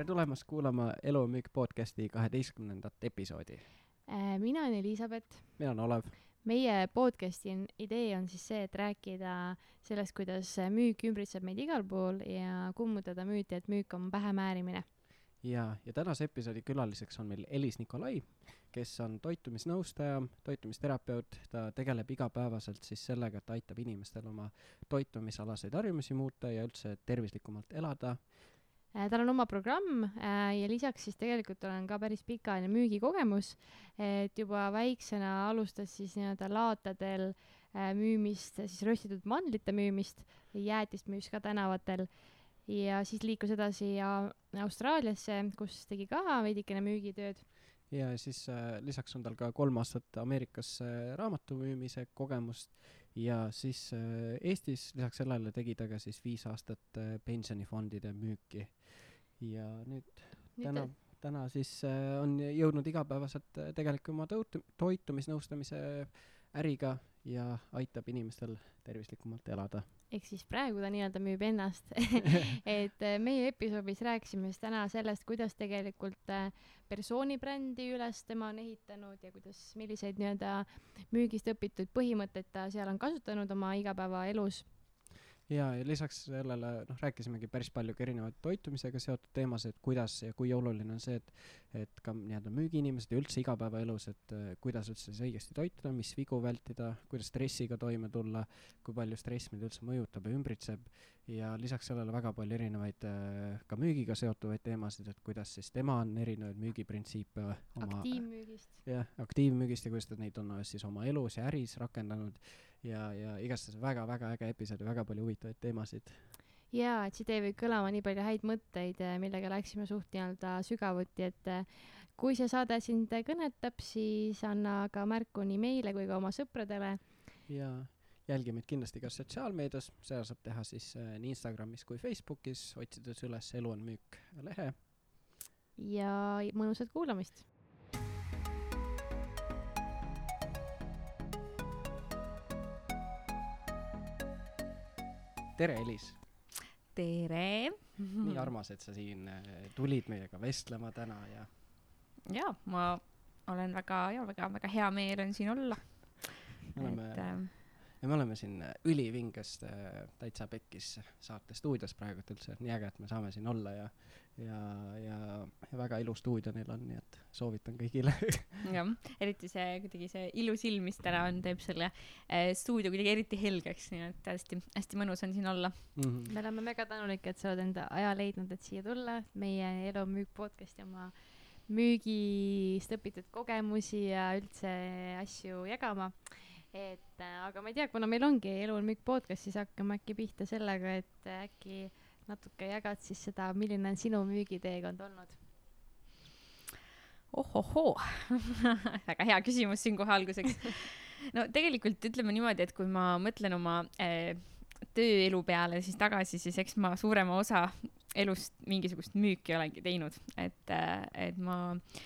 tere tulemast kuulama Elu on müük podcasti kaheteistkümnendat episoodi. Äh, mina olen Elizabeth. mina olen Olev. meie podcasti idee on siis see, et rääkida sellest, kuidas müük ümbritseb meid igal pool ja kummutada müüti, et müük on pähemäärimine. ja, ja tänase episoodi külaliseks on meil Elis Nikolai, kes on toitumisnõustaja, toitumisterapeut, ta tegeleb igapäevaselt siis sellega, et aitab inimestel oma toitumisalaseid harjumusi muuta ja üldse tervislikumalt elada tal on oma programm äh, ja lisaks siis tegelikult olen ka päris pikaajaline müügikogemus, et juba väiksena alustas siis nii-öelda laatadel äh, müümist, siis röstitud mandlite müümist, jäätist müüs ka tänavatel. Ja siis liikus edasi Austraaliasse, kus tegi ka veidikene müügitööd. Ja siis äh, lisaks on tal ka kolm aastat Ameerikas äh, raamatu müümise kogemust. Ja siis äh, Eestis lisaks sellele tegi ta ka siis viis aastat äh, pensionifondide müüki. Ja nüüd, täna, täna siis äh, on jõudnud igapäevaselt äh, tegelikult oma toitu-, toitumisnõustamise äriga ja aitab inimestel tervislikumalt elada. Ehk siis praegu ta nii-öelda müüb ennast. Et äh, meie episoodis rääkisime siis täna sellest, kuidas tegelikult persooni brändi üles tema on ehitanud ja kuidas, milliseid nii-öelda müügist õpitud põhimõtteid ta seal on kasutanud oma igapäevaelus ja, ja lisaks sellele noh, rääkisimegi päris palju ka erinevaid toitumisega seotud teemasid, kuidas ja kui oluline on see, et, et ka nii-öelda müügiinimesed ja üldse igapäevaelus, et äh, kuidas üldse siis õigesti toituda, mis vigu vältida, kuidas stressiga toime tulla, kui palju stress meid üldse mõjutab ja ümbritseb ja lisaks sellele väga palju erinevaid äh, ka müügiga seotuvaid teemasid, et kuidas siis tema on erinevaid müügiprintsiipe oma aktiivmüügist. jah, aktiivmüügist ja kuidas ta neid on siis oma elus ja äris rakendanud ja, ja igastahes väga-väga äge episood ja väga palju huvitavaid teemasid. jaa, et siit jäi veel kõlama nii palju häid mõtteid, eh, millega läksime suht nii-öelda sügavuti, et eh, kui see saade sind kõnetab, siis anna ka märku nii meile kui ka oma sõpradele. ja jälgi meid kindlasti ka sotsiaalmeedias, seda saab teha siis eh, nii Instagramis kui Facebookis, otsides üles Elu on müük lehe. ja mõnusat kuulamist tere, Elis! tere! nii armas, et sa siin äh, tulid meiega vestlema täna ja. ja ma olen väga ja väga-väga hea meel on siin olla. me oleme et, äh, ja me oleme siin äh, ülivingest äh, Täitsa Pekkis saate stuudios praegult üldse, et nii äge, et me saame siin olla ja, ja, ja, ja väga ilus stuudio neil on, nii et soovitan kõigile jah, eriti see kuidagi see ilus ilm, mis täna on, teeb selle äh, stuudio kuidagi eriti helgeks, nii et hästi, hästi mõnus on siin olla mm. -hmm. me oleme väga tänulikud, et sa oled enda aja leidnud, et siia tulla, meie Elu müük podcast'i oma müügist õpitud kogemusi ja üldse asju jagama et äh, aga ma ei tea, kuna meil ongi Elu on müük podcast, siis hakkame äkki pihta sellega, et äh, äkki natuke jagad siis seda, milline on sinu müügiteekond olnud? ohohoo väga hea küsimus siin kohe alguseks. no tegelikult ütleme niimoodi, et kui ma mõtlen oma äh, tööelu peale siis tagasi, siis eks ma suurema osa elust mingisugust müüki olengi teinud, et äh,, et ma äh,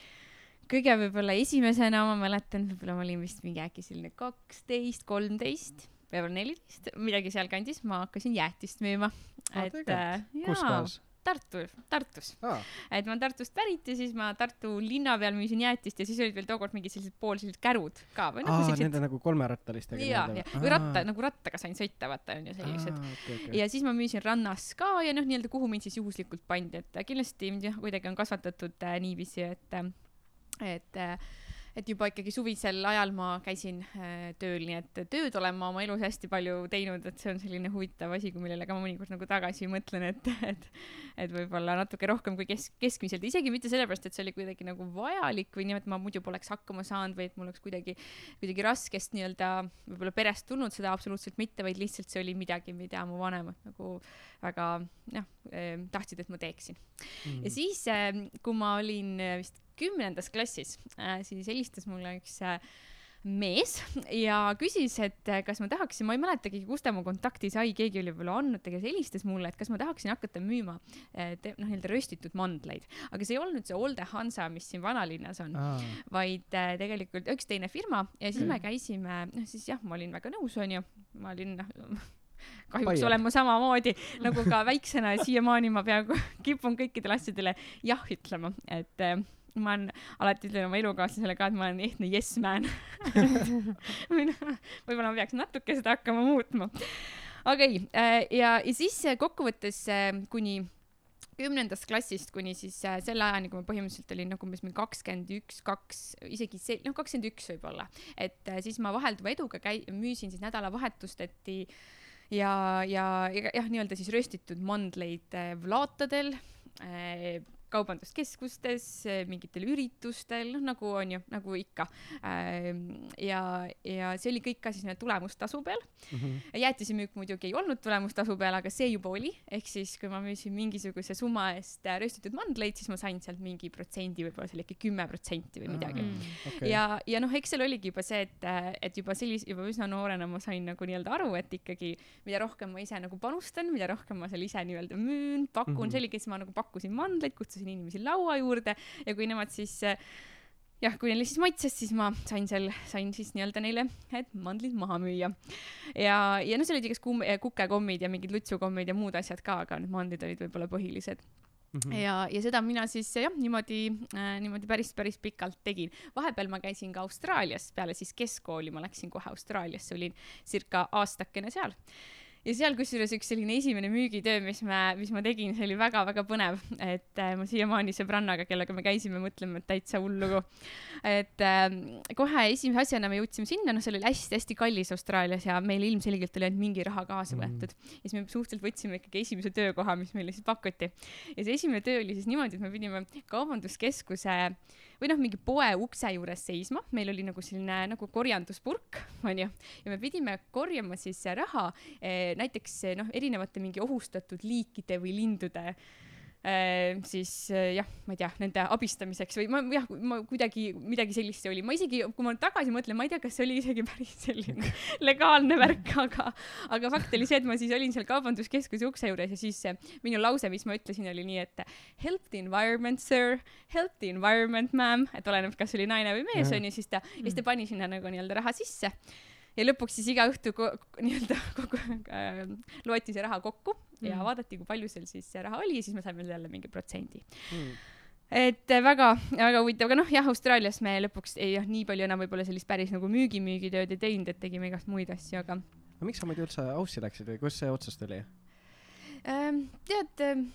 kõige võib-olla esimesena ma mäletan, võib-olla ma olin vist mingi äkki selline kaksteist, kolmteist, võib-olla neliteist, midagi sealkandis, ma hakkasin jäätist müüma. et äh, kohas? Tartu, Tartus ah.. et ma olen Tartust pärit ja siis ma Tartu linna peal müüsin jäätist ja siis olid veel tookord mingid sellised pool sellised kärud ka või nagu sellised. Nende nagu kolmerattalistega. ja, ja, või ratta, nagu rattaga sain sõita, vaata onju sellised. Okay, okay. ja siis ma müüsin rannas ka ja noh, nii-öelda kuhu mind siis juhuslikult pandi, et kindlasti mind jah, kuidagi on kasvatatud äh, niiviisi, et äh, et äh, et juba ikkagi suvisel ajal ma käisin äh, tööl, nii et tööd olen ma oma elus hästi palju teinud, et see on selline huvitav asi, millele ka ma mõnikord nagu tagasi mõtlen, et, et, et võib-olla natuke rohkem kui kesk, keskmiselt, isegi mitte sellepärast, et see oli kuidagi nagu vajalik või nii, et ma muidu poleks hakkama saanud või et mul oleks kuidagi, kuidagi raskest nii-öelda võib-olla perest tulnud, seda absoluutselt mitte, vaid lihtsalt see oli midagi, mida mu vanemad nagu väga noh eh,, tahtsid, et ma teeksin. Mm.. ja siis eh,, kui ma olin vist kümnendas klassis äh,, siis helistas mulle üks äh, mees ja küsis, et äh, kas ma tahaksin, ma ei mäletagi, kust ta mu kontakti sai, keegi oli võib-olla andnud, ta kes helistas mulle, et kas ma tahaksin hakata müüma äh, noh, nii-öelda röstitud mandleid, aga see ei olnud see Olde Hansa, mis siin vanalinnas on ah., vaid tegelikult üks teine firma ja siis mm. me käisime, noh siis jah, ma olin väga nõus, onju, ma olin noh kahjuks Bayer. olen ma samamoodi nagu ka väiksena ja siiamaani ma peaaegu kipun kõikidele asjadele jah ütlema, et äh, ma olen, alati ütlen oma elukaaslasele ka, et ma olen ehtne yes man võib-olla ma peaks natuke seda hakkama muutma. okei okay, äh, ja, ja siis äh, kokkuvõttes äh, kuni kümnendast klassist kuni siis äh, selle ajani, kui ma põhimõtteliselt olin nagu umbes mingi kakskümmend üks, kaks, isegi see, noh, kakskümmend üks võib-olla, et äh, siis ma vahelduva eduga käi-, müüsin siis nädalavahetusteti ja, ja, ja jah, nii-öelda siis röstitud mandleid äh, Vlatadel äh,, kaubanduskeskustes, mingitel üritustel, noh nagu on ju, nagu ikka. ja, ja see oli kõik ka siis nii-öelda tulemustasu peal mm. -hmm. jäätisemüük muidugi ei olnud tulemustasu peal, aga see juba oli, ehk siis kui ma müüsin mingisuguse summa eest röstitud mandleid, siis ma sain sealt mingi protsendi, võib-olla see oli äkki kümme protsenti või midagi mm. -hmm. Okay. ja, ja noh, eks seal oligi juba see, et, et juba sellise, juba üsna noorena ma sain nagu nii-öelda aru, et ikkagi mida rohkem ma ise nagu panustan, mida rohkem ma seal ise nii-öelda müün, pakun mm, -hmm. see oligi, siis ma nagu pakkusin mandleid, kutsusin inimesi laua juurde ja kui nemad siis jah, kui neile siis maitses, siis ma sain seal, sain siis nii-öelda neile need mandlid maha müüa. ja, ja noh, seal olid igast kum-, kukekommid ja mingid lutsukommid ja muud asjad ka, aga need mandlid olid võib-olla põhilised Mm -hmm. ja, ja seda mina siis jah, niimoodi äh,, niimoodi päris, päris pikalt tegin. vahepeal ma käisin ka Austraalias, peale siis keskkooli ma läksin kohe Austraaliasse, olin circa aastakene seal ja seal kusjuures üks selline esimene müügitöö, mis me, mis ma tegin, see oli väga-väga põnev, et äh, ma siiamaani sõbrannaga, kellega me käisime, mõtleme, et täitsa hull lugu. et äh, kohe esimese asjana me jõudsime sinna, noh, seal oli hästi-hästi kallis Austraalias ja meil ilmselgelt oli ainult mingi raha kaasa mm. võetud mm.. ja siis me suhteliselt võtsime ikkagi esimese töökoha, mis meile siis pakuti. ja see esimene töö oli siis niimoodi, et me pidime kaubanduskeskuse või noh, mingi poe ukse juures seisma, meil oli nagu selline nagu korjanduspurk, onju, ja me pidime korjama siis raha eh, näiteks noh, erinevate mingi ohustatud liikide või lindude eh, siis äh, jah, ma ei tea, nende abistamiseks või ma jah, ma kuidagi midagi sellist see oli, ma isegi, kui ma tagasi mõtlen, ma ei tea, kas see oli isegi päris selline legaalne värk, aga, aga fakt oli see, et ma siis olin seal kaubanduskeskuse ukse juures ja siis minu lause, mis ma ütlesin, oli nii, et help the environment, sir, help the environment, ma'am, et oleneb, kas oli naine või mees onju, siis ta, siis ta pani sinna nagu nii-öelda raha sisse ja lõpuks siis iga õhtu nii-öelda kogu äh, loeti see raha kokku mm. ja vaadati, kui palju seal siis raha oli ja siis me saime jälle mingi protsendi mm. et väga-väga huvitav, aga noh, jah, Austraalias me lõpuks ei, jah, nii palju enam võib-olla sellist päris nagu müügi-müügitööd ei teinud, et tegime igast muid asju, aga. aga miks sa muidu üldse Aussi läksid või kust see otsus tuli ähm,? Tead ähm,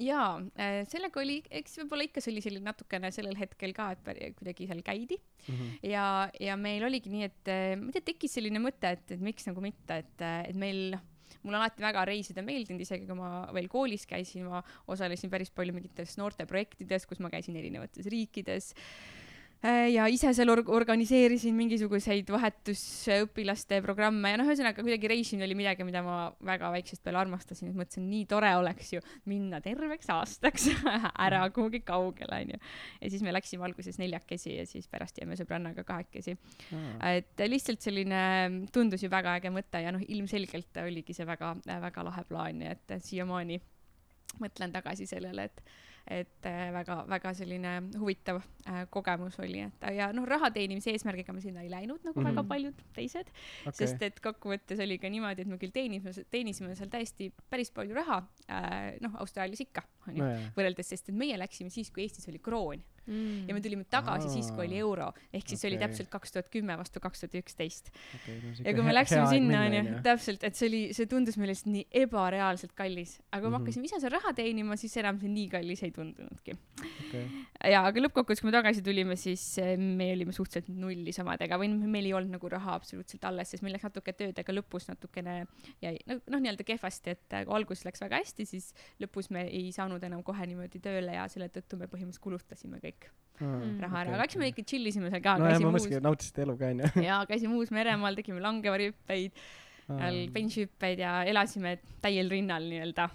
jaa, äh, sellega oli, eks võib-olla ikka see oli selline natukene sellel hetkel ka, et kuidagi seal käidi mm. -hmm. ja, ja meil oligi nii, et äh, ma ei tea, tekkis selline mõte, et, et miks nagu mitte, et, äh, et meil mulle alati väga reisida meeldinud, isegi kui ma veel koolis käisin, ma osalesin päris palju mingites noorteprojektides, kus ma käisin erinevates riikides Äh, ja ise seal org-, organiseerisin mingisuguseid vahetusõpilaste programme ja noh, ühesõnaga kuidagi reisimine oli midagi, mida ma väga väiksest peale armastasin, et mõtlesin, nii tore oleks ju minna terveks aastaks ära mhm. kuhugi kaugele, onju. ja siis me läksime alguses neljakesi ja siis pärast jäime sõbrannaga kahekesi mm.. et lihtsalt selline, tundus ju väga äge mõte ja noh, ilmselgelt oligi see väga, väga lahe plaan, nii et siiamaani mõtlen tagasi sellele, et et väga-väga äh, selline huvitav äh, kogemus oli, et ja noh, raha teenimise eesmärgiga me sinna ei läinud nagu mm -hmm. väga paljud teised okay., sest et kokkuvõttes oli ka niimoodi, et me küll teenisime, teenisime seal täiesti päris palju raha äh,, noh, Austraalias ikka, onju, võrreldes, sest et meie läksime siis, kui Eestis oli kroon mm. ja me tulime tagasi Aa. siis, kui oli euro, ehk siis okay. oli täpselt kaks tuhat kümme vastu kaks tuhat üksteist. ja kui me läksime sinna, onju, täpselt, et see oli, see tundus meile lihtsalt nii ebareaalselt kallis, aga kui mm -hmm. me mhm. hakkasime ise seal raha teenima, siis enam see nii kallis ei tundunudki okay.. ja, aga lõppkokkuvõttes, kui me tagasi tulime, siis eh, me olime suhteliselt nulli samadega või meil ei olnud nagu raha absoluutselt alles, sest meil läks natuke tööd, aga lõpus natukene jäi noh, noh, nii-öelda kehvasti, et kui eh, alguses läks väga hästi, siis lõpus me ei saanud enam kohe niimoodi tööle ja selle tõttu me põhimõtteliselt kulutasime kõik kõik mm, raha ära okay,, aga eks me ikka chill isime seal ka no,. ma mõtlesingi, et nautisite elu ka onju. jaa, käisime Uus-Meremaal, tegime langevarjuhüppeid, seal benchhüppeid ja elasime täiel rinnal nii-öelda.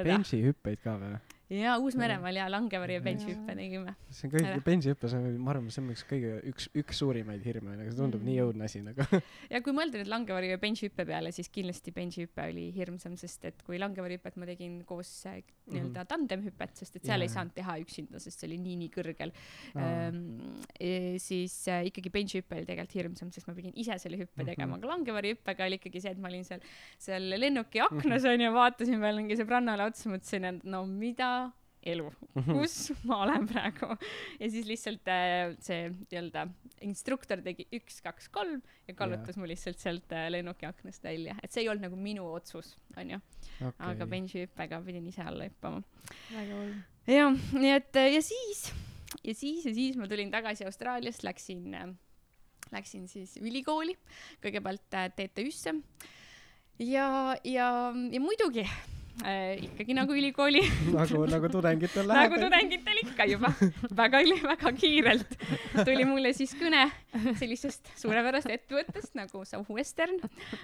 benchihüppeid ka või? Jaa, Uus-Meremaal jaa, langevarju ja benchhüppe tegime. see on kõik, benchhüpe, see on, ma arvan, see on üks kõige, üks, üks suurimaid hirme, nagu see tundub mm. nii õudne asi nagu ja kui mõelda nüüd langevarju ja benchhüppe peale, siis kindlasti benchhüpe oli hirmsam, sest et kui langevarjuhüpet ma tegin koos äh, nii-öelda mm -hmm. tandemhüpet, sest et seal yeah. ei saanud teha üksinda, sest see oli nii-nii kõrgel oh.. Ehm, e, siis äh, ikkagi benchhüpe oli tegelikult hirmsam, sest ma pidin ise selle hüppe mm -hmm. tegema, aga langevarjuhüppega oli ikkagi see, et ma olin seal, seal lennuki aknas mhm. onju mm -hmm., vaatasin peale mingi sõbrannale otsa, mõtlesin, et no mida elu, mhm. kus ma olen praegu. ja siis lihtsalt äh, see nii-öelda instruktor tegi üks, kaks, kolm ja kallutas yeah. mu lihtsalt sealt äh, lennuki aknast välja, et see ei olnud nagu minu otsus, onju okay.. aga benchi hüppega pidin ise alla hüppama. väga hull. jah, nii et äh, ja siis, ja siis ja siis ma tulin tagasi Austraaliast, läksin läksin siis ülikooli, kõigepealt TTÜ-sse ja, ja, ja muidugi äh, ikkagi nagu ülikooli nagu, nagu tudengitel läheb. nagu tudengitel ikka juba väga, väga kiirelt tuli mulle siis kõne sellisest suurepärasest ettevõttest nagu Southwestern,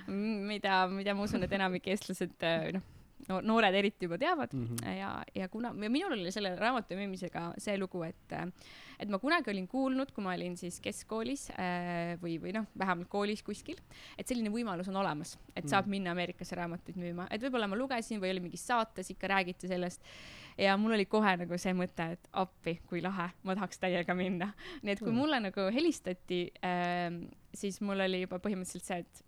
mida, mida ma usun, et enamik eestlased äh, noh no noored eriti juba teavad mm -hmm. ja, ja kuna ja minul oli selle raamatu müümisega see lugu, et et ma kunagi olin kuulnud, kui ma olin siis keskkoolis äh, või, või noh, vähemalt koolis kuskil, et selline võimalus on olemas, et saab mm. minna Ameerikasse raamatuid müüma, et võib-olla ma lugesin või oli mingis saates ikka räägiti sellest ja mul oli kohe nagu see mõte, et appi, kui lahe, ma tahaks täiega minna. nii et kui mm. mulle nagu helistati äh,, siis mul oli juba põhimõtteliselt see, et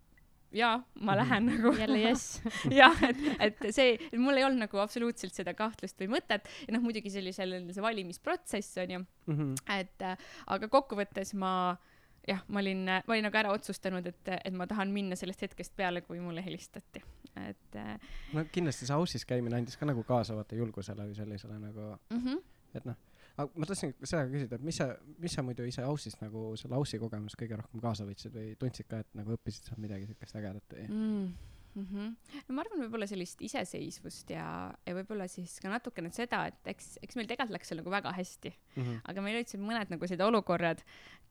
jaa, ma mhm. lähen nagu. jälle jess. jah, et, et see, et mul ei olnud nagu absoluutselt seda kahtlust või mõtet ja noh, muidugi see oli selline see valimisprotsess onju mm, -hmm. et äh, aga kokkuvõttes ma jah, ma olin, ma olin nagu ära otsustanud, et, et ma tahan minna sellest hetkest peale, kui mulle helistati, et äh,. no kindlasti see Aussis käimine andis ka nagu kaasa vaata julgusele või sellisele nagu mm, -hmm. et noh aga ma tahtsin seda küsida, et mis sa, mis sa muidu ise Aussist nagu selle Aussi kogemust kõige rohkem kaasa võtsid või tundsid ka, et nagu õppisid sealt midagi siukest ägedat või mm.? mm. -hmm. no ma arvan, võib-olla sellist iseseisvust ja, ja võib-olla siis ka natukene seda, et eks, eks meil tegelikult läks seal nagu väga hästi mm. -hmm. aga meil olid seal mõned nagu sellised olukorrad,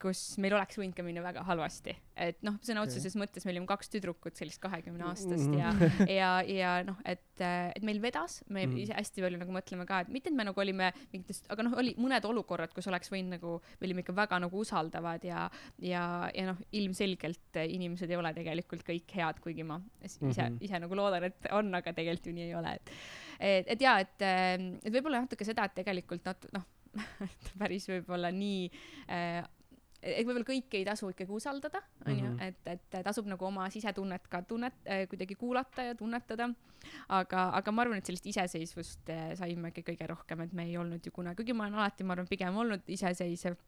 kus meil oleks võinud ka minna väga halvasti. et noh, sõna otseses okay. mõttes me olime kaks tüdrukut, sellist kahekümne aastast mm -hmm. ja, ja, ja noh, et, et meil vedas, me mm ise hästi palju nagu mõtleme ka, et mitte, et me nagu olime mingitest, aga noh, oli mõned olukorrad, kus oleks võinud nagu, me olime ikka väga nagu usaldavad ja, ja, ja noh, ilmselgelt inimesed ei ole tegelikult kõik head, kuigi ma ise mm, -hmm. ise nagu loodan, et on, aga tegelikult ju nii ei ole, et et, et jaa, et, et võib-olla natuke seda, et tegelikult nat-, noh, päris võib-olla nii äh, et võib-olla kõike ei tasu ikkagi usaldada, onju, mhm. et, et tasub nagu oma sisetunnet ka tunnet äh,, kuidagi kuulata ja tunnetada. aga, aga ma arvan, et sellist iseseisvust äh, saime ikka kõige rohkem, et me ei olnud ju kunagi, kuigi ma olen alati, ma arvan, pigem olnud iseseisev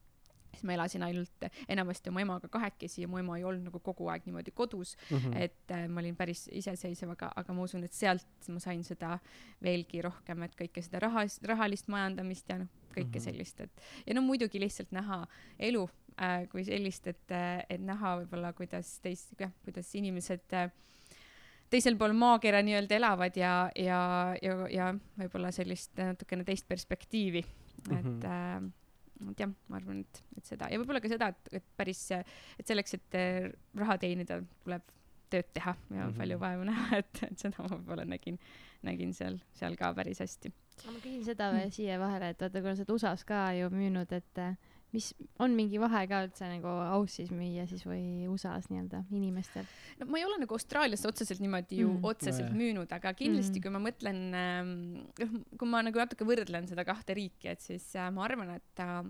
siis ma elasin ainult enamasti oma emaga kahekesi ja mu ema ei olnud nagu kogu aeg niimoodi kodus mm, -hmm. et äh, ma olin päris iseseisev, aga, aga ma usun, et sealt ma sain seda veelgi rohkem, et kõike seda raha, rahalist majandamist ja noh, kõike mm -hmm. sellist, et ja no muidugi lihtsalt näha elu äh, kui sellist, et, äh, et näha võib-olla, kuidas teist, jah, kuidas inimesed äh, teisel pool maakera nii-öelda elavad ja, ja, ja, ja võib-olla sellist natukene teist perspektiivi mm, -hmm. et äh, et jah, ma arvan, et, et seda ja võib-olla ka seda, et, et päris, et selleks, et eh, raha teenida, tuleb tööd teha ja mm -hmm. palju vaeva näha, et, et seda ma võib-olla nägin, nägin seal, seal ka päris hästi. ma küsin seda veel mm. siia vahele, et vaata, kuna sa oled USA-s ka ju müünud, et mis on mingi vahe ka üldse nagu Aussis müüa siis või USA-s nii-öelda inimestel? no ma ei ole nagu Austraalias otseselt niimoodi ju mm. otseselt no, müünud, aga kindlasti mm. kui ma mõtlen äh,, kui ma nagu natuke võrdlen seda kahte riiki, et siis äh, ma arvan, et äh,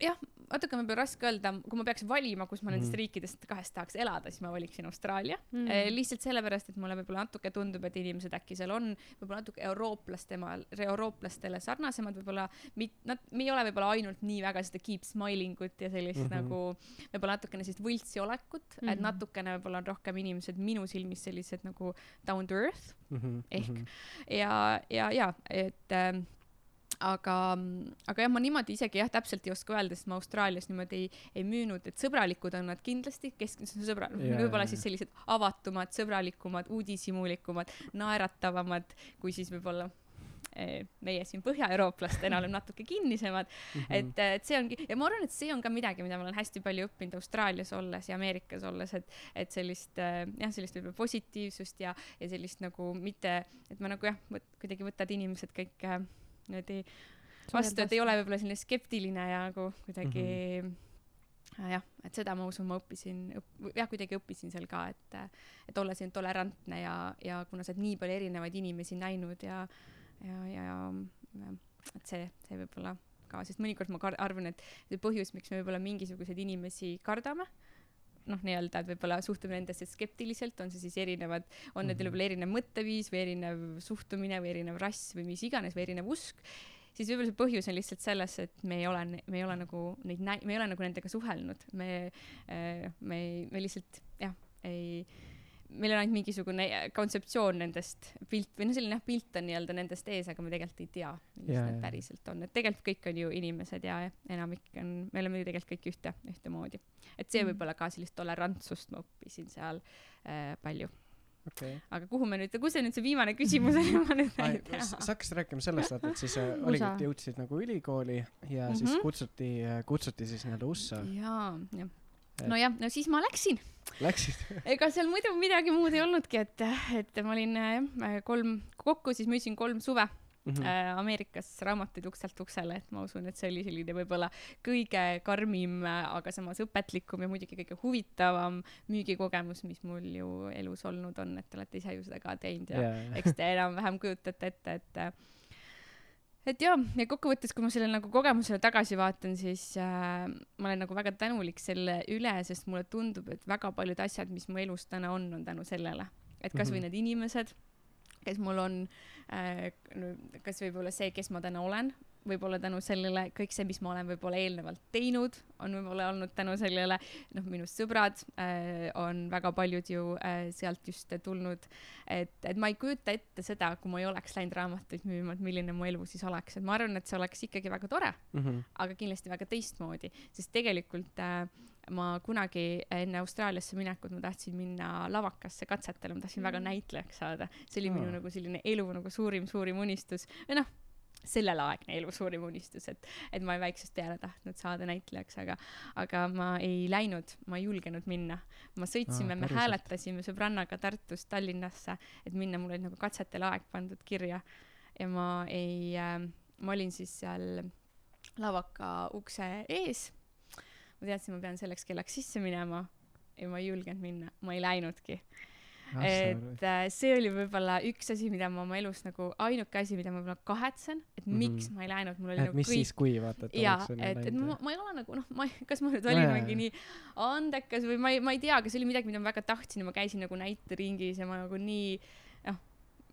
jah, natuke võib-olla raske öelda, kui ma peaks valima, kus ma nendest mm. riikidest kahest tahaks elada, siis ma valiksin Austraalia mm.. Eh, lihtsalt sellepärast, et mulle võib-olla natuke tundub, et inimesed äkki seal on võib-olla natuke eurooplastema, eurooplastele sarnasemad, võib-olla mit-, nad, me ei ole võib-olla ainult nii väga seda keep smiling ut ja sellist mm -hmm. nagu võib-olla natukene sellist võltsi olekut mm, -hmm. et natukene võib-olla on rohkem inimesed minu silmis sellised nagu down to earth mm -hmm. ehk mm -hmm. ja, ja, ja et äh, aga, aga jah, ma niimoodi isegi jah, täpselt ei oska öelda, sest ma Austraalias niimoodi ei, ei müünud, et sõbralikud on nad kindlasti, keskmised sõbra-, võib-olla siis sellised avatumad, sõbralikumad, uudishimulikumad, naeratavamad kui siis võib-olla eh, meie siin põhjaeurooplastena oleme natuke kinnisemad mm, -hmm. et, et see ongi, ja ma arvan, et see on ka midagi, mida ma olen hästi palju õppinud Austraalias olles ja Ameerikas olles, et, et sellist eh, jah, sellist võib-olla positiivsust ja, ja sellist nagu mitte, et ma nagu jah, kuidagi võtad inimesed kõik äh, niimoodi vastu, et ei ole võib-olla selline skeptiline ja nagu kuidagi mm -hmm jah, et seda ma usun, ma õppisin õp,, jah, kuidagi õppisin seal ka, et, et olla siin tolerantne ja, ja kuna sa oled nii palju erinevaid inimesi näinud ja, ja, ja, ja et see, see võib-olla ka, sest mõnikord ma arvan, et see põhjus, miks me võib-olla mingisuguseid inimesi kardame, noh, nii-öelda, et võib-olla suhtume nendesse skeptiliselt, on see siis erinevad, on need mm -hmm. võib-olla erinev mõtteviis või erinev suhtumine või erinev rass või mis iganes või erinev usk siis võib-olla see põhjus on lihtsalt selles, et me ei ole, me ei ole nagu neid me ei ole nagu nendega suhelnud, me, äh, me me lihtsalt jah, ei, meil on ainult mingisugune kontseptsioon nendest pilt või noh, selline jah, pilt on nii-öelda nendest ees, aga me tegelikult ei tea, mis need päriselt on, et tegelikult kõik on ju inimesed ja enamik on, me oleme ju tegelikult kõik ühte, ühtemoodi. et see mm. võib-olla ka sellist tolerantsust ma õppisin seal äh, palju okay.. aga kuhu me nüüd, kus see nüüd see viimane küsimus oli, ma nüüd ei tea. sa hakkasid rääkima sellest, et, et siis äh, oligi, et jõudsid nagu ülikooli ja mm -hmm. siis mhm. kutsuti, kutsuti siis nii-öelda USA. jaa, jah. Nojah, no siis ma läksin. Läksid ega seal muidu midagi muud ei olnudki, et, et ma olin jah, kolm, kokku siis müüsin kolm suve mm -hmm. Ameerikas raamatuid ukselt uksele, et ma usun, et see oli selline võib-olla kõige karmim, aga samas õpetlikum ja muidugi kõige huvitavam müügikogemus, mis mul ju elus olnud on, et te olete ise ju seda ka teinud ja yeah. eks te enam-vähem kujutate ette, et et jaa, ja kokkuvõttes, kui ma sellele nagu kogemusele tagasi vaatan, siis äh, ma olen nagu väga tänulik selle üle, sest mulle tundub, et väga paljud asjad, mis mu elus täna on, on tänu sellele. et kasvõi mm -hmm. need inimesed, kes mul on Äh, kas võib-olla see, kes ma täna olen, võib-olla tänu sellele, kõik see, mis ma olen võib-olla eelnevalt teinud, on võib-olla olnud tänu sellele, noh, minu sõbrad äh, on väga paljud ju äh, sealt just tulnud, et, et ma ei kujuta ette seda, kui ma ei oleks läinud raamatuid müüma, et milline mu elu siis oleks, et ma arvan, et see oleks ikkagi väga tore mm, -hmm. aga kindlasti väga teistmoodi, sest tegelikult äh, ma kunagi enne Austraaliasse minekut ma tahtsin minna lavakasse katsetele, ma tahtsin mm. väga näitlejaks saada. see oli oh. minu nagu selline elu nagu suurim, suurim unistus või noh, sellelaegne elu suurim unistus, et, et ma väiksest peale tahtnud saada näitlejaks, aga, aga ma ei läinud, ma ei julgenud minna. ma sõitsime ah,, me hääletasime sõbrannaga Tartust Tallinnasse, et minna, mul oli nagu katsetele aeg pandud kirja ja ma ei äh,, ma olin siis seal lavaka ukse ees ma teadsin, ma pean selleks kellaks sisse minema ja ma ei julgenud minna, ma ei läinudki. Et äh, see oli võib-olla üks asi, mida ma oma elus nagu, ainuke asi, mida ma võib-olla kahetsen, et mm -hmm. miks ma ei läinud, mul oli et nagu mis kõik... siis, kui vaata, et jaa, et, et ma, ma ei ole nagu noh, ma ei, kas ma nüüd olin no, mingi nii andekas või ma ei, ma ei tea, aga see oli midagi, mida ma väga tahtsin ja ma käisin nagu näiteringis ja ma nagu nii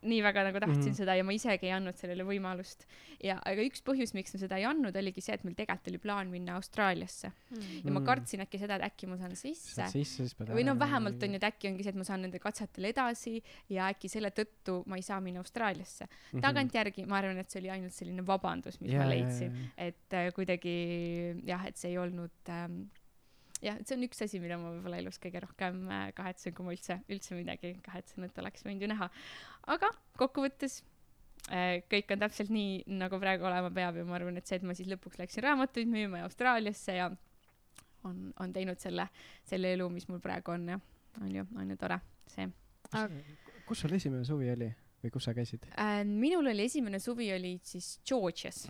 nii väga nagu tahtsin mm -hmm. seda ja ma isegi ei andnud sellele võimalust. ja, aga üks põhjus, miks ma seda ei andnud, oligi see, et meil tegelikult oli plaan minna Austraaliasse mm. -hmm. ja ma kartsin äkki seda, et äkki ma saan sisse. sisse või no vähemalt on ju, et äkki ongi see, et ma saan nende katsetel edasi ja äkki selle tõttu ma ei saa minna Austraaliasse mm -hmm.. tagantjärgi ma arvan, et see oli ainult selline vabandus, mis yeah, ma leidsin yeah,, yeah. et äh, kuidagi jah, et see ei olnud ähm, jah, et see on üks asi, mida ma võib-olla elus kõige rohkem äh, kahetsen, kui ma üldse, üldse midagi kahetsen, et oleks võinud ju näha. aga kokkuvõttes äh, kõik on täpselt nii, nagu praegu olema peab ja ma arvan, et see, et ma siis lõpuks läksin raamatuid müüma Austraaliasse ja on, on teinud selle, selle elu, mis mul praegu on ja on ju, on ju tore, see. kus sul esimene suvi oli või kus sa käisid äh,? minul oli esimene suvi oli siis Georgias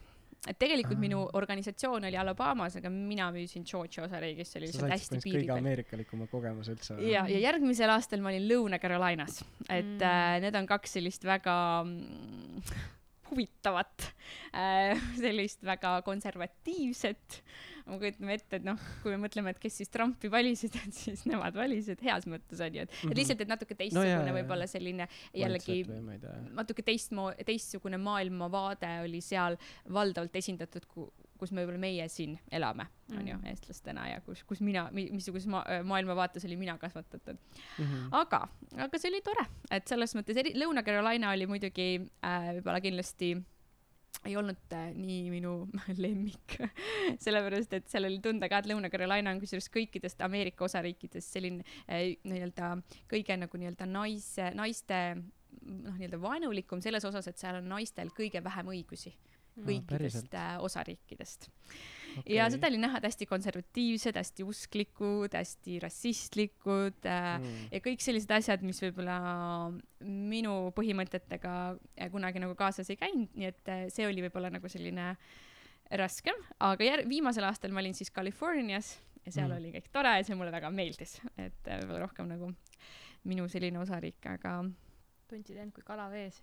et tegelikult Aa. minu organisatsioon oli Alabamas, aga mina müüsin Georgia osariigis, see oli lihtsalt hästi piiri peal. kõige ameerikalikuma kogemuse üldse. ja, ja järgmisel aastal ma olin Lõuna-Carolinas, et mm. äh, need on kaks sellist väga mm, huvitavat äh,, sellist väga konservatiivset. Me kujutame ette, et noh, kui me mõtleme, et kes siis Trumpi valisid, et siis nemad valisid heas mõttes onju, et mm, -hmm. et lihtsalt, et natuke teistsugune no, võib-olla selline jällegi natuke teistmo-, teistsugune maailmavaade oli seal valdavalt esindatud, kus me võib-olla meie siin elame, onju, mhm. eestlastena ja kus, kus mina, missuguses ma, maailmavaates oli mina kasvatatud mm. -hmm. aga, aga see oli tore, et selles mõttes eri, Lõuna-Carolina oli muidugi äh, võib-olla kindlasti ei olnud äh, nii minu lemmik sellepärast et seal oli tunda ka, et Lõuna-Carolina on kusjuures kõikidest Ameerika osariikidest selline äh, nii-öelda kõige nagu nii-öelda naise, naiste noh, nii-öelda vaenulikum selles osas, et seal on naistel kõige vähem õigusi kõikidest no, osariikidest. Okay.. ja seda oli näha, et hästi konservatiivsed, hästi usklikud, hästi rassistlikud äh, mm. ja kõik sellised asjad, mis võib-olla minu põhimõtetega kunagi nagu kaasas ei käinud, nii et äh, see oli võib-olla nagu selline raskem, aga jär-, viimasel aastal ma olin siis Californias ja seal mm. oli kõik tore ja see mulle väga meeldis, et äh, võib-olla rohkem nagu minu selline osariik, aga tundsid end kui kala vees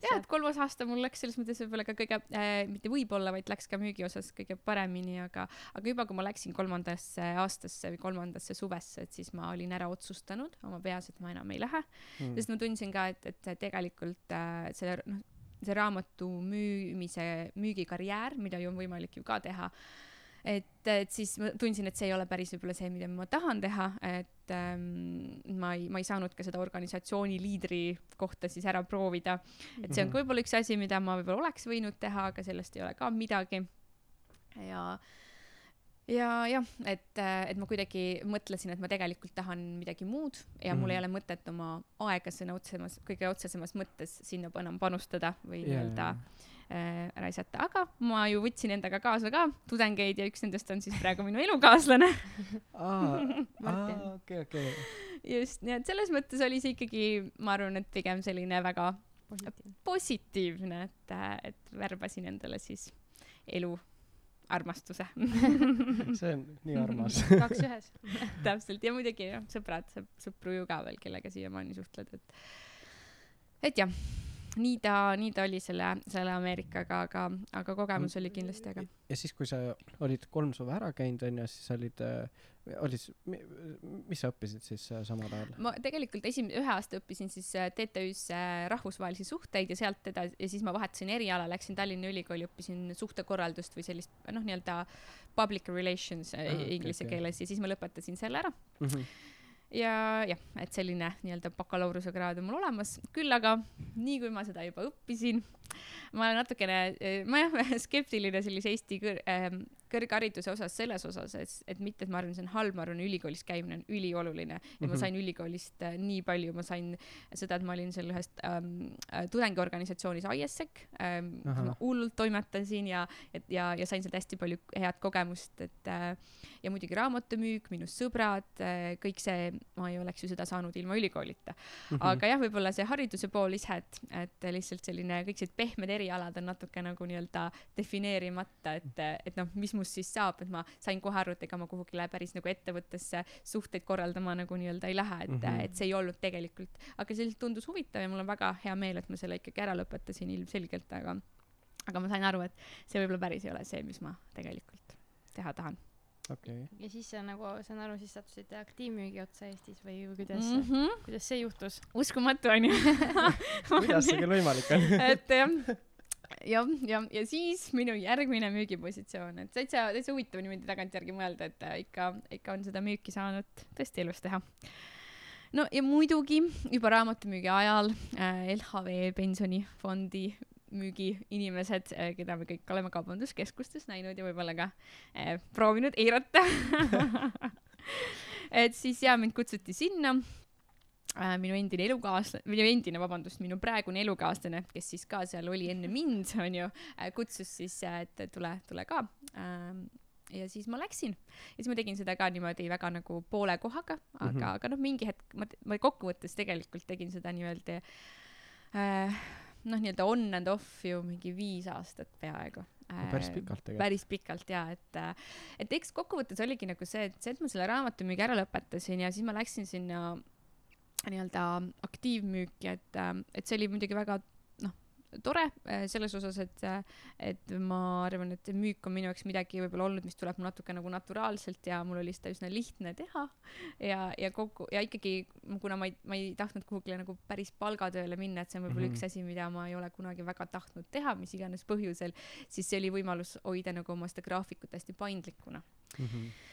jah, et kolmas aasta mul läks selles mõttes võib-olla ka kõige äh,, mitte võib-olla, vaid läks ka müügi osas kõige paremini, aga, aga juba, kui ma läksin kolmandasse aastasse või kolmandasse suvesse, et siis ma olin ära otsustanud oma peas, et ma enam ei lähe. Mm.. sest ma tundsin ka, et, et tegelikult äh, selle, noh, see raamatu müümise, müügikarjäär, mida ju on võimalik ju ka teha et, et siis ma tundsin, et see ei ole päris võib-olla see, mida ma tahan teha, et ähm, ma ei, ma ei saanud ka seda organisatsiooni liidri kohta siis ära proovida. et see on ka mhm. võib-olla üks asi, mida ma võib-olla oleks võinud teha, aga sellest ei ole ka midagi. ja, ja jah, et, et ma kuidagi mõtlesin, et ma tegelikult tahan midagi muud ja mm. mul ei mhm. ole mõtet oma aega sõna otsemas, kõige otsesemas mõttes sinna enam panustada või yeah. nii-öelda äh, raisata, aga ma ju võtsin endaga kaasa ka tudengeid ja üks nendest on siis praegu minu elukaaslane. Aa, okei, okei. just, nii et selles mõttes oli see ikkagi, ma arvan, et pigem selline väga positiivne, positiivne, et, et värbasin endale siis elu armastuse. See on nii armas. Kaks ühes. Täpselt. Ja muidugi jah, sõbrad, sõpru ju ka veel, kellega siiamaani suhtled, et et jah nii ta, nii ta oli selle, selle Ameerikaga, aga, aga kogemus oli kindlasti äge. ja siis, kui sa olid kolm suve ära käinud, onju, siis olid äh,, olid, mis sa õppisid siis äh, samal ajal? ma tegelikult esimene, ühe aasta õppisin siis äh, TTÜ-s äh, rahvusvahelisi suhteid ja sealt edasi, ja siis ma vahetasin eriala, läksin Tallinna Ülikooli, õppisin suhtekorraldust või sellist, noh, nii-öelda public relations ah, inglise okay, keeles ja siis ma lõpetasin selle ära mm. -hmm ja jah, et selline nii-öelda bakalaureusekraad on mul olemas, küll aga nii kui ma seda juba õppisin, ma olen natukene, ma jah, skeptiline sellise Eesti kõr- äh,, kõrghariduse osas selles osas, et, et mitte, et ma arvan, see on halb, ma arvan, ülikoolis käimine on ülioluline ja mm -hmm. ma mhm. sain ülikoolist äh, nii palju, ma sain seda, et ma olin seal ühes ähm, äh, tudengiorganisatsioonis IESEC ähm,, ma hullult toimetasin ja, et ja, ja sain sealt hästi palju head kogemust, et äh, ja muidugi raamatumüük, minu sõbrad äh,, kõik see, ma ei oleks ju seda saanud ilma ülikoolita mm. -hmm. aga jah, võib-olla see hariduse pool ise, et, et lihtsalt selline kõik sellised pehmed erialad on natuke nagu nii-öelda defineerimata, et, et noh, mis minust siis saab, et ma sain kohe aru, et ega ma kuhugile päris nagu ettevõttesse suhteid korraldama nagu nii-öelda ei lähe, et mm, -hmm. et see ei olnud tegelikult, aga see lihtsalt tundus huvitav ja mul on väga hea meel, et ma selle ikkagi ära lõpetasin ilmselgelt, aga, aga ma sain aru, et see võib-olla päris ei ole see, mis ma tegelikult teha tahan okay.. ja siis sa nagu, saan aru, siis sattusid aktiivmüügi otsa Eestis või, või kuidas mm, -hmm. kuidas see juhtus? uskumatu onju kuidas see küll võimalik on? Et jah. Jah, ja, ja siis minu järgmine müügipositsioon, et täitsa, täitsa huvitav niimoodi tagantjärgi mõelda, et äh, ikka, ikka on seda müüki saanud. Tõesti elus teha. no ja muidugi juba raamatumüügi ajal äh, LHV pensionifondi müügiinimesed äh,, keda me kõik oleme kaubanduskeskustes näinud ja võib-olla ka äh, proovinud eirata et siis ja mind kutsuti sinna äh, minu endine elukaaslane, minu endine, vabandust, minu praegune elukaaslane, kes siis ka seal oli enne mind, onju äh,, kutsus siis äh,, et tule, tule ka äh,. ja siis ma läksin ja siis ma tegin seda ka niimoodi väga nagu poole kohaga, aga mm, -hmm. aga noh, mingi hetk ma, ma kokkuvõttes tegelikult tegin seda nii-öelda äh, noh, nii-öelda on and off ju mingi viis aastat peaaegu no,. päris pikalt tegelikult. päris pikalt ja et, äh, et eks kokkuvõttes oligi nagu see, et see, et ma selle raamatumüügi ära lõpetasin ja siis ma läksin sinna nii-öelda aktiivmüüki, et, äh, et see oli muidugi väga tore äh, selles osas, et, äh, et ma arvan, et müük on minu jaoks midagi võib-olla olnud, mis tuleb natuke nagu naturaalselt ja mul oli seda üsna lihtne teha. ja, ja kogu ja ikkagi, kuna ma ei, ma ei tahtnud kuhugile nagu päris palgatööle minna, et see on võib-olla mm -hmm. üks asi, mida ma ei ole kunagi väga tahtnud teha, mis iganes põhjusel, siis see oli võimalus hoida nagu oma seda graafikut hästi paindlikuna mm. -hmm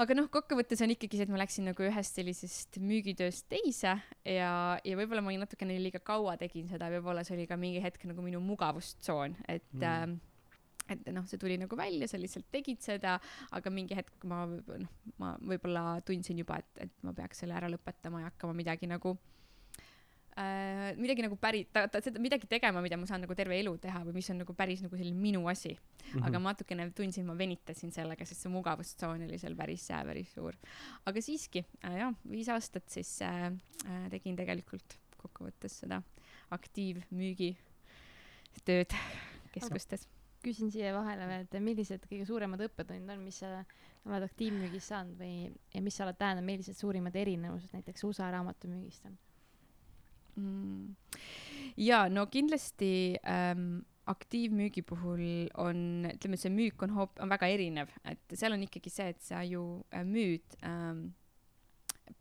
aga noh, kokkuvõttes on ikkagi see, et ma läksin nagu ühest sellisest müügitööst teise ja, ja võib-olla ma natukene liiga kaua tegin seda, võib-olla see oli ka mingi hetk nagu minu mugavustsoon, et mm. äh, et noh, see tuli nagu välja, sa lihtsalt tegid seda, aga mingi hetk ma noh, ma võib-olla tundsin juba, et, et ma peaks selle ära lõpetama ja hakkama midagi nagu äh, midagi nagu päri-, ta, ta, seda midagi tegema, mida ma saan nagu terve elu teha või mis on nagu päris nagu selline minu asi mm. -hmm. aga ma natukene tundsin, ma venitasin sellega, sest see mugavustsoon oli seal päris äh,, päris suur. aga siiski äh,, jah, viis aastat siis äh, äh, tegin tegelikult kokkuvõttes seda aktiivmüügi tööd keskustes. küsin siia vahele veel, et millised kõige suuremad õppetunnid on, mis sa oled aktiivmüügis saanud või, ja mis sa oled tähendanud, millised suurimad erinevused näiteks USA raamatumüügist on? Mm.? ja no kindlasti ähm, aktiivmüügi puhul on, ütleme, see müük on hoop-, on väga erinev, et seal on ikkagi see, et sa ju äh, müüd ähm,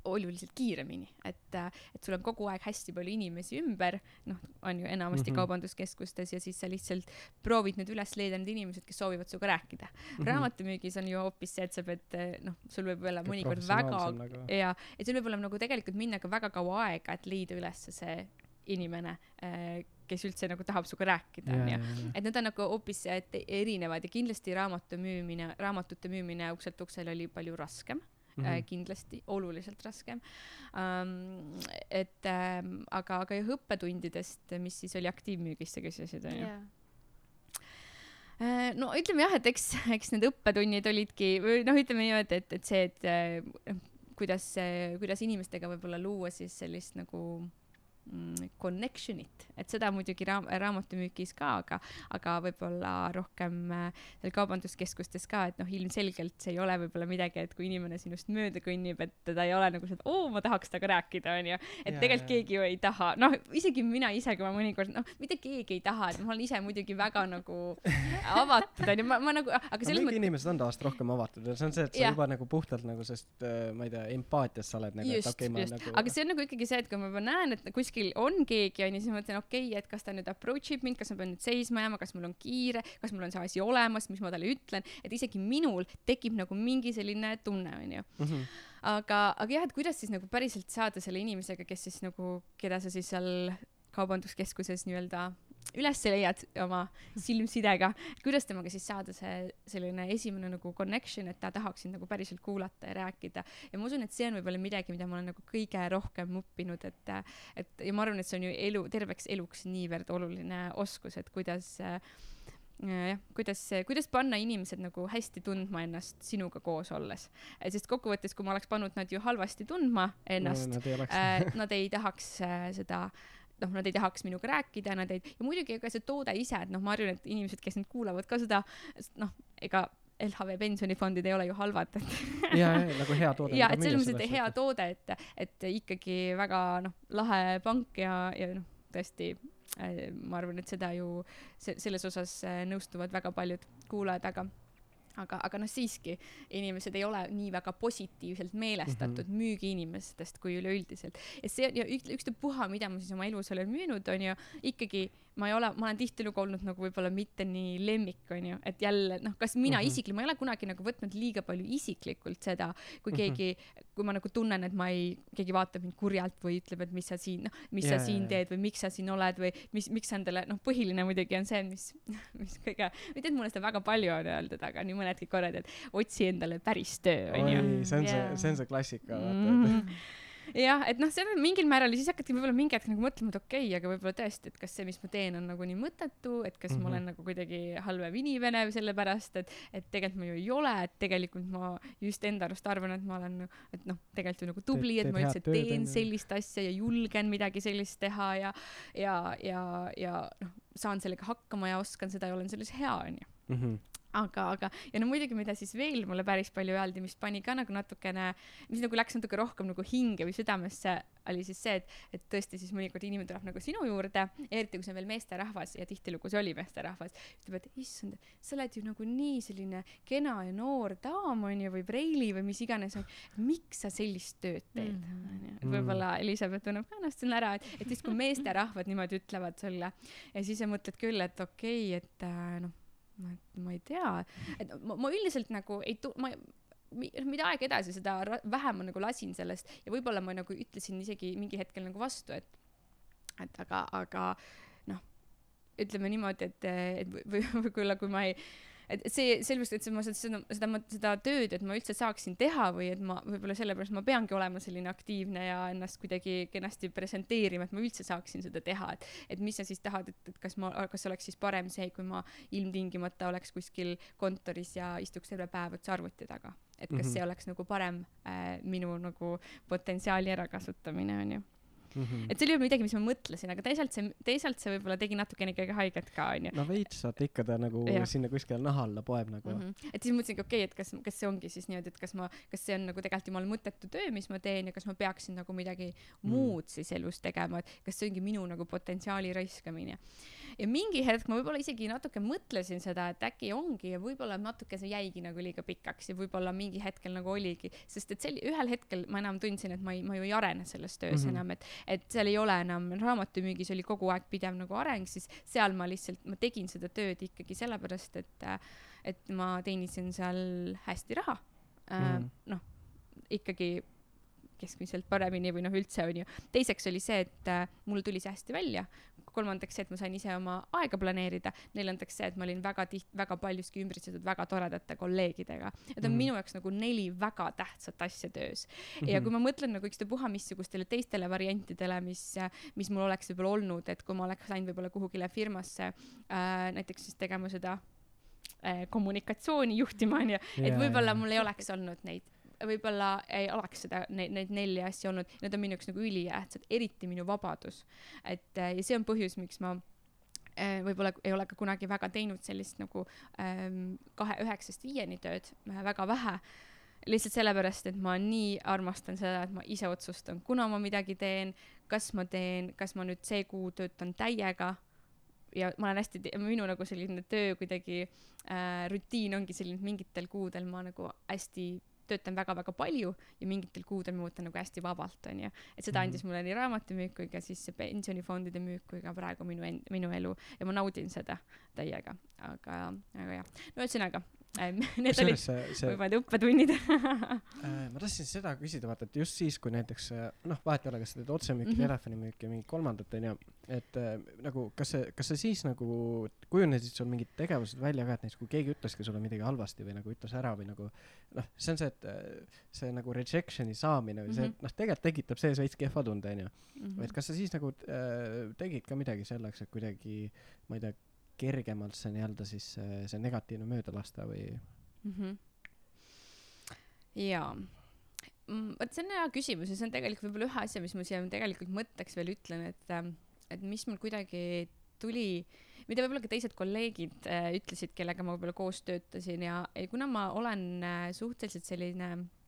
oluliselt kiiremini, et, et sul on kogu aeg hästi palju inimesi ümber, noh, on ju enamasti mm -hmm. kaubanduskeskustes ja siis sa lihtsalt proovid nüüd üles leida need inimesed, kes soovivad sinuga rääkida mm. -hmm. raamatumüügis on ju hoopis see, et sa pead, noh, sul võib olla mõnikord väga ja, et sul võib olla nagu tegelikult minna ka väga kaua aega, et leida üles see inimene äh, kes üldse nagu tahab sinuga rääkida, onju. et need on nagu hoopis erinevad ja kindlasti raamatu müümine, raamatute müümine ukselt uksele oli palju raskem mm -hmm. kindlasti oluliselt raskem um,. et ähm, aga, aga jah, õppetundidest, mis siis oli aktiivmüügis, sa küsisid onju yeah äh, no ütleme jah, et eks, eks need õppetunnid olidki, või noh, ütleme niimoodi, et, et see, et äh, kuidas, kuidas inimestega võib-olla luua siis sellist nagu Mm, connection'it, et seda muidugi raam-, raamatumüügis ka, aga, aga võib-olla rohkem äh, seal kaubanduskeskustes ka, et noh, ilmselgelt see ei ole võib-olla midagi, et kui inimene sinust mööda kõnnib, et teda ei ole nagu see, et oo, ma tahaks temaga rääkida, onju. et ja, tegelikult ja. keegi ju ei taha, noh, isegi mina ise, kui ma mõnikord, noh, mitte keegi ei taha, et ma olen ise muidugi väga nagu avatud, onju, ma, ma nagu, aga selles mõttes. inimesed on tavaliselt rohkem avatud ja see on see, et sa ja. juba nagu puhtalt nagu, sest äh, ma ei tea, empaatias sa oled nagu, et okei okay,, ma nagu. aga see on nagu ikkagi see, et kui ma juba näen, et kuskil kuskil on keegi onju, siis ma mõtlen, okei okay,, et kas ta nüüd approach ib mind, kas ma pean nüüd seisma jääma, kas mul on kiire, kas mul on see asi olemas, mis ma talle ütlen, et isegi minul tekib nagu mingi selline tunne onju. -hmm. aga, aga jah, et kuidas siis nagu päriselt saada selle inimesega, kes siis nagu, keda sa siis seal kaubanduskeskuses nii-öelda üles leiad oma silmsidega, kuidas temaga siis saada see selline esimene nagu connection, et ta tahaks sind nagu päriselt kuulata ja rääkida. ja ma usun, et see on võib-olla midagi, mida ma olen nagu kõige rohkem õppinud, et, et ja ma arvan, et see on ju elu, terveks eluks niivõrd oluline oskus, et kuidas jah, kuidas, kuidas panna inimesed nagu hästi tundma ennast sinuga koos olles. sest kokkuvõttes, kui ma oleks pannud nad ju halvasti tundma ennast no,, nad ei, äh, nad ei tahaks äh, seda äh, noh, nad ei tahaks minuga rääkida, nad ei, ja muidugi ega see toode ise, et noh, ma arvan, et inimesed, kes nüüd kuulavad ka seda, noh, ega LHV pensionifondid ei ole ju halvad, et ja, ja nagu hea toode. ja, et selles mõttes, et hea toode, et, et ikkagi väga noh, lahe pank ja, ja noh, tõesti äh, ma arvan, et seda ju se selles osas äh, nõustuvad väga paljud kuulajad, aga aga, aga noh, siiski inimesed ei ole nii väga positiivselt meelestatud mm -hmm. müügiinimestest kui üleüldiselt. ja see on ju ükstapuha, mida ma siis oma elus olen müünud, on ju ikkagi ma ei ole, ma olen tihtilugu olnud nagu võib-olla mitte nii lemmik, onju, et jälle noh, kas mina mm -hmm. isiklikult, ma ei ole kunagi nagu võtnud liiga palju isiklikult seda, kui mhm. keegi mm, -hmm. kui ma nagu tunnen, et ma ei, keegi vaatab mind kurjalt või ütleb, et mis sa siin, noh, mis yeah, sa siin teed või miks sa siin oled või mis, miks sa endale, noh, põhiline muidugi on see, mis, mis kõige, mitte et mulle seda väga palju on öeldud, aga nii mõnedki korrad, et otsi endale päris töö, onju. see on yeah. see, see on see klassika, vaata mm. -hmm jah, et noh, see on mingil määral ja siis hakati võib-olla mingi hetk nagu mõtlema, et okei okay,, aga võib-olla tõesti, et kas see, mis ma teen, on nagu nii mõttetu, et kas mm -hmm. ma olen mhm. nagu kuidagi halvem inimene sellepärast, et, et tegelikult ma ju ei ole, et tegelikult ma just enda arust arvan, et ma olen, et noh, tegelikult ju nagu tubli, et ma üldse teen sellist asja ja julgen midagi sellist teha ja, ja, ja, ja noh, saan sellega hakkama ja oskan seda ja olen selles hea, onju mhm aga, aga ja no muidugi, mida siis veel mulle päris palju öeldi, mis pani ka nagu natukene, mis nagu läks natuke rohkem nagu hinge või südamesse, oli siis see, et, et tõesti siis mõnikord inimene tuleb nagu sinu juurde, eriti kui see on veel meesterahvas ja tihtilugu see oli meesterahvas, ütleb, et issand, sa oled ju nagu nii selline kena ja noor daam onju või preili või mis iganes, miks sa sellist tööd teed mm, onju -hmm. võib-olla Elizabeth tunneb ka ennast siin ära, et, et siis kui meesterahvad niimoodi ütlevad sulle ja siis sa mõtled küll, et okei okay,, et äh, noh ma, ma ei tea, et ma, ma üldiselt nagu ei tu-, ma mida aeg edasi, seda vähem ma nagu lasin sellest ja võib-olla ma nagu ütlesin isegi mingi hetkel nagu vastu, et, et aga, aga noh, ütleme niimoodi, et, et või võib-olla kui ma ei et see sellepärast et ma seda seda seda, seda tööd et ma üldse saaksin teha või et ma võib-olla sellepärast ma peangi olema selline aktiivne ja ennast kuidagi kenasti presenteerima et ma üldse saaksin seda teha et et mis sa siis tahad et et kas ma kas oleks siis parem see kui ma ilmtingimata oleks kuskil kontoris ja istuks terve päev otse arvuti taga et kas mm -hmm. see oleks nagu parem äh, minu nagu potentsiaali ärakasutamine onju Mm -hmm. et see oli midagi, mis ma mõtlesin, aga teisalt see, teisalt see võib-olla tegi natukene ikkagi haiget ka, onju. no veits vaata ikka ta nagu ja. sinna kuskile naha alla poeb nagu mm. -hmm. et siis mõtlesingi, okei okay,, et kas, kas see ongi siis niimoodi, et kas ma, kas see on nagu tegelikult jumala mõttetu töö, mis ma teen ja kas ma peaksin nagu midagi mm. muud siis elus tegema, et kas see ongi minu nagu potentsiaali raiskamine ja mingi hetk ma võib-olla isegi natuke mõtlesin seda, et äkki ongi ja võib-olla natuke see jäigi nagu liiga pikaks ja võib-olla mingi hetkel nagu oligi, sest et sel-, ühel hetkel ma enam tundsin, et ma ei, ma ju ei arene selles töös mm -hmm. enam, et, et seal ei ole enam, raamatumüügis oli kogu aeg pidev nagu areng, siis seal ma lihtsalt, ma tegin seda tööd ikkagi sellepärast, et, et ma teenisin seal hästi raha mm -hmm.. noh, ikkagi keskmiselt paremini või noh, üldse onju. teiseks oli see, et äh, mul tuli see hästi välja, kolmandaks see, et ma sain ise oma aega planeerida, neljandaks see, et ma olin väga tiht-, väga paljuski ümbritsetud väga toredate kolleegidega. Need on mm -hmm. minu jaoks nagu neli väga tähtsat asja töös ja kui ma mõtlen nagu ükstapuha missugustele teistele variantidele, mis, mis mul oleks võib-olla olnud, et kui ma oleks läinud võib-olla kuhugile firmasse äh, näiteks siis tegema seda äh, kommunikatsiooni juhtima onju, et võib-olla mul ei oleks olnud neid võib-olla ei oleks seda, neid, neid nelja asja olnud, need on minu jaoks nagu ülitähtsad, eriti minu vabadus. et äh, ja see on põhjus, miks ma äh, võib-olla ei ole ka kunagi väga teinud sellist nagu ähm, kahe üheksast viieni tööd, äh, väga vähe. Lihtsalt sellepärast, et ma nii armastan seda, et ma ise otsustan, kuna ma midagi teen, kas ma teen, kas ma nüüd see kuu töötan täiega. Ja ma olen hästi, minu nagu selline töö kuidagi äh, rutiin ongi selline, et mingitel kuudel ma nagu hästi töötan väga-väga palju ja mingitel kuudel ma võtan nagu hästi vabalt, onju. et seda andis mhm. mulle nii raamatümüük kui ka siis see pensionifondide müük kui ka praegu minu end-, minu elu ja ma naudin seda täiega, aga, aga jah, no ühesõnaga Need olid võib-olla need õppetunnid äh, ma tahtsin seda küsida, vaata, et just siis, kui näiteks äh, noh, vahet ei ole, kas sa teed otsemüüki mm -hmm., telefonimüüki või mingit kolmandat, onju, et äh, nagu kas see, kas sa siis nagu kujunesid sul mingid tegevused välja ka, et näiteks kui keegi ütleski sulle midagi halvasti või nagu ütles ära või nagu noh, see on see, et see nagu rejection'i saamine või see mm -hmm. noh, tegelikult tekitab sees veits kehva tunde, onju. et kas sa siis nagu äh, tegid ka midagi selleks, et kuidagi, ma ei tea kergemalt see nii-öelda siis see, see negatiivne mööda lasta või mm? -hmm. jaa vot see on hea küsimus ja see on tegelikult võib-olla ühe asja, mis ma siia tegelikult mõtteks veel ütlen, et, ähm, et mis mul kuidagi tuli, mida võib-olla ka teised kolleegid äh, ütlesid, kellega ma võib-olla koos töötasin ja, ja kuna ma olen äh, suhteliselt selline äh,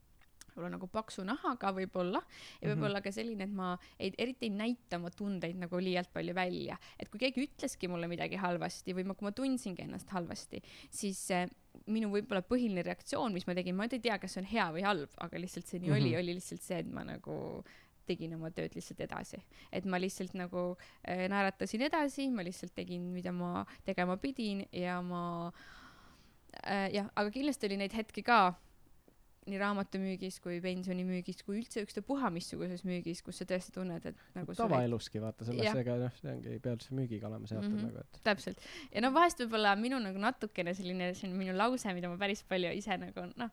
võib-olla nagu paksu nahaga võib-olla ja võib-olla -hmm. ka selline, et ma ei, eriti ei näita oma tundeid nagu liialt palju välja, et kui keegi ütleski mulle midagi halvasti või ma, kui ma tundsingi ennast halvasti, siis äh, minu võib-olla põhiline reaktsioon, mis ma tegin, ma ei tea, kas see on hea või halb, aga lihtsalt see nii mm -hmm. oli, oli lihtsalt see, et ma nagu tegin oma tööd lihtsalt edasi, et ma lihtsalt nagu äh, naeratasin edasi, ma lihtsalt tegin, mida ma tegema pidin ja ma äh, jah, aga kindlasti oli neid hetki ka nii raamatumüügis kui pensionimüügis kui üldse ükstapuha missuguses müügis, kus sa tõesti tunned, et nagu tavaeluski vaata selles, ega noh, see ongi peamiselt müügiga olema seotud mm -hmm. nagu, et täpselt. ja no vahest võib-olla minu nagu natukene selline, see on minu lause, mida ma päris palju ise nagu noh,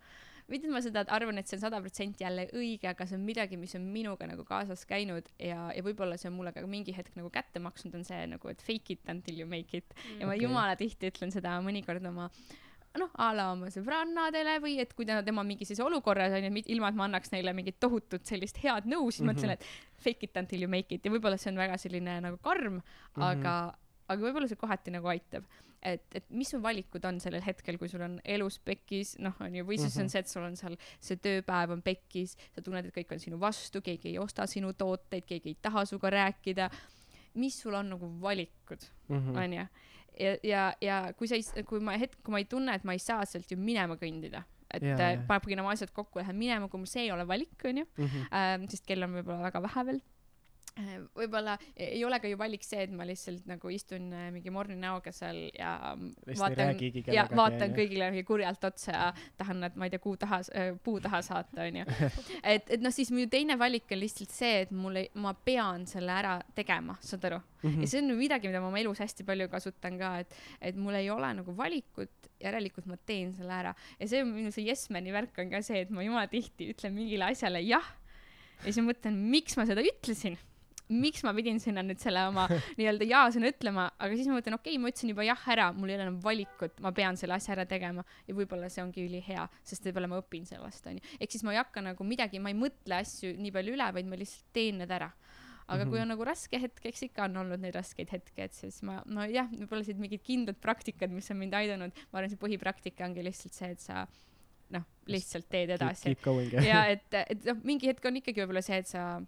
mitte et ma seda arvan, et see on sada protsenti jälle õige, aga see on midagi, mis on minuga nagu kaasas käinud ja, ja võib-olla see on mulle ka mingi hetk nagu kätte maksnud, on see nagu, et fake it until you make it mm. ja ma okay. jumala tihti ütlen seda mõnikord oma noh, a la oma sõbrannadele või et kui ta, tema mingi sellises olukorras on ju, ilma et ma annaks neile mingit tohutut sellist head nõu, siis mm -hmm. ma ütlen, et fake it until you make it ja võib-olla see on väga selline nagu karm mm, -hmm. aga, aga võib-olla see kohati nagu aitab. et, et mis su valikud on sellel hetkel, kui sul on elus pekkis, noh, on ju, või siis mm -hmm. on see, et sul on seal see tööpäev on pekkis, sa tunned, et kõik on sinu vastu, keegi ei osta sinu tooteid, keegi ei taha sinuga rääkida. mis sul on nagu valikud, mhm. onju ja, ja, ja kui sa ei, kui ma hetk, kui ma ei tunne, et ma ei saa sealt ju minema kõndida, et yeah, yeah. panebki oma asjad kokku, lähen minema, kui mul see ei ole valik, onju mm, -hmm. äh, sest kell on võib-olla väga vähe veel Äh, võib-olla ei ole ka ju valik see, et ma lihtsalt nagu istun äh, mingi morni näoga seal ja vaatan ja vaatan kõigile kurjalt otsa ja tahan nad, ma ei tea, kuu taha, äh, puu taha saata, onju. et, et noh, siis mu teine valik on lihtsalt see, et mul ei, ma pean selle ära tegema, saad aru mm. -hmm. ja see on midagi, mida ma oma elus hästi palju kasutan ka, et, et mul ei ole nagu valikut, järelikult ma teen selle ära. ja see on minu see yes man'i värk on ka see, et ma jumala tihti ütlen mingile asjale jah ja siis ma mõtlen, miks ma seda ütlesin miks ma pidin sinna nüüd selle oma nii-öelda jaa-sõna ütlema, aga siis ma mõtlen, okei okay,, ma ütlesin juba jah ära, mul ei ole enam valikut, ma pean selle asja ära tegema ja võib-olla see ongi ülihea, sest võib-olla ma õpin sellest, onju. ehk siis ma ei hakka nagu midagi, ma ei mõtle asju nii palju üle, vaid ma lihtsalt teen need ära aga mm -hmm. kui mhm. on nagu raske hetk, eks ikka on olnud neid raskeid hetki, et siis ma, nojah, võib-olla siit mingid kindlad praktikad, mis on mind aidanud, ma arvan, see põhipraktika ongi lihtsalt see, et sa noh, lihtsalt teed edasi. ja et, et noh, mingi hetk on ikkagi võib-olla see, et sa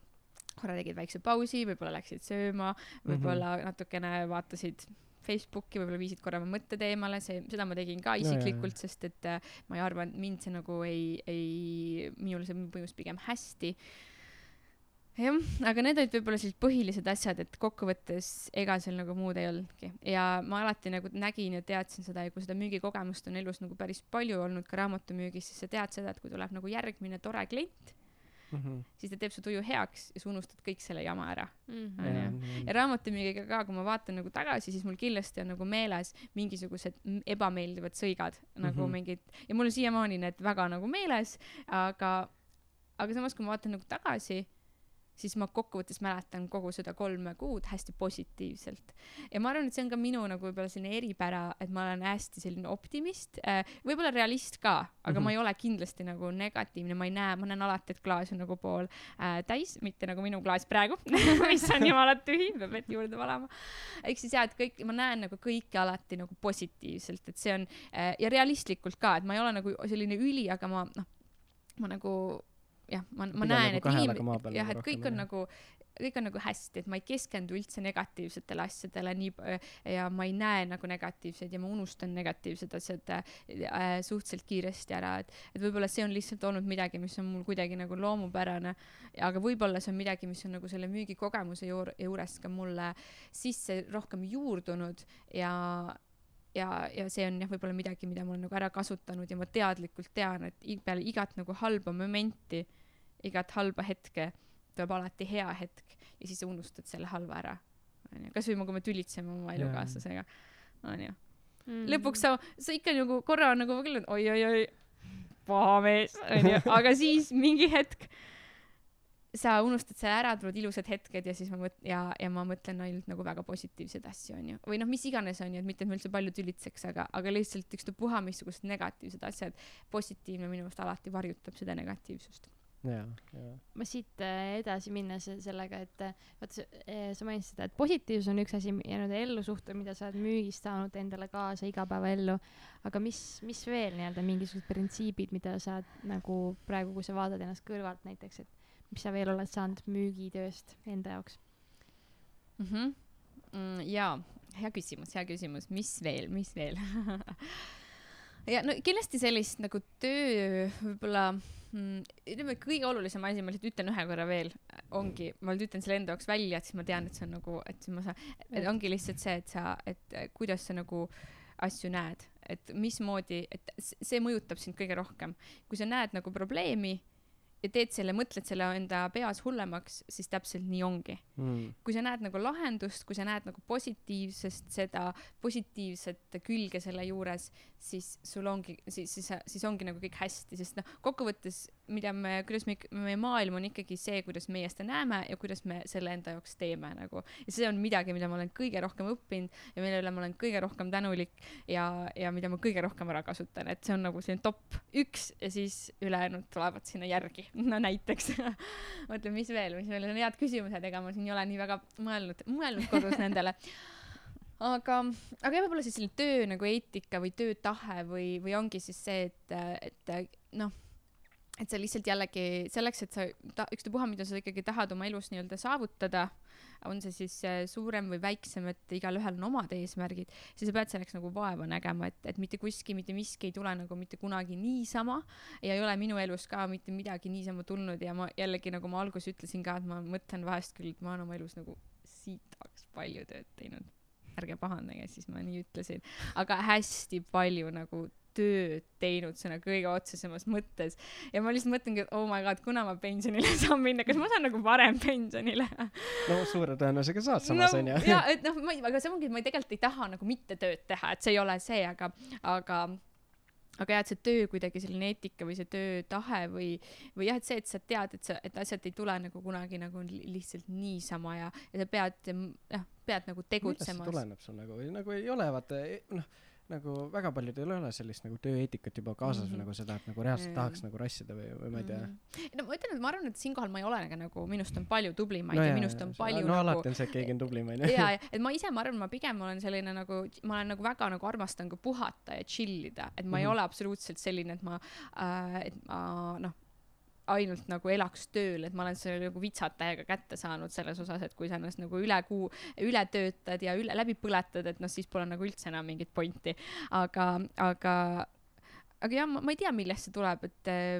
korra tegid väikse pausi, võib-olla läksid sööma, võib-olla mm -hmm. natukene vaatasid Facebooki, võib-olla viisid korra oma mõtted eemale, see, seda ma tegin ka isiklikult no,, sest et äh, ma ei arva, et mind see nagu ei, ei, minule see mõjus pigem hästi. jah, aga need olid võib-olla sellised põhilised asjad, et kokkuvõttes ega seal nagu muud ei olnudki ja ma alati nagu nägin ja teadsin seda ja kui seda müügikogemust on elus nagu päris palju olnud ka raamatumüügis, siis sa tead seda, et kui tuleb nagu järgmine tore klient mm, -hmm. siis ta teeb su tuju heaks ja sa unustad kõik selle jama ära mm. -hmm. onju. ja raamatumüügiga ka, kui ma vaatan nagu tagasi, siis mul kindlasti on nagu meeles mingisugused ebameeldivad sõigad mm -hmm. nagu mingid ja mul on siiamaani need väga nagu meeles, aga, aga samas, kui ma vaatan nagu tagasi siis ma kokkuvõttes mäletan kogu seda kolme kuud hästi positiivselt. ja ma arvan, et see on ka minu nagu võib-olla selline eripära, et ma olen hästi selline optimist äh,, võib-olla realist ka, aga mm -hmm. ma ei ole kindlasti nagu negatiivne, ma ei näe, ma näen alati, et klaas on nagu pool äh, täis, mitte nagu minu klaas praegu mis on jumala tühi, peab vett juurde valama. ehk siis jah, et kõik, ma näen nagu kõike alati nagu positiivselt, et see on äh, ja realistlikult ka, et ma ei ole nagu selline üli, aga ma noh, ma nagu jah, ma, ma näen nagu, et inimene, jah, et kõik on nagu, kõik on nagu hästi, et ma ei keskendu üldse negatiivsetele asjadele nii ja ma ei näe nagu negatiivseid ja ma unustan negatiivsed asjad äh, suhteliselt kiiresti ära, et, et võib-olla see on lihtsalt olnud midagi, mis on mul kuidagi nagu loomupärane, aga võib-olla see on midagi, mis on nagu selle müügikogemuse juur, juures ka mulle sisse rohkem juurdunud ja ja, ja see on jah, võib-olla midagi, mida ma olen nagu ära kasutanud ja ma teadlikult tean, et peale igat nagu halba momenti, igat halba hetke tuleb alati hea hetk ja siis sa unustad selle halva ära. onju, kasvõi kui me tülitseme oma elukaaslasega, onju. Mm. lõpuks sa, sa ikka nagu korra nagu küll, et oi-oi-oi, paha mees, onju, aga siis mingi hetk sa unustad selle ära, tulevad ilusad hetked ja siis ma mõt- ja, ja ma mõtlen ainult nagu väga positiivseid asju, onju. või noh, mis iganes onju, et mitte, et ma üldse palju tülitseks, aga, aga lihtsalt ükstapuha missugused negatiivsed asjad, positiivne minu meelest alati varjutab seda negatiivsust. ja, ja. ma siit äh, edasi minnes sellega, et äh, vaata sa, äh, sa mainisid seda, et positiivsus on üks asi ja nii-öelda ellusuhtumine, mida sa oled müügist saanud endale kaasa igapäevaellu, aga mis, mis veel nii-öelda mingisugused printsiibid, mida sa nagu praegu, kui sa vaatad ennast kõrvalt näiteks, et mis sa veel oled saanud müügitööst enda jaoks mm? -hmm. Mm, jaa, hea küsimus, hea küsimus, mis veel, mis veel ja no kindlasti sellist nagu töö võib-olla mm, ütleme, kõige olulisem asi, ma lihtsalt ütlen ühe korra veel, ongi, ma nüüd ütlen selle enda jaoks välja, et siis ma tean, et see on nagu, et siis ma saan, et ongi lihtsalt see, et sa, et kuidas sa nagu asju näed, et mismoodi, et see mõjutab sind kõige rohkem. kui sa näed nagu probleemi ja teed selle, mõtled selle enda peas hullemaks, siis täpselt nii ongi. Mm.. kui sa näed nagu lahendust, kui sa näed nagu positiivsest seda, positiivset külge selle juures, siis sul ongi, siis, siis, siis ongi nagu kõik hästi, sest noh, kokkuvõttes, mida me, kuidas me, meie maailm on ikkagi see, kuidas meie seda näeme ja kuidas me selle enda jaoks teeme nagu. ja see on midagi, mida ma olen kõige rohkem õppinud ja mille üle ma olen kõige rohkem tänulik ja, ja mida ma kõige rohkem ära kasutan, et see on nagu selline top üks ja siis ülejäänud tulevad sinna järgi, no näiteks. Mõtlen, mis veel, mis veel on head küsimused, ega ma siin ei ole nii väga mõelnud, mõelnud kodus nendele. Aga, aga võib-olla siis selline töö nagu eetika või töötahe või, või ongi siis see, et, et noh, et sa lihtsalt jällegi selleks, et sa ta, ükstapuha, mida sa ikkagi tahad oma elus nii-öelda saavutada, on see siis äh, suurem või väiksem, et igalühel on omad eesmärgid, siis sa pead selleks nagu vaeva nägema, et, et mitte kuskil mitte miski ei tule nagu mitte kunagi niisama ja ei ole minu elus ka mitte midagi niisama tulnud ja ma jällegi nagu ma alguses ütlesin ka, et ma mõtlen vahest küll, et ma olen oma elus nagu sitaks palju tööd teinud. Ärge pahandage, siis ma nii ütlesin, aga hästi palju nagu tööd teinud sõna kõige otsesemas mõttes ja ma lihtsalt mõtlengi, et oh my god, kuna ma pensionile saan minna, kas ma saan nagu varem pensionile? no suure tõenäosusega saad samas onju no,. ja et noh, ma, aga see ongi, et ma tegelikult ei taha nagu mitte tööd teha, et see ei ole see, aga, aga aga jah, et see töö kuidagi selline eetika või see töötahe või, või jah, et see, et sa tead, et sa, et asjad ei tule nagu kunagi nagu lihtsalt niisama ja, ja sa pead, jah, pead nagu tegutsema. tuleneb sul nagu, nagu ei ole vaata, noh nagu väga paljudel ei ole sellist nagu tööeetikat juba kaasas mm -hmm. või mhm. nagu seda, et nagu reaalselt tahaks nagu rassida või, või ma ei tea mm. -hmm. no ma ütlen, et ma arvan, et siinkohal ma ei ole ka nagu, minust on palju tublimaid no, ja, ja minust on palju no, nagu. alati on see, et keegi on tublim onju. ja, ja, et ma ise, ma arvan, ma pigem olen selline nagu, ma olen nagu väga nagu armastan ka puhata ja chill ida, et ma mm -hmm. ei mhm. ole absoluutselt selline, et ma äh,, et ma noh ainult nagu elaks tööl, et ma olen selle nagu vitsad täiega kätte saanud selles osas, et kui sa ennast nagu üle kuu, üle töötad ja üle, läbi põletad, et noh, siis pole nagu üldse enam mingit pointi. aga, aga, aga jah, ma ei tea, millest see tuleb, et äh,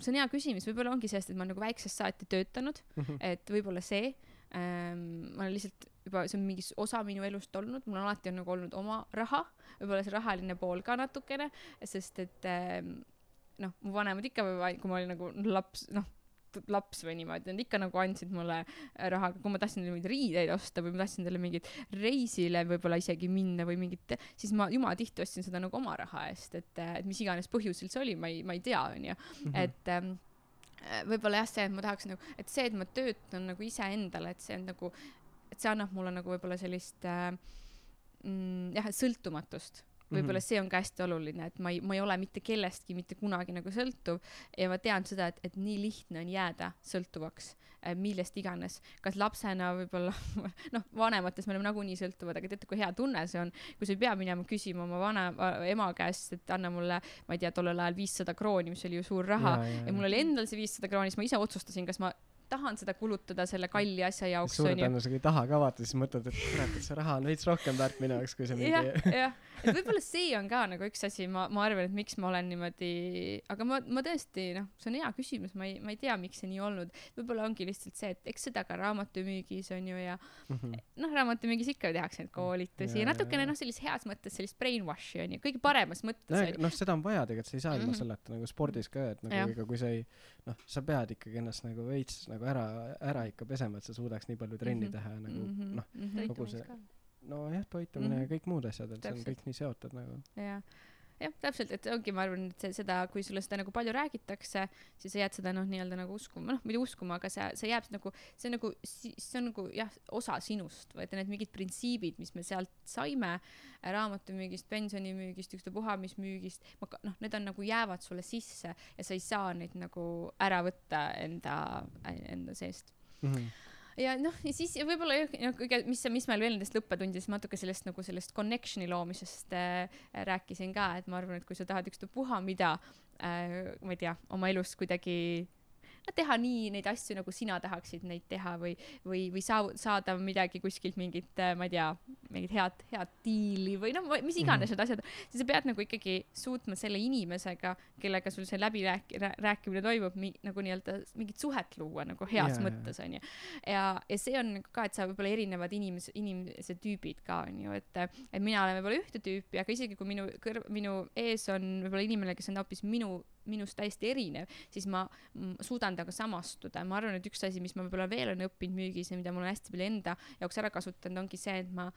see on hea küsimus, võib-olla ongi sellest, et ma olen nagu väiksest saati töötanud mm, -hmm. et võib-olla see ähm,, ma olen lihtsalt juba, see on mingi osa minu elust olnud, mul alati on nagu olnud oma raha, võib-olla see rahaline pool ka natukene, sest et ähm, noh, mu vanemad ikka, kui ma olin nagu laps, noh, laps või niimoodi, nad ikka nagu andsid mulle äh, raha, kui ma tahtsin neile mingeid riideid osta või ma tahtsin neile mingit reisile võib-olla isegi minna või mingit, siis ma jumala tihti ostsin seda nagu oma raha eest, et, äh, et mis iganes põhjusel see oli, ma ei, ma ei tea, onju, mhm. et ähm, äh, võib-olla jah, see, et ma tahaks nagu, et see, et ma töötan nagu iseendale, et see on nagu, et see annab mulle nagu võib-olla sellist äh, mm, jah, sõltumatust võib-olla mm -hmm. see on ka hästi oluline, et ma ei, ma ei ole mitte kellestki mitte kunagi nagu sõltuv ja ma tean seda, et, et nii lihtne on jääda sõltuvaks äh, millest iganes, kas lapsena võib-olla noh, vanemates me oleme nagunii sõltuvad, aga teate, kui hea tunne see on, kui sa ei pea minema küsima oma vana ema käest, et anna mulle, ma ei tea, tollel ajal viissada krooni, mis oli ju suur raha ja, ja, ja. ja mul oli endal see viissada krooni, siis ma ise otsustasin, kas ma tahan seda kulutada selle kalli asja jaoks. suure tõenäosusega ei taha ka vaata, siis mõtled, et kurat, et see raha on veits rohkem väärt minu jaoks, kui see mingi. jah, jah, et võib-olla see on ka nagu üks asi, ma, ma arvan, et miks ma olen niimoodi, aga ma, ma tõesti noh, see on hea küsimus, ma ei, ma ei tea, miks see nii olnud. võib-olla ongi lihtsalt see, et eks seda ka raamatumüügis on ju ja -hmm. noh, raamatumüügis ikka tehakse neid koolitusi ja, ja natukene noh, sellist heas mõttes sellist brainwash'i on ju, kõige paremas mõttes. noh, seda on vaja tegelikult, sa ei saa ilma mm -hmm. selleta nagu spordis ka, et nagu ega kui sa ei noh, sa pead ikkagi ennast nagu veits nagu ära, ära ikka pesema, et sa suudaks nii palju trenni mm -hmm. teha nagu mm -hmm. noh mm -hmm., kogu see nojah, toitumine mm -hmm. ja kõik muud asjad, et see on kõik nii seotud nagu. jah jah, täpselt, et ongi, ma arvan, et see, seda, kui sulle seda nagu palju räägitakse, siis sa jääd seda noh, nii-öelda nagu uskuma, noh, mitte uskuma, aga see, see jääb nagu, see on nagu, see on nagu jah, osa sinust, vaid need mingid printsiibid, mis me sealt saime raamatumüügist, pensionimüügist, ükstapuha mis müügist, noh, need on nagu jäävad sulle sisse ja sa ei saa neid nagu ära võtta enda, enda seest mm. -hmm ja noh, ja siis võib-olla noh, kõige, mis, mis meil veel nendest lõppetundides natuke sellest nagu sellest connection'i loomisest äh, rääkisin ka, et ma arvan, et kui sa tahad ükstapuha mida äh,, ma ei tea, oma elus kuidagi teha nii neid asju, nagu sina tahaksid neid teha või, või, või saa-, saada midagi kuskilt mingit, äh, ma ei tea, mingit head, head diili või noh, mis iganes mm -hmm. need asjad, siis sa pead nagu ikkagi suutma selle inimesega, kellega sul see läbirääk-, rääkimine toimub, nagu nii-öelda mingit suhet luua nagu heas yeah, mõttes, onju. ja, ja see on ka, et sa võib-olla erinevad inimese, inimese tüübid ka, onju, et, et mina olen võib-olla ühte tüüpi, aga isegi kui minu kõrv, minu ees on võib-olla inimene, kes on hoopis minu minust täiesti erinev, siis ma suudan temaga samastuda. ma arvan, et üks asi, mis ma võib-olla veel olen õppinud müügis ja mida ma olen hästi palju enda jaoks ära kasutanud, ongi see, et ma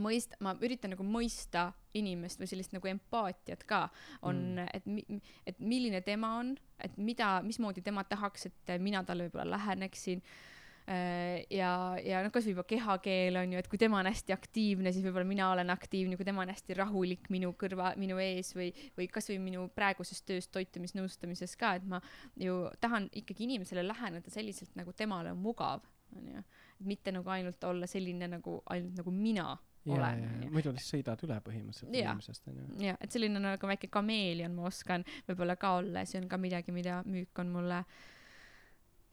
mõist-, ma üritan nagu mõista inimest või sellist nagu empaatiat ka, on mm., et mi-, et milline tema on, et mida, mismoodi tema tahaks, et mina talle võib-olla läheneksin Äh, ja, ja noh, kasvõi juba kehakeel on ju, et kui tema on hästi aktiivne, siis võib-olla mina olen aktiivne, kui tema on hästi rahulik minu kõrva, minu ees või, või kasvõi minu praeguses töös toitumisnõustamises ka, et ma ju tahan ikkagi inimesele läheneda selliselt, nagu temale on mugav, on ju. mitte nagu ainult olla selline nagu, ainult nagu mina olen. muidu lihtsalt sõidad üle põhimõtteliselt inimesest onju. ja, et selline nagu väike kameelion ma oskan võib-olla ka olla ja see on ka midagi, mida müük on mulle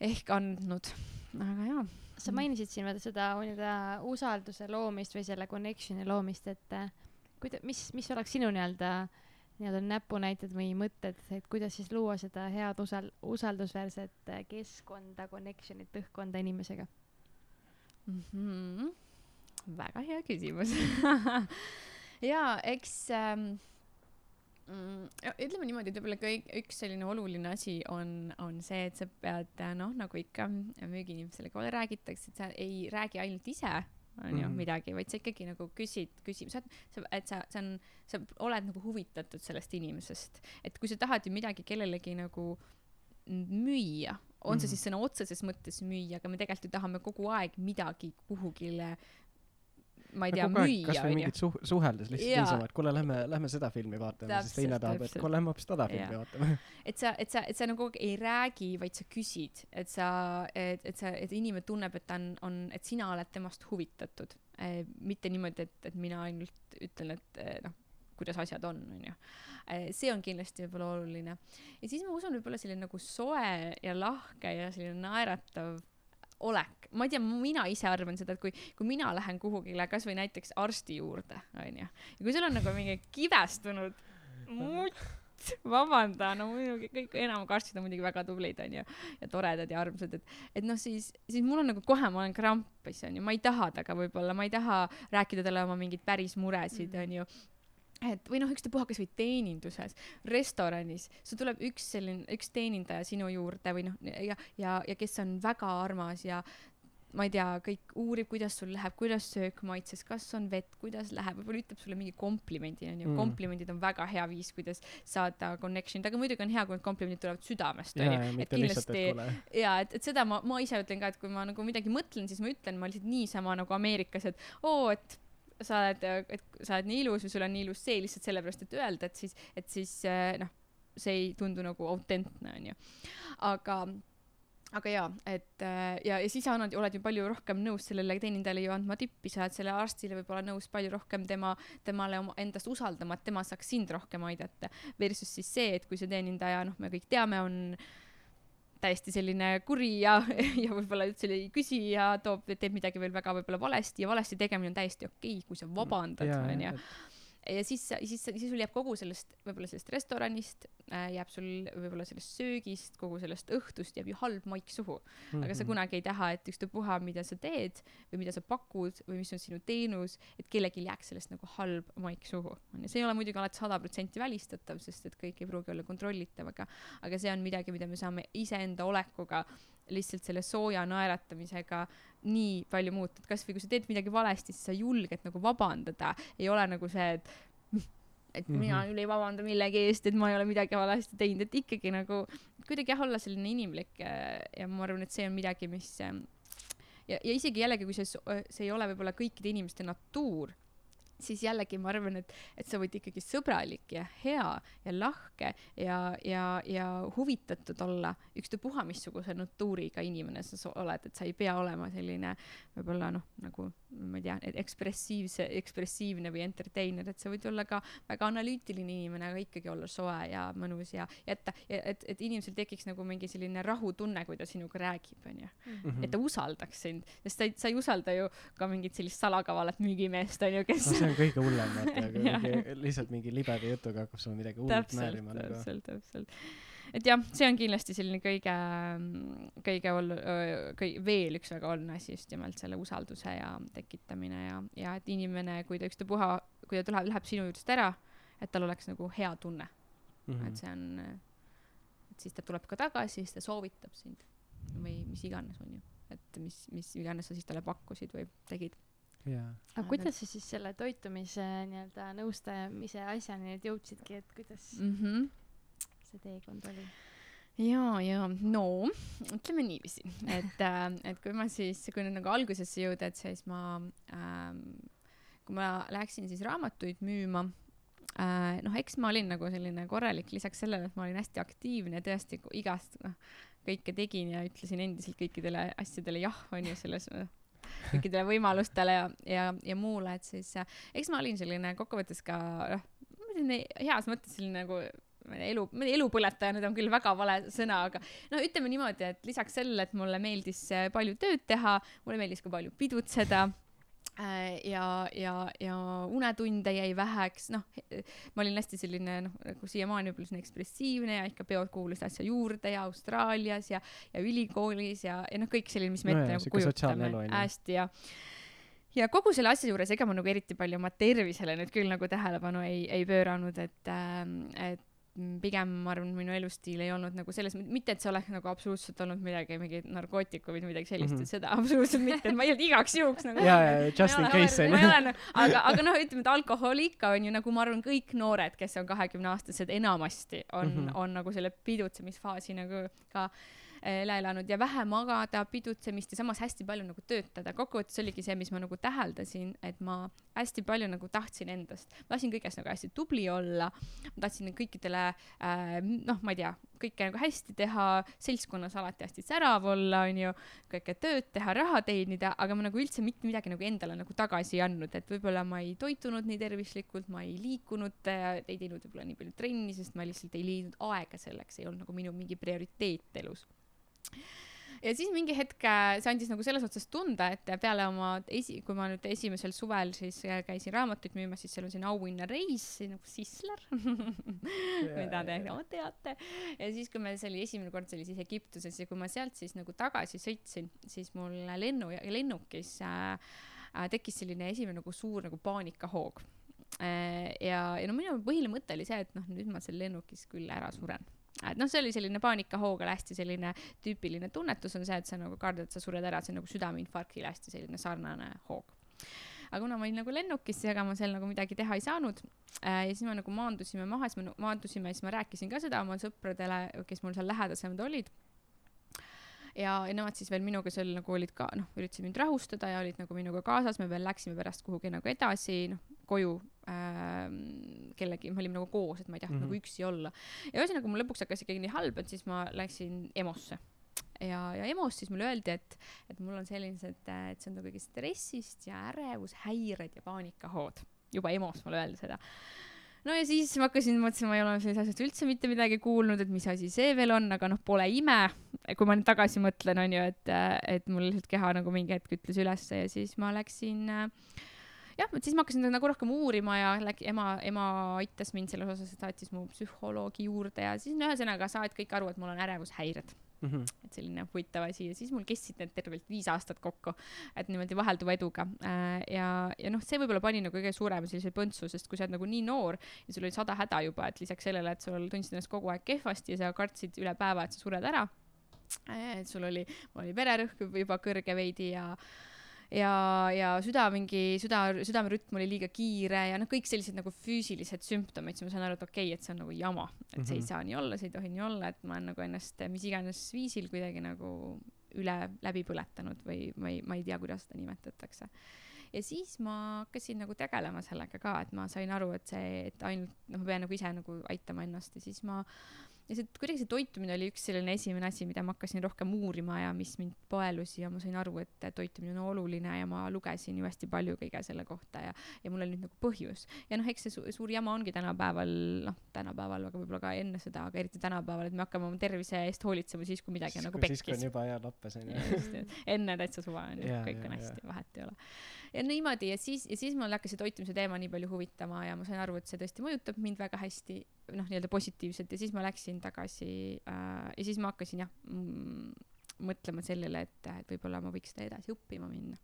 ehk andnud, aga jaa. sa mainisid siin vaata seda nii-öelda usalduse loomist või selle connection'i loomist, et kuida-, mis, mis oleks sinu nii-öelda nii-öelda näpunäited või mõtted, et kuidas siis luua seda head usal-, usaldusväärset keskkonda, connection'it, õhkkonda inimesega mm? -hmm väga hea küsimus jaa, eks ähm, mm, ütleme niimoodi, et võib-olla kõik, üks selline oluline asi on, on see, et sa pead noh, nagu ikka müügiinimesele ka räägitakse, et sa ei räägi ainult ise onju mm midagi, vaid sa ikkagi nagu küsid, küsid, sa, et sa, see on, sa oled nagu huvitatud sellest inimesest, et kui sa tahad ju midagi kellelegi nagu müüa, on see mm -hmm. siis sõna otseses mõttes müüa, aga me tegelikult ju tahame kogu aeg midagi kuhugile ma ei tea, müüa kasvõi mingit suh- suheldes lihtsalt yeah. niisama et kuule lähme lähme seda filmi vaatama siis teine tahab et kuule lähme hoopis toda filmi yeah. vaatama et sa et sa et sa nagu ei räägi vaid sa küsid et sa et et sa et inimene tunneb et ta on on et sina oled temast huvitatud. Eh, mitte niimoodi et et mina ainult ütlen et eh, noh kuidas asjad on onju eh, see on kindlasti võib-olla oluline. Ja siis ma usun võib-olla selline nagu soe ja lahke ja selline naeratav olek, ma ei tea, mina ise arvan seda, et kui, kui mina lähen kuhugile kasvõi näiteks arsti juurde, onju, ja kui sul on nagu mingi kibestunud mutt, vabanda, no muidugi kõik enamik arstid on muidugi väga tublid, onju, ja toredad ja armsad, et, et noh, siis, siis mul on nagu kohe, ma olen krampis, onju, ma ei taha temaga võib-olla, ma ei taha rääkida talle oma mingeid päris muresid, mm. onju et või noh, ükstapuha kasvõi teeninduses, restoranis, sul tuleb üks selline, üks teenindaja sinu juurde või noh, ja, ja, ja kes on väga armas ja ma ei tea, kõik uurib, kuidas sul läheb, kuidas söök maitses, kas on vett, kuidas läheb, võib-olla ütleb sulle mingi komplimendi onju mm., komplimendid on väga hea viis, kuidas saada connection'it, aga muidugi on hea, kui need komplimendid tulevad südamest onju, et kindlasti ja et, et seda ma, ma ise ütlen ka, et kui ma nagu midagi mõtlen, siis ma ütlen, ma lihtsalt niisama nagu Ameerikas, et oo, et sa oled, et sa oled nii ilus või sul on nii ilus see lihtsalt sellepärast, et öelda, et siis, et siis eh, noh, see ei tundu nagu autentne, onju. aga, aga jaa, et eh, ja, ja siis annad, oled ju palju rohkem nõus sellele teenindajale ju andma tippi, sa oled selle arstile võib-olla nõus palju rohkem tema, temale oma, endast usaldama, et tema saaks sind rohkem aidata. Versus siis see, et kui see teenindaja, noh, me kõik teame, on täiesti selline kuri ja, ja võib-olla üldse ei küsi ja toob, teeb midagi veel väga võib-olla valesti ja valesti tegemine on täiesti okei okay,, kui sa vabandad, onju ja siis, siis, siis sul jääb kogu sellest, võib-olla sellest restoranist äh,, jääb sul võib-olla sellest söögist, kogu sellest õhtust jääb ju halb maik suhu mm. -hmm. aga sa mhm. kunagi ei taha, et ükstapuha, mida sa teed või mida sa pakud või mis on sinu teenus, et kellelgi jääks sellest nagu halb maik suhu. on ju, see ei ole muidugi alati sada protsenti välistatav, sest et kõik ei pruugi olla kontrollitav, aga, aga see on midagi, mida me saame iseenda olekuga lihtsalt selle sooja naeratamisega nii palju muuta, et kasvõi kui sa teed midagi valesti, siis sa julged nagu vabandada, ei ole nagu see, et et mm -hmm. mina küll ei vabanda millegi eest, et ma ei ole midagi valesti teinud, et ikkagi nagu kuidagi jah, olla selline inimlik ja, ja ma arvan, et see on midagi, mis ja, ja isegi jällegi, kui see, see ei ole võib-olla kõikide inimeste natuur, siis jällegi ma arvan, et, et sa võid ikkagi sõbralik ja hea ja lahke ja, ja, ja huvitatud olla ükstapuha, missuguse natuuriga inimene sa oled, et sa ei pea olema selline võib-olla noh, nagu ma ei tea, ekspressiivse, ekspressiivne või entertainer, et sa võid olla ka väga analüütiline inimene, aga ikkagi olla soe ja mõnus ja jätta, et, et inimesel tekiks nagu mingi selline rahutunne, kui ta sinuga räägib, onju. Mhm. et ta usaldaks sind, sest sa ei, sa ei usalda ju ka mingit sellist salakavalat müügimeest, onju, kes no, on kõige hullem, vaata, lihtsalt mingi libeda jutuga hakkab sulle midagi hullut määrima nagu. täpselt, täpselt et jah, see on kindlasti selline kõige, kõige ol-, kõi-, veel üks väga oluline asi just nimelt selle usalduse ja tekitamine ja, ja et inimene, kui ta ükstapuha, kui ta tuleb, läheb sinu juurest ära, et tal oleks nagu hea tunne mm. -hmm. et see on, et siis ta tuleb ka tagasi, siis ta soovitab sind või mis iganes, on ju. et mis, mis iganes sa siis talle pakkusid või tegid. Aga kuidas sa siis selle toitumise nii-öelda nõustamise asjani nüüd jõudsidki, et kuidas mm? -hmm see teekond oli? ja, ja no ütleme niiviisi, et äh,, et kui ma siis, kui nüüd nagu algusesse jõuda, et siis ma ähm,, kui ma läksin siis raamatuid müüma äh,, noh, eks ma olin nagu selline korralik, lisaks sellele, et ma olin hästi aktiivne ja tõesti igast noh, kõike tegin ja ütlesin endiselt kõikidele asjadele jah, onju, selles kõikidele võimalustele ja, ja, ja muule, et siis eks ma olin selline kokkuvõttes ka noh, selline heas mõttes selline nagu elu, elupõletaja nüüd on küll väga vale sõna, aga no ütleme niimoodi, et lisaks sellele, et mulle meeldis palju tööd teha, mulle meeldis ka palju pidutseda ja, ja, ja unetunde jäi väheks, noh, ma olin hästi selline, noh, nagu siiamaani võib-olla selline ekspressiivne ja ikka peod kuulusid asja juurde ja Austraalias ja, ja ülikoolis ja, ja noh, kõik selline, mis me ette no, nagu kujutame. hästi ja ja kogu selle asja juures ega ma nagu eriti palju oma tervisele nüüd küll nagu tähelepanu ei, ei pööranud, et äh,, et pigem ma arvan, minu elustiil ei olnud nagu selles, mitte et see oleks nagu absoluutselt olnud midagi, mingid narkootikumid, midagi sellist mm, -hmm. seda absoluutselt mitte, ma ei olnud igaks juhuks nagu. ja, ja just in case onju. Nagu, aga, aga noh, ütleme, et alkohol ikka on ju nagu ma arvan, kõik noored, kes on kahekümneaastased, enamasti on mm, -hmm. on nagu selle pidutsemisfaasi nagu ka üle elanud ja vähe magada, pidutsemist ja samas hästi palju nagu töötada. kokkuvõttes oligi see, mis ma nagu täheldasin, et ma hästi palju nagu tahtsin endast, ma tahtsin kõiges nagu hästi tubli olla, ma tahtsin kõikidele äh, noh, ma ei tea, kõike nagu hästi teha, seltskonnas alati hästi särav olla, onju, kõike tööd teha, raha teenida, aga ma nagu üldse mitte midagi nagu endale nagu tagasi ei andnud, et võib-olla ma ei toitunud nii tervislikult, ma ei liikunud, ei teinud võib-olla nii palju trenni, sest ma lihtsalt ei leidnud aega selleks, ei olnud nagu minu mingi prioriteet elus ja siis mingi hetk äh, see andis nagu selles otsas tunda, et peale oma esi, kui ma nüüd esimesel suvel siis äh, käisin raamatuid müümas, siis seal on selline auhinnareis nagu Sisler mida te no, teate. ja siis, kui me, see oli esimene kord, see oli siis Egiptuses ja kui ma sealt siis nagu tagasi sõitsin, siis mul lennu, lennukis äh, äh, tekkis selline esimene nagu suur nagu paanikahoog äh,. ja, ja no minu põhiline mõte oli see, et noh, nüüd ma seal lennukis küll ära suren et noh, see oli selline paanikahooga hästi selline tüüpiline tunnetus on see, et sa nagu kardad, et sa sured ära, see on nagu südameinfarktile hästi selline sarnane hoog. Aga kuna ma olin nagu lennukis, siis ega ma seal nagu midagi teha ei saanud. Äh,. ja siis me nagu maandusime maha, siis me maandusime, siis ma rääkisin ka seda oma sõpradele, kes mul seal lähedasemad olid. Ja, ja nemad siis veel minuga seal nagu olid ka noh, üritasid mind rahustada ja olid nagu minuga kaasas, me veel läksime pärast kuhugi nagu edasi, noh, koju äh, kellegi, me olime nagu koos, et ma ei tahtnud mm -hmm. nagu üksi olla. ja ühesõnaga mul lõpuks hakkas ikkagi nii halb, et siis ma läksin EMO-sse ja, ja EMO-s siis mulle öeldi, et, et mul on sellised, et see on nagu stressist ja ärevushäired ja paanikahood. juba EMO-s mulle öeldi seda no ja siis ma hakkasin, mõtlesin, ma ei ole sellest asjast üldse mitte midagi kuulnud, et mis asi see veel on, aga noh, pole ime, kui ma nüüd tagasi mõtlen, on ju, et, et mul lihtsalt keha nagu mingi hetk ütles ülesse ja siis ma läksin äh, jah, et siis ma hakkasin nagu rohkem uurima ja läk, ema, ema aitas mind selles osas, et saatis mu psühholoogi juurde ja siis no ühesõnaga said kõik aru, et mul on ärevushäired mm. -hmm. et selline huvitav asi ja siis mul kestsid need tervelt viis aastat kokku, et niimoodi vahelduva eduga äh,. ja, ja noh, see võib-olla pani nagu kõige suurema sellise põntsu, sest kui sa oled nagu nii noor ja sul oli sada häda juba, et lisaks sellele, et sul tundsid ennast kogu aeg kehvasti ja sa kartsid üle päeva, et sa sured ära äh,. et sul oli, mul oli vererõhk juba kõrge veidi ja ja, ja süda mingi, süda, südamerütm oli liiga kiire ja noh, kõik sellised nagu füüsilised sümptomid, siis ma sain aru, et okei okay,, et see on nagu jama, et see mm -hmm. ei mhm. saa nii olla, see ei tohi nii olla, et ma olen nagu ennast mis iganes viisil kuidagi nagu üle läbi põletanud või ma ei, ma ei tea, kuidas seda nimetatakse ja siis ma hakkasin nagu tegelema sellega ka, et ma sain aru, et see, et ainult noh, ma pean nagu ise nagu aitama ennast ja siis ma ja see kuidagi see toitumine oli üks selline esimene asi, mida ma hakkasin rohkem uurima ja mis mind poelus ja ma sain aru, et toitumine on oluline ja ma lugesin ju hästi palju kõige selle kohta ja, ja mul oli nüüd nagu põhjus. ja noh, eks see su suur jama ongi tänapäeval, noh, tänapäeval, aga võib-olla ka enne seda, aga eriti tänapäeval, et me hakkame oma tervise eest hoolitsema siis, kui midagi on nagu pekkis. siis, kui on juba hea lappes onju. enne täitsa suva onju, kõik on hästi, vahet ei ole ja niimoodi ja siis, ja siis mul hakkas see toitumise teema nii palju huvitama ja ma sain aru, et see tõesti mõjutab mind väga hästi, noh, nii-öelda positiivselt ja siis ma läksin tagasi äh, ja siis ma hakkasin jah mm, mõtlema sellele, et, et võib-olla ma võiks seda edasi õppima minna.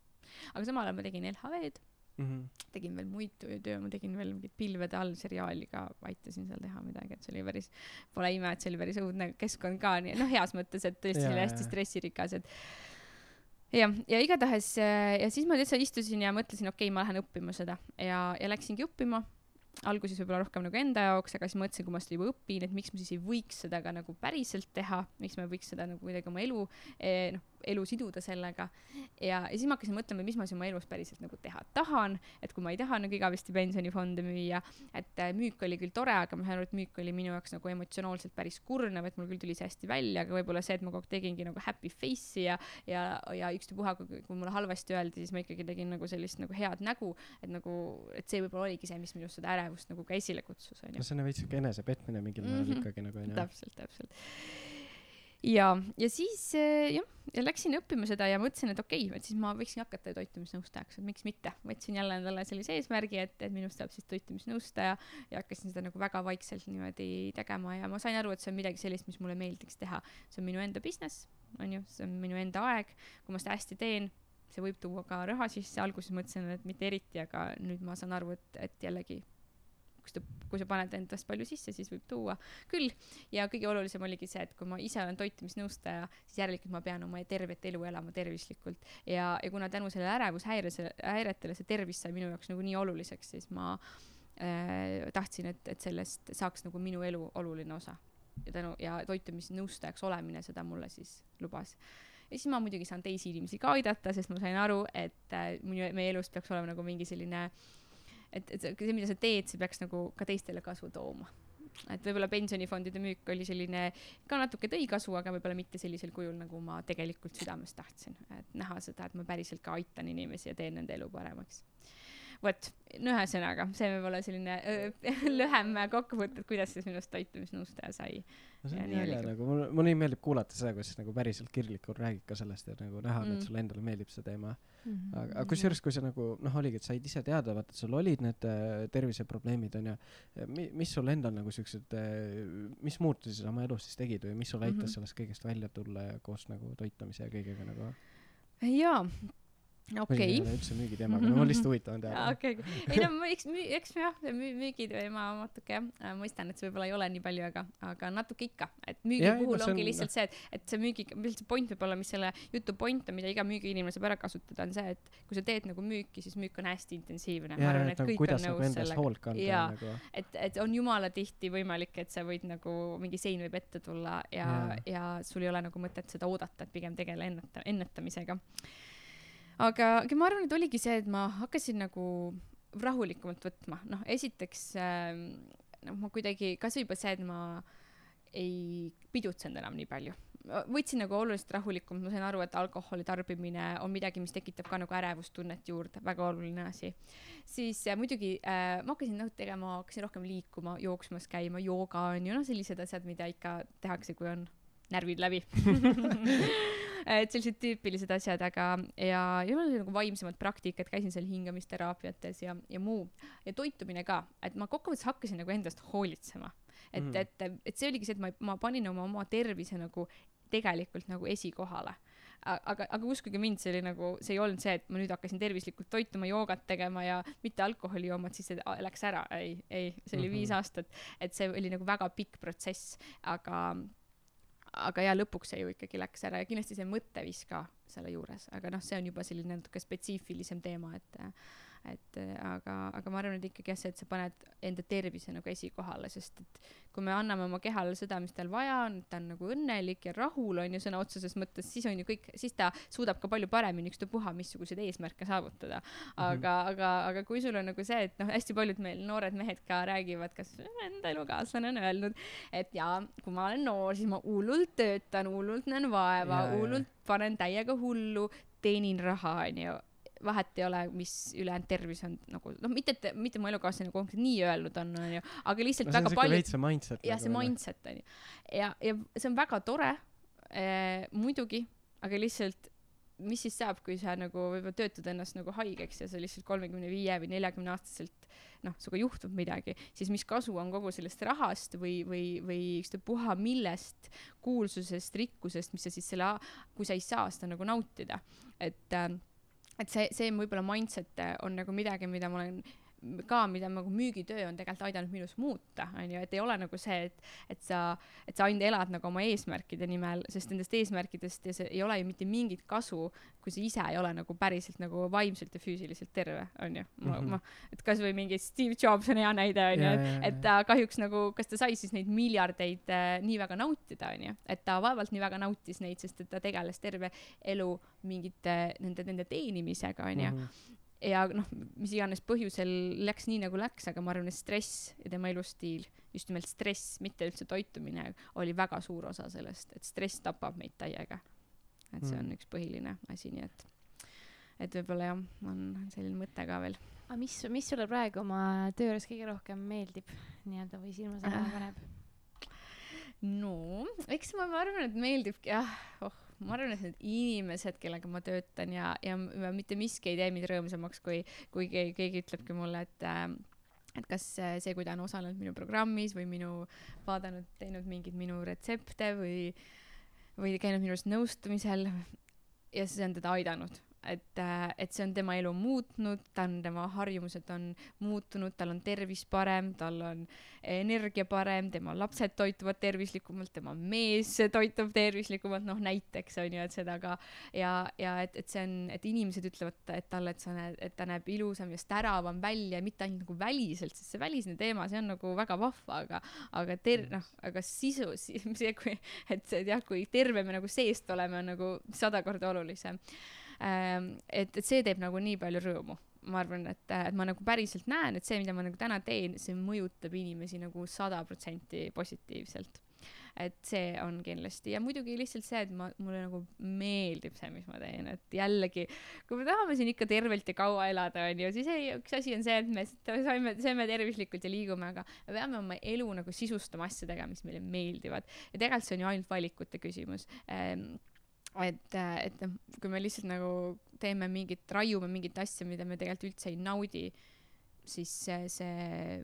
aga samal ajal ma tegin LHV-d mm, -hmm. tegin veel muid töö, ma tegin veel mingit pilvede all seriaali ka, aitasin seal teha midagi, et see oli päris, pole ime, et see oli päris õudne keskkond ka, nii, noh, heas mõttes, et tõesti see oli hästi stressirikas, et jah, ja igatahes äh, ja siis ma täitsa istusin ja mõtlesin, okei okay,, ma lähen õppima seda. Ja, ja läksingi õppima. Alguses võib-olla rohkem nagu enda jaoks, aga siis mõtlesin, kui ma seda juba õpin, et miks ma siis ei võiks seda ka nagu päriselt teha, miks ma ei võiks seda nagu kuidagi oma elu eh, noh, elu siduda sellega. ja, ja siis ma hakkasin mõtlema, mis ma siis oma elus päriselt nagu teha tahan, et kui ma ei taha nagu igavesti pensionifonde müüa, et äh, müük oli küll tore, aga ma saan aru, et müük oli minu jaoks nagu emotsionaalselt päris kurnav, et mul küll tuli see hästi välja, aga võib-olla see, et ma kogu aeg tegingi nagu happy face'i ja, ja, ja ükstapuha, kui, kui mulle halvasti öeldi, siis ma ikkagi tegin nagu sellist nagu head nägu, et nagu, et see võib-olla oligi see, mis minus seda ärevust nagu ka esile kutsus, onju. no see on veits siuke enesepetmine mingil määral mm -hmm. ikkagi nagu onju. täpselt, täpselt ja, ja siis eh, jah, ja läksin õppima seda ja mõtlesin, et okei okay,, et siis ma võiksin hakata toitumisnõustajaks, et miks mitte. võtsin jälle endale sellise eesmärgi, et, et minust saab siis toitumisnõustaja ja hakkasin seda nagu väga vaikselt niimoodi tegema ja ma sain aru, et see on midagi sellist, mis mulle meeldiks teha. see on minu enda business, on ju, see on minu enda aeg, kui ma seda hästi teen, see võib tuua ka raha sisse, alguses mõtlesin, et mitte eriti, aga nüüd ma saan aru, et, et jällegi kui sa, kui sa paned endast palju sisse, siis võib tuua küll. ja kõige olulisem oligi see, et kui ma ise olen toitumisnõustaja, siis järelikult ma pean oma tervet elu elama tervislikult. ja, ja kuna tänu sellele ärevushäiresele, häiretele see tervis sai minu jaoks nagu nii oluliseks, siis ma äh, tahtsin, et, et sellest saaks nagu minu elu oluline osa. ja tänu, ja toitumisnõustajaks olemine seda mulle siis lubas ja siis ma muidugi saan teisi inimesi ka aidata, sest ma sain aru, et äh, meie elus peaks olema nagu mingi selline äh, et, et see, mida sa teed, see peaks nagu ka teistele kasu tooma. et võib-olla pensionifondide müük oli selline, ka natuke tõi kasu, aga võib-olla mitte sellisel kujul, nagu ma tegelikult südames tahtsin, et näha seda, et ma päriselt ka aitan inimesi ja teen nende elu paremaks vot, no ühesõnaga, see võib olla selline öö, lühem kokkuvõte, et kuidas siis minust toitumisnõustaja sai. no see on nii äge nagu, mulle, mulle nii meeldib kuulata seda, kuidas nagu päriselt kirglikult räägid ka sellest ja nagu näha mm., et sulle endale meeldib see teema mm. -hmm. aga, aga kusjuures, kui sa nagu noh, oligi, et said ise teada, vaata, et sul olid need äh, terviseprobleemid onju, mi-, mis sul endal nagu siuksed äh,, mis muutusi sa oma elus siis tegid või mis sul aitas mm -hmm. sellest kõigest välja tulla ja koos nagu toitumise ja kõigega nagu? jaa okei. Okay.. üldse müügiteemaga, no mul lihtsalt huvitav on teada. okei, ei no eks müü-, eks jah, müügiteema natuke jah, mõistan, et see võib-olla ei ole nii palju, aga, aga natuke ikka, et müügi ja, puhul ongi on... lihtsalt see, et, et see müügi, see point võib olla, mis selle jutu point on, mida iga müügiinimene saab ära kasutada, on see, et kui sa teed nagu müüki, siis müük on hästi intensiivne. ma arvan, et nagu, kõik on nagu nõus sellega. jaa, nagu... et, et on jumala tihti võimalik, et sa võid nagu mingi sein võib ette tulla ja, ja, ja sul ei ole nagu mõtet seda oodata, et pigem tegele enneta-, ennetamisega aga, aga ma arvan, et oligi see, et ma hakkasin nagu rahulikumalt võtma, noh, esiteks äh, noh, ma kuidagi, kas juba see, et ma ei pidutsenud enam nii palju. võtsin nagu oluliselt rahulikumalt, ma sain aru, et alkoholi tarbimine on midagi, mis tekitab ka nagu ärevustunnet juurde, väga oluline asi. siis äh, muidugi äh, ma hakkasin noh tegema, hakkasin rohkem liikuma, jooksmas käima, jooga on ju. Noh, sellised asjad, mida ikka tehakse, kui on närvid läbi et sellised tüüpilised asjad, aga ja, ja mul oli nagu vaimsemad praktikad, käisin seal hingamisteraapiates ja, ja muu ja toitumine ka, et ma kokkuvõttes hakkasin nagu endast hoolitsema. et mm., et, et see oligi see, et ma, ma panin oma, oma tervise nagu tegelikult nagu esikohale aga, aga uskuge mind, see oli nagu, see ei olnud see, et ma nüüd hakkasin tervislikult toituma, joogat tegema ja mitte alkoholi jooma, et siis see läks ära, ei, ei, see oli mm -hmm. viis aastat, et see oli nagu väga pikk protsess, aga aga ja lõpuks see ju ikkagi läks ära ja kindlasti see mõtteviis ka selle juures, aga noh, see on juba selline natuke spetsiifilisem teema, et et aga, aga ma arvan, et ikkagi jah, see, et sa paned enda tervise nagu esikohale, sest et kui me anname oma kehale seda, mis tal vaja on, ta on nagu õnnelik ja rahul on ju sõna otseses mõttes, siis on ju kõik, siis ta suudab ka palju paremini ükstapuha missuguseid eesmärke saavutada. aga mm, -hmm. aga, aga kui sul on nagu see, et noh, hästi paljud meil noored mehed ka räägivad, kas enda elukaaslane on öelnud, et jaa, kui ma olen noor, siis ma hullult töötan, hullult näen vaeva, hullult panen täiega hullu, teenin raha, onju vahet ei ole, mis ülejäänud tervis on nagu noh, mitte et mitte mu elukaaslane nagu nii öelnud on, onju, aga lihtsalt no, väga palju. see mindset. jah, see nagu, mindset onju. ja, ja see on väga tore eh,, muidugi, aga lihtsalt mis siis saab, kui sa nagu võib-olla töötad ennast nagu haigeks ja sa lihtsalt kolmekümne viie või neljakümne aastaselt noh, sinuga juhtub midagi, siis mis kasu on kogu sellest rahast või, või, või ükstapuha millest, kuulsusest, rikkusest, mis sa siis selle, kui sa ei saa seda nagu nautida, et äh, et see, see võib-olla mindset on nagu midagi, mida ma olen ka, mida nagu müügitöö on tegelikult aidanud minus muuta, on ju, et ei ole nagu see, et, et sa, et sa ainult elad nagu oma eesmärkide nimel, sest nendest eesmärkidest ja see ei ole ju mitte mingit kasu, kui sa ise ei ole nagu päriselt nagu vaimselt ja füüsiliselt terve, on ju. ma mm, -hmm. ma, et kasvõi mingi Steve Jobs on hea näide, on ju, et, et ta kahjuks nagu, kas ta sai siis neid miljardeid äh, nii väga nautida, on ju, et ta vaevalt nii väga nautis neid, sest et ta tegeles terve elu mingite nende, nende teenimisega, on ju mhm ja noh, mis iganes põhjusel läks nii nagu läks, aga ma arvan, et stress ja tema elustiil, just nimelt stress, mitte üldse toitumine, oli väga suur osa sellest, et stress tapab meid täiega. et see on mm. üks põhiline asi, nii et, et võib-olla jah, on selline mõte ka veel. aga mis, mis sulle praegu oma töö juures kõige rohkem meeldib nii-öelda või silma särama paneb? no eks ma, ma arvan, et meeldibki jah, oh ma arvan, et need inimesed, kellega ma töötan ja, ja mitte miski ei tee mind rõõmsamaks, kui, kui keegi, keegi ütlebki mulle, et äh, et kas see, kui ta on osalenud minu programmis või minu, vaadanud, teinud mingeid minu retsepte või, või käinud minu arust nõustamisel ja see on teda aidanud et, äh, et see on tema elu muutnud, ta on, tema harjumused on muutunud, tal on tervis parem, tal on energia parem, tema lapsed toituvad tervislikumalt, tema mees toitub tervislikumalt, noh näiteks on ju, et seda ka. Ja, ja et, et see on, et inimesed ütlevad, et talle, et sa näed, et ta näeb ilusam ja säravam välja, mitte ainult nagu väliselt, sest see välisne teema, see on nagu väga vahva, aga, aga ter-, noh, aga sisu, see, kui, et jah, kui terve me nagu seest oleme, on nagu sada korda olulisem et, et see teeb nagu nii palju rõõmu ma arvan, et, et ma nagu päriselt näen, et see, mida ma nagu täna teen, see mõjutab inimesi nagu sada protsenti positiivselt. et see on kindlasti ja muidugi lihtsalt see, et ma, mulle nagu meeldib see, mis ma teen, et jällegi, kui me tahame siin ikka tervelt ja kaua elada, onju, siis ei, üks asi on see, et me saime, sööme tervislikult ja liigume, aga me peame oma elu nagu sisustama asjadega, mis meile meeldivad. ja tegelikult see on ju ainult valikute küsimus ehm, et, et noh, kui me lihtsalt nagu teeme mingit, raiume mingit asja, mida me tegelikult üldse ei naudi, siis see, see,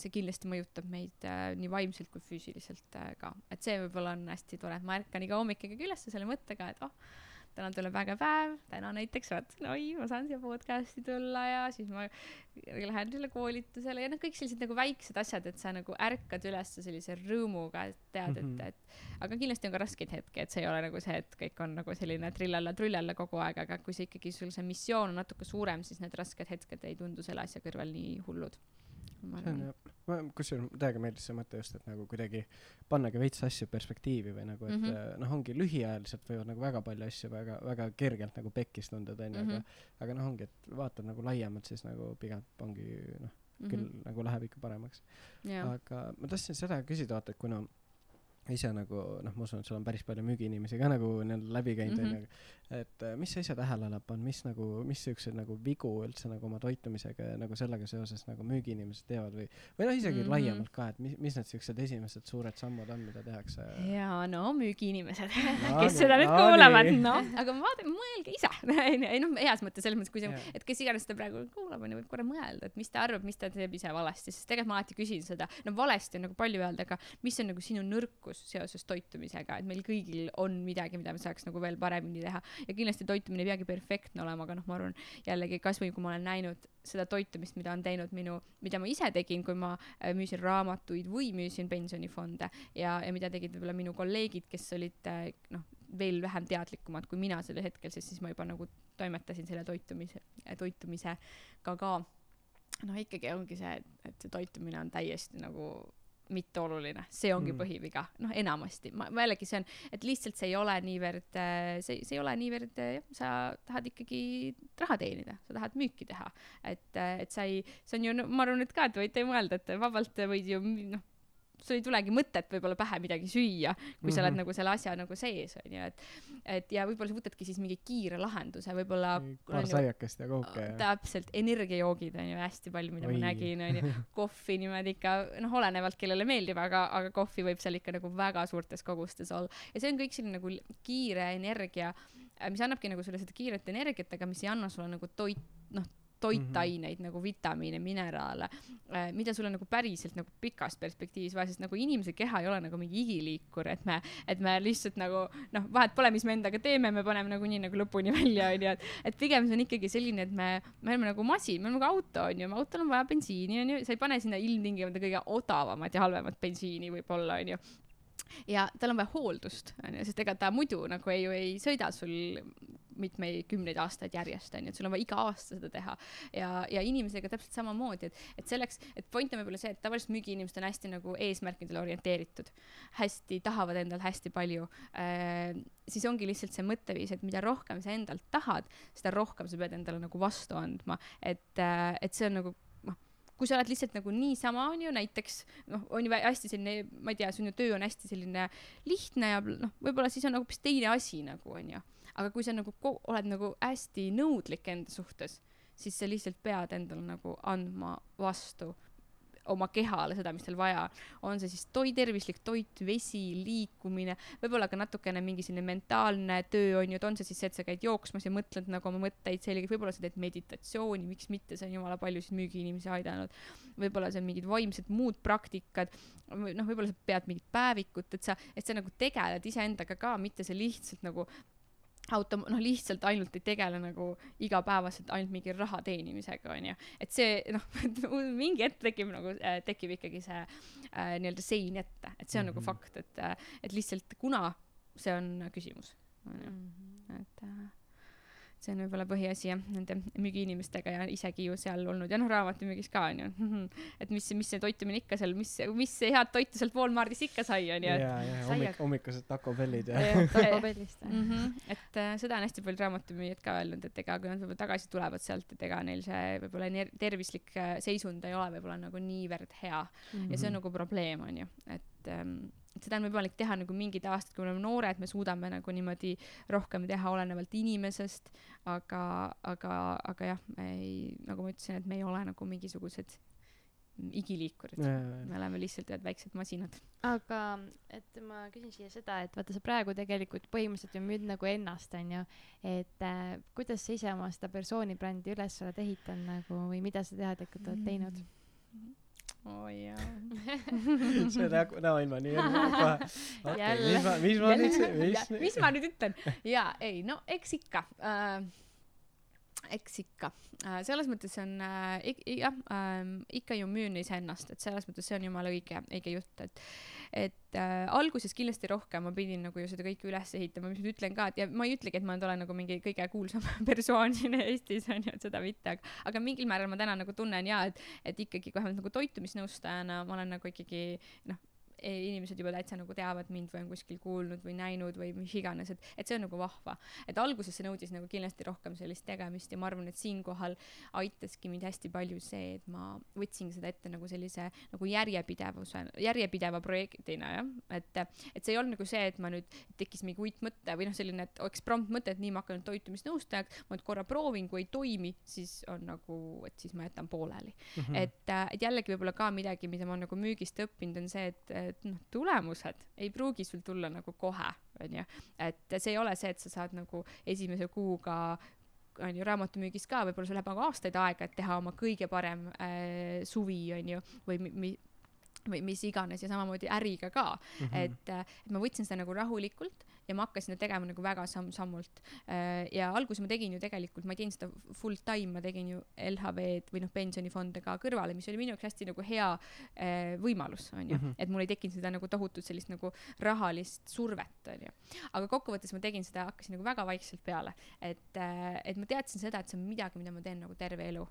see kindlasti mõjutab meid äh, nii vaimselt kui füüsiliselt äh, ka. et see võib-olla on hästi tore, et ma ärkan iga hommik ikkagi üles selle mõttega, et oh, täna tuleb äge päev, täna näiteks vaatasin, oi, ma saan siia podcast'i tulla ja siis ma lähen selle koolitusele ja noh, kõik sellised nagu väiksed asjad, et sa nagu ärkad üles sellise rõõmuga, et tead mm, -hmm. et, et aga kindlasti on ka raskeid hetki, et see ei ole nagu see, et kõik on nagu selline trillalla-trullalla kogu aeg, aga kui see ikkagi sul see missioon on natuke suurem, siis need rasked hetked ei tundu selle asja kõrval nii hullud see on jah, ma kusjuures täiega meeldis see mõte just, et nagu kuidagi pannagi veits asju perspektiivi või nagu, et mm -hmm. noh, ongi lühiajaliselt võivad nagu väga palju asju väga, väga kergelt nagu pekkis tunduda onju mm, -hmm. aga, aga noh, ongi, et vaatad nagu laiemalt, siis nagu pigem ongi noh, küll mm -hmm. nagu läheb ikka paremaks yeah.. aga ma tahtsin seda küsida, vaata, et kuna ise nagu noh, ma usun, et sul on päris palju müügiinimesi ka nagu nii-öelda läbi käinud onju mm -hmm., et äh, mis sa ise tähele oled pannud, mis nagu, mis siukseid nagu vigu üldse nagu oma toitumisega ja nagu sellega seoses nagu müügiinimesed teevad või, või noh, isegi mm -hmm. laiemalt ka, et mis, mis need siuksed esimesed suured sammud on, mida tehakse? jaa, no müügiinimesed no, kes seda nüüd no, kuulavad, noh, aga vaadake, mõelge ise. Ei noh, heas mõttes, selles mõttes, kui see, et kes iganes seda praegu kuulab, onju, võib korra mõelda, et mis ta arvab, mis ta teeb ise valesti, sest tegelikult ma alati küsin seda, no valesti on nagu palju öelda, aga mis on nagu sinu nõrkus seoses toitumisega, et meil kõigil on midagi, mida me saaks nagu veel paremini teha ja kindlasti toitumine ei peagi perfektne olema, aga noh, ma arvan jällegi kasvõi kui ma olen näinud seda toitumist, mida on teinud minu, mida ma ise tegin, kui ma äh, müüsin raamatuid või müüsin pensionifonde ja, ja mida tegid võib-olla minu kolleegid, kes olid äh, noh, veel vähem teadlikumad kui mina sel hetkel, sest siis ma juba nagu toimetasin selle toitumise, toitumisega ka, ka noh, ikkagi ongi see, et see toitumine on täiesti nagu mitteoluline, see ongi mm. põhiviga, noh, enamasti, ma, ma jällegi, see on, et lihtsalt see ei ole niivõrd, äh, see, see ei ole niivõrd, jah, sa tahad ikkagi raha teenida, sa tahad müüki teha. et, äh, et sa ei, see on ju, ma arvan, et ka, et võite mõelda, et vabalt võid ju, noh sul ei tulegi mõtet võib-olla pähe midagi süüa, kui mm -hmm. sa oled mhm. nagu selle asja nagu sees, onju, et et ja võib-olla sa võtadki siis mingi kiire lahenduse, võib-olla paar saiakest ja kooke täpselt, energiajoogid on ju hästi palju, mida Oi. ma nägin, onju, kohvi niimoodi ikka, noh, olenevalt kellele meeldib, aga, aga kohvi võib seal ikka nagu väga suurtes kogustes olla ja see on kõik selline nagu kiire energia, mis annabki nagu sulle seda kiiret energiat, aga mis ei anna sulle nagu toit, noh toitaineid mm -hmm. nagu vitamiine, mineraale, äh, mida sulle nagu päriselt nagu pikas perspektiivis vaja, sest nagu inimese keha ei ole nagu mingi igiliikur, et me, et me lihtsalt nagu noh, vahet pole, mis me endaga teeme, me paneme nagunii nagu lõpuni välja, onju, et, et pigem see on ikkagi selline, et me, me oleme nagu masin, me oleme nagu auto, onju, autol on vaja bensiini, onju, sa ei pane sinna ilmtingimata kõige odavamat ja halvemat bensiini võib-olla, onju ja tal on vaja hooldust, onju, sest ega ta muidu nagu ei, ei sõida sul mitmeid kümneid aastaid järjest onju, et sul on vaja iga aasta seda teha ja, ja inimesega täpselt samamoodi, et, et selleks, et point on võib-olla see, et tavaliselt müügiinimesed on hästi nagu eesmärkidele orienteeritud, hästi tahavad endal hästi palju äh,, siis ongi lihtsalt see mõtteviis, et mida rohkem sa endalt tahad, seda rohkem sa pead endale nagu vastu andma, et äh,, et see on nagu kui sa oled lihtsalt nagu niisama, on ju, näiteks noh, on ju hästi selline, ma ei tea, sinu töö on hästi selline lihtne ja noh, võib-olla siis on nagu hoopis teine asi nagu, on ju. Aga kui sa nagu oled nagu hästi nõudlik enda suhtes, siis sa lihtsalt pead endale nagu andma vastu oma kehale seda, mis tal vaja. on see siis toit, tervislik toit, vesi, liikumine, võib-olla ka natukene mingi selline mentaalne töö on ju, et on see siis see, et sa käid jooksmas ja mõtled nagu oma mõtteid selgelt, võib-olla sa teed meditatsiooni, miks mitte, see on jumala paljusid müügiinimesi aidanud. võib-olla see on mingid vaimsed muud praktikad, noh, võib-olla sa pead mingit päevikut, et sa, et sa nagu tegeled iseendaga ka, mitte see lihtsalt nagu auto-, noh, lihtsalt ainult ei tegele nagu igapäevaselt ainult mingi raha teenimisega, onju. et see, noh, mingi hetk tekib nagu äh,, tekib ikkagi see äh, nii-öelda sein ette, et see on mm -hmm. nagu mhm. fakt, et äh,, et lihtsalt kuna see on küsimus, onju, mhm. et äh, see on võib-olla põhiasi jah, nende müügiinimestega ja isegi ju seal olnud ja noh, raamatumüügis ka onju. et mis, mis see toitumine ikka seal, mis, mis head toitu sealt Walmartis ikka sai onju. ja, ja hommik, hommikused takobellid ja. takobellist jah mm. -hmm. et äh, seda on hästi palju raamatumüüjad ka öelnud, et ega kui nad võib-olla tagasi tulevad sealt, et ega neil see võib-olla tervislik äh, seisund ei ole võib-olla nagu niivõrd hea mm. -hmm. ja see on nagu probleem onju, et ähm, et seda on võimalik teha nagu mingid aastad, kui me oleme noored, me suudame nagu niimoodi rohkem teha olenevalt inimesest, aga, aga, aga jah, me ei, nagu ma ütlesin, et me ei ole nagu mingisugused igiliikurid, me oleme lihtsalt ühed väiksed masinad. aga, et ma küsin siia seda, et vaata, sa praegu tegelikult põhimõtteliselt ju müüd nagu ennast, onju, et äh, kuidas sa ise oma seda persooni brändi üles oled ehitanud nagu või mida sa teadlikult oled teinud mm? -hmm oo jaa. see nägu, näoilma nii kohe. okei, mis ma, mis ma nüüd, mis. mis ma nüüd ütlen? jaa, ei, no eks ikka äh, eks ikka äh,, selles mõttes on äh, jah äh,, ikka ju müün iseennast, et selles mõttes see on jumala õige, õige jutt, et et äh, alguses kindlasti rohkem ma pidin nagu ju seda kõike üles ehitama, mis ma ütlen ka, et ja ma ei ütlegi, et ma nüüd olen nagu mingi kõige kuulsam persoon siin Eestis on ju, et seda mitte, aga, aga mingil määral ma täna nagu tunnen ja et, et ikkagi vähemalt nagu toitumisnõustajana ma olen nagu ikkagi noh inimesed juba täitsa nagu teavad mind või on kuskil kuulnud või näinud või mis iganes, et, et see on nagu vahva. et alguses see nõudis nagu kindlasti rohkem sellist tegemist ja ma arvan, et siinkohal aitaski mind hästi palju see, et ma võtsin seda ette nagu sellise nagu järjepidevuse, järjepideva projektina jah, et, et see ei olnud nagu see, et ma nüüd tekkis mingi uitmõte või noh, selline, et eksprompt mõte, et nii ma hakkan toitumisnõustajaks, ma nüüd korra proovin, kui ei toimi, siis on nagu, et siis ma jätan pooleli mm. -hmm. et, et jällegi võib-olla ka midagi, mida ma nagu müügist õppinud, on see, et, et noh, tulemused ei pruugi sul tulla nagu kohe, onju. et see ei ole see, et sa saad nagu esimese kuuga on ju raamatümüügis ka, võib-olla sul läheb nagu aastaid aega, et teha oma kõige parem äh, suvi, on ju, või mi-, mi, või mis iganes ja samamoodi äriga ka mm, -hmm. et, et ma võtsin seda nagu rahulikult ja ma hakkasin seda tegema nagu väga samm-sammult. Äh, ja alguses ma tegin ju tegelikult, ma ei teinud seda full time, ma tegin ju LHV-d või noh, pensionifonde ka kõrvale, mis oli minu jaoks hästi nagu hea äh, võimalus, on ju mm, -hmm. et mul ei tekkinud seda nagu tohutut sellist nagu rahalist survet, on ju. aga kokkuvõttes ma tegin seda, hakkasin nagu väga vaikselt peale, et, äh, et ma teadsin seda, et see on midagi, mida ma teen nagu terve elu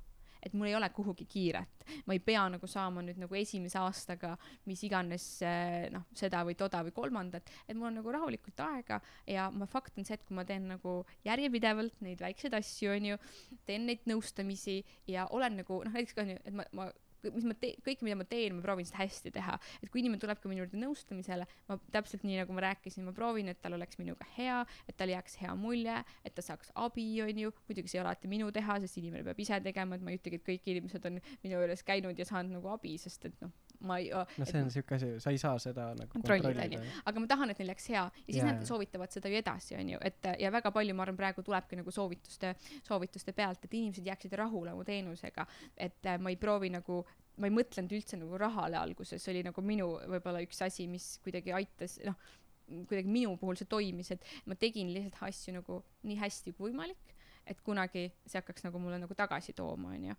et mul ei ole kuhugi kiiret, ma ei pea nagu saama nüüd nagu esimese aastaga mis iganes eh, noh, seda või toda või kolmandat, et mul on nagu rahulikult aega ja ma fakt on see, et kui ma teen nagu järjepidevalt neid väikseid asju, onju, teen neid nõustamisi ja olen nagu noh, näiteks ka onju, et ma, ma mis ma teen, kõike, mida ma teen, ma proovin seda hästi teha. et kui inimene tuleb ka minu juurde nõustamisele, ma täpselt nii, nagu ma rääkisin, ma proovin, et tal oleks minuga hea, et tal jääks hea mulje, et ta saaks abi, onju. muidugi see ei ole alati minu teha, sest inimene peab ise tegema, et ma ei ütlegi, et kõik inimesed on minu juures käinud ja saanud nagu abi, sest et noh, ma ei no see on siuke asi sa ei saa seda nagu kontrollida onju aga ma tahan et neil läheks hea. Ja siis yeah. nad soovitavad seda ju edasi onju et ja väga palju ma arvan praegu tulebki nagu soovituste soovituste pealt et inimesed jääksid rahule oma teenusega. Et äh, ma ei proovi nagu ma ei mõtlenud üldse nagu rahale alguses. See oli nagu minu võib-olla üks asi mis kuidagi aitas noh kuidagi minu puhul see toimis et ma tegin lihtsalt asju nagu nii hästi kui võimalik et kunagi see hakkaks nagu mulle nagu tagasi tooma onju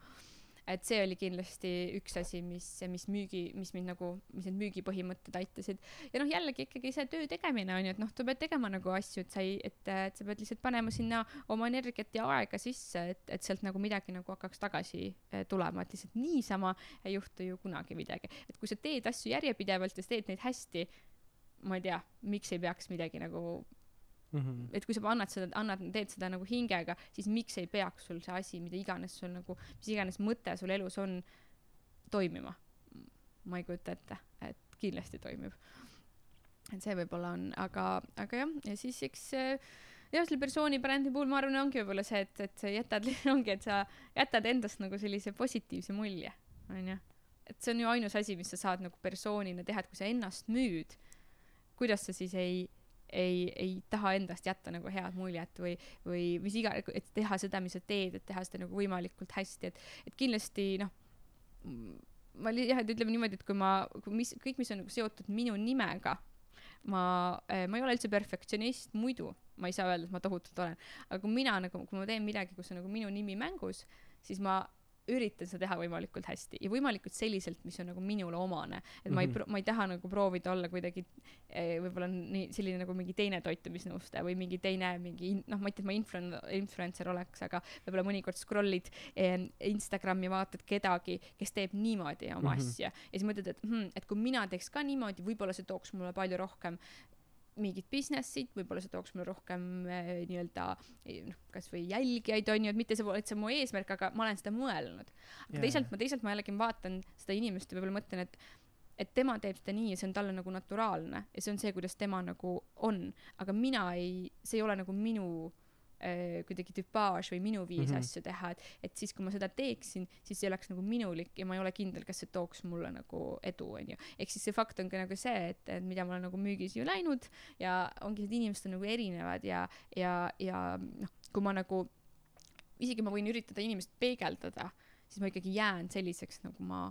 et see oli kindlasti üks asi, mis, mis müügi, mis mind nagu, mis need müügipõhimõtted aitasid. ja noh, jällegi ikkagi see töö tegemine on ju, et noh, sa pead tegema nagu asju, et sa ei, et, et sa pead lihtsalt panema sinna oma energiat ja aega sisse, et, et sealt nagu midagi nagu hakkaks tagasi eh, tulema, et lihtsalt niisama ei juhtu ju kunagi midagi. et kui sa teed asju järjepidevalt ja sa teed neid hästi, ma ei tea, miks ei peaks midagi nagu Mm -hmm. et kui sa annad seda, annad, teed seda nagu hingega, siis miks ei peaks sul see asi, mida iganes sul nagu, mis iganes mõte sul elus on, toimima? ma ei kujuta ette, et kindlasti toimib. et see võib-olla on, aga, aga jah, ja siis eks jah, selle persooni brändi puhul ma arvan, ongi võib-olla see, et, et sa jätad, ongi, et sa jätad endast nagu sellise positiivse mulje, onju. et see on ju ainus asi, mis sa saad nagu persoonina teha, et kui sa ennast müüd, kuidas sa siis ei ei, ei taha endast jätta nagu head muljet või, või mis iga, et teha seda, mis sa teed, et teha seda nagu võimalikult hästi, et, et kindlasti noh, ma li-, jah, et ütleme niimoodi, et kui ma, kui mis, kõik, mis on nagu seotud minu nimega, ma, eh, ma ei ole üldse perfektsionist muidu, ma ei saa öelda, et ma tohutult olen, aga kui mina nagu, kui ma teen midagi, kus on nagu minu nimi mängus, siis ma üritan seda teha võimalikult hästi ja võimalikult selliselt, mis on nagu minule omane. et ma ei mm, -hmm. ma ei taha nagu proovida olla kuidagi eh, võib-olla nii selline nagu mingi teine toitumisnõustaja või mingi teine mingi noh, ma ei tea, et ma influen-, influencer oleks, aga võib-olla mõnikord scroll'id eh, Instagrami, vaatad kedagi, kes teeb niimoodi oma mm -hmm. asja ja siis mõtled, et hm, et kui mina teeks ka niimoodi, võib-olla see tooks mulle palju rohkem mingit business'it, võib-olla see tooks mulle rohkem äh, nii-öelda noh, kasvõi jälgijaid onju, et mitte see pole üldse mu eesmärk, aga ma olen seda mõelnud. aga yeah. teisalt ma, teisalt ma jällegi vaatan seda inimest ja võib-olla mõtlen, et et tema teeb seda nii ja see on talle nagu naturaalne ja see on see, kuidas tema nagu on, aga mina ei, see ei ole nagu minu äh, kuidagi tüpaaž või minu viis mm -hmm. asju teha, et, et siis, kui ma seda teeksin, siis see oleks nagu minulik ja ma ei ole kindel, kas see tooks mulle nagu edu, onju. ehk siis see fakt on ka nagu see, et, et mida ma olen nagu müügis ju läinud ja ongi, need inimesed on nagu erinevad ja, ja, ja noh, kui ma nagu, isegi ma võin üritada inimest peegeldada, siis ma ikkagi jään selliseks, nagu ma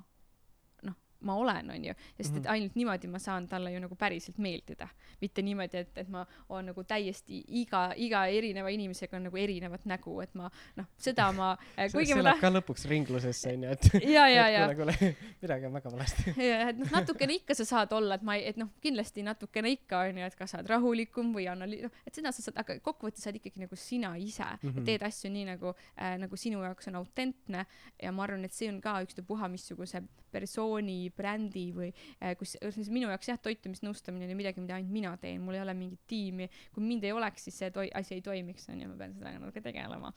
ma olen, onju, sest et mhm. ainult niimoodi ma saan talle ju nagu päriselt meeldida. mitte niimoodi, et, et ma olen nagu täiesti iga, iga erineva inimesega on nagu erinevat nägu, et ma noh, seda ma kuigi see, see läheb ka lõpuks ringlusesse onju, et ja, ja, ja kuule, kuule, midagi on väga valesti. ja, et noh, natukene ikka sa saad olla, et ma ei, et noh, kindlasti natukene ikka onju, et kas sa oled rahulikum või anali-, noh, et seda sa saad, aga kokkuvõttes sa oled ikkagi nagu sina ise mm, -hmm. teed asju nii nagu äh,, nagu sinu jaoks on autentne ja ma arvan, et see on ka ükstapuha missuguse persooni brändi või äh, kus, kus minu jaoks jah, toitumisnõustamine on ju midagi, mida ainult mina teen, mul ei ole mingit tiimi. kui mind ei oleks, siis see toi-, asi ei toimiks, on ju, ma pean sellega natuke tegelema.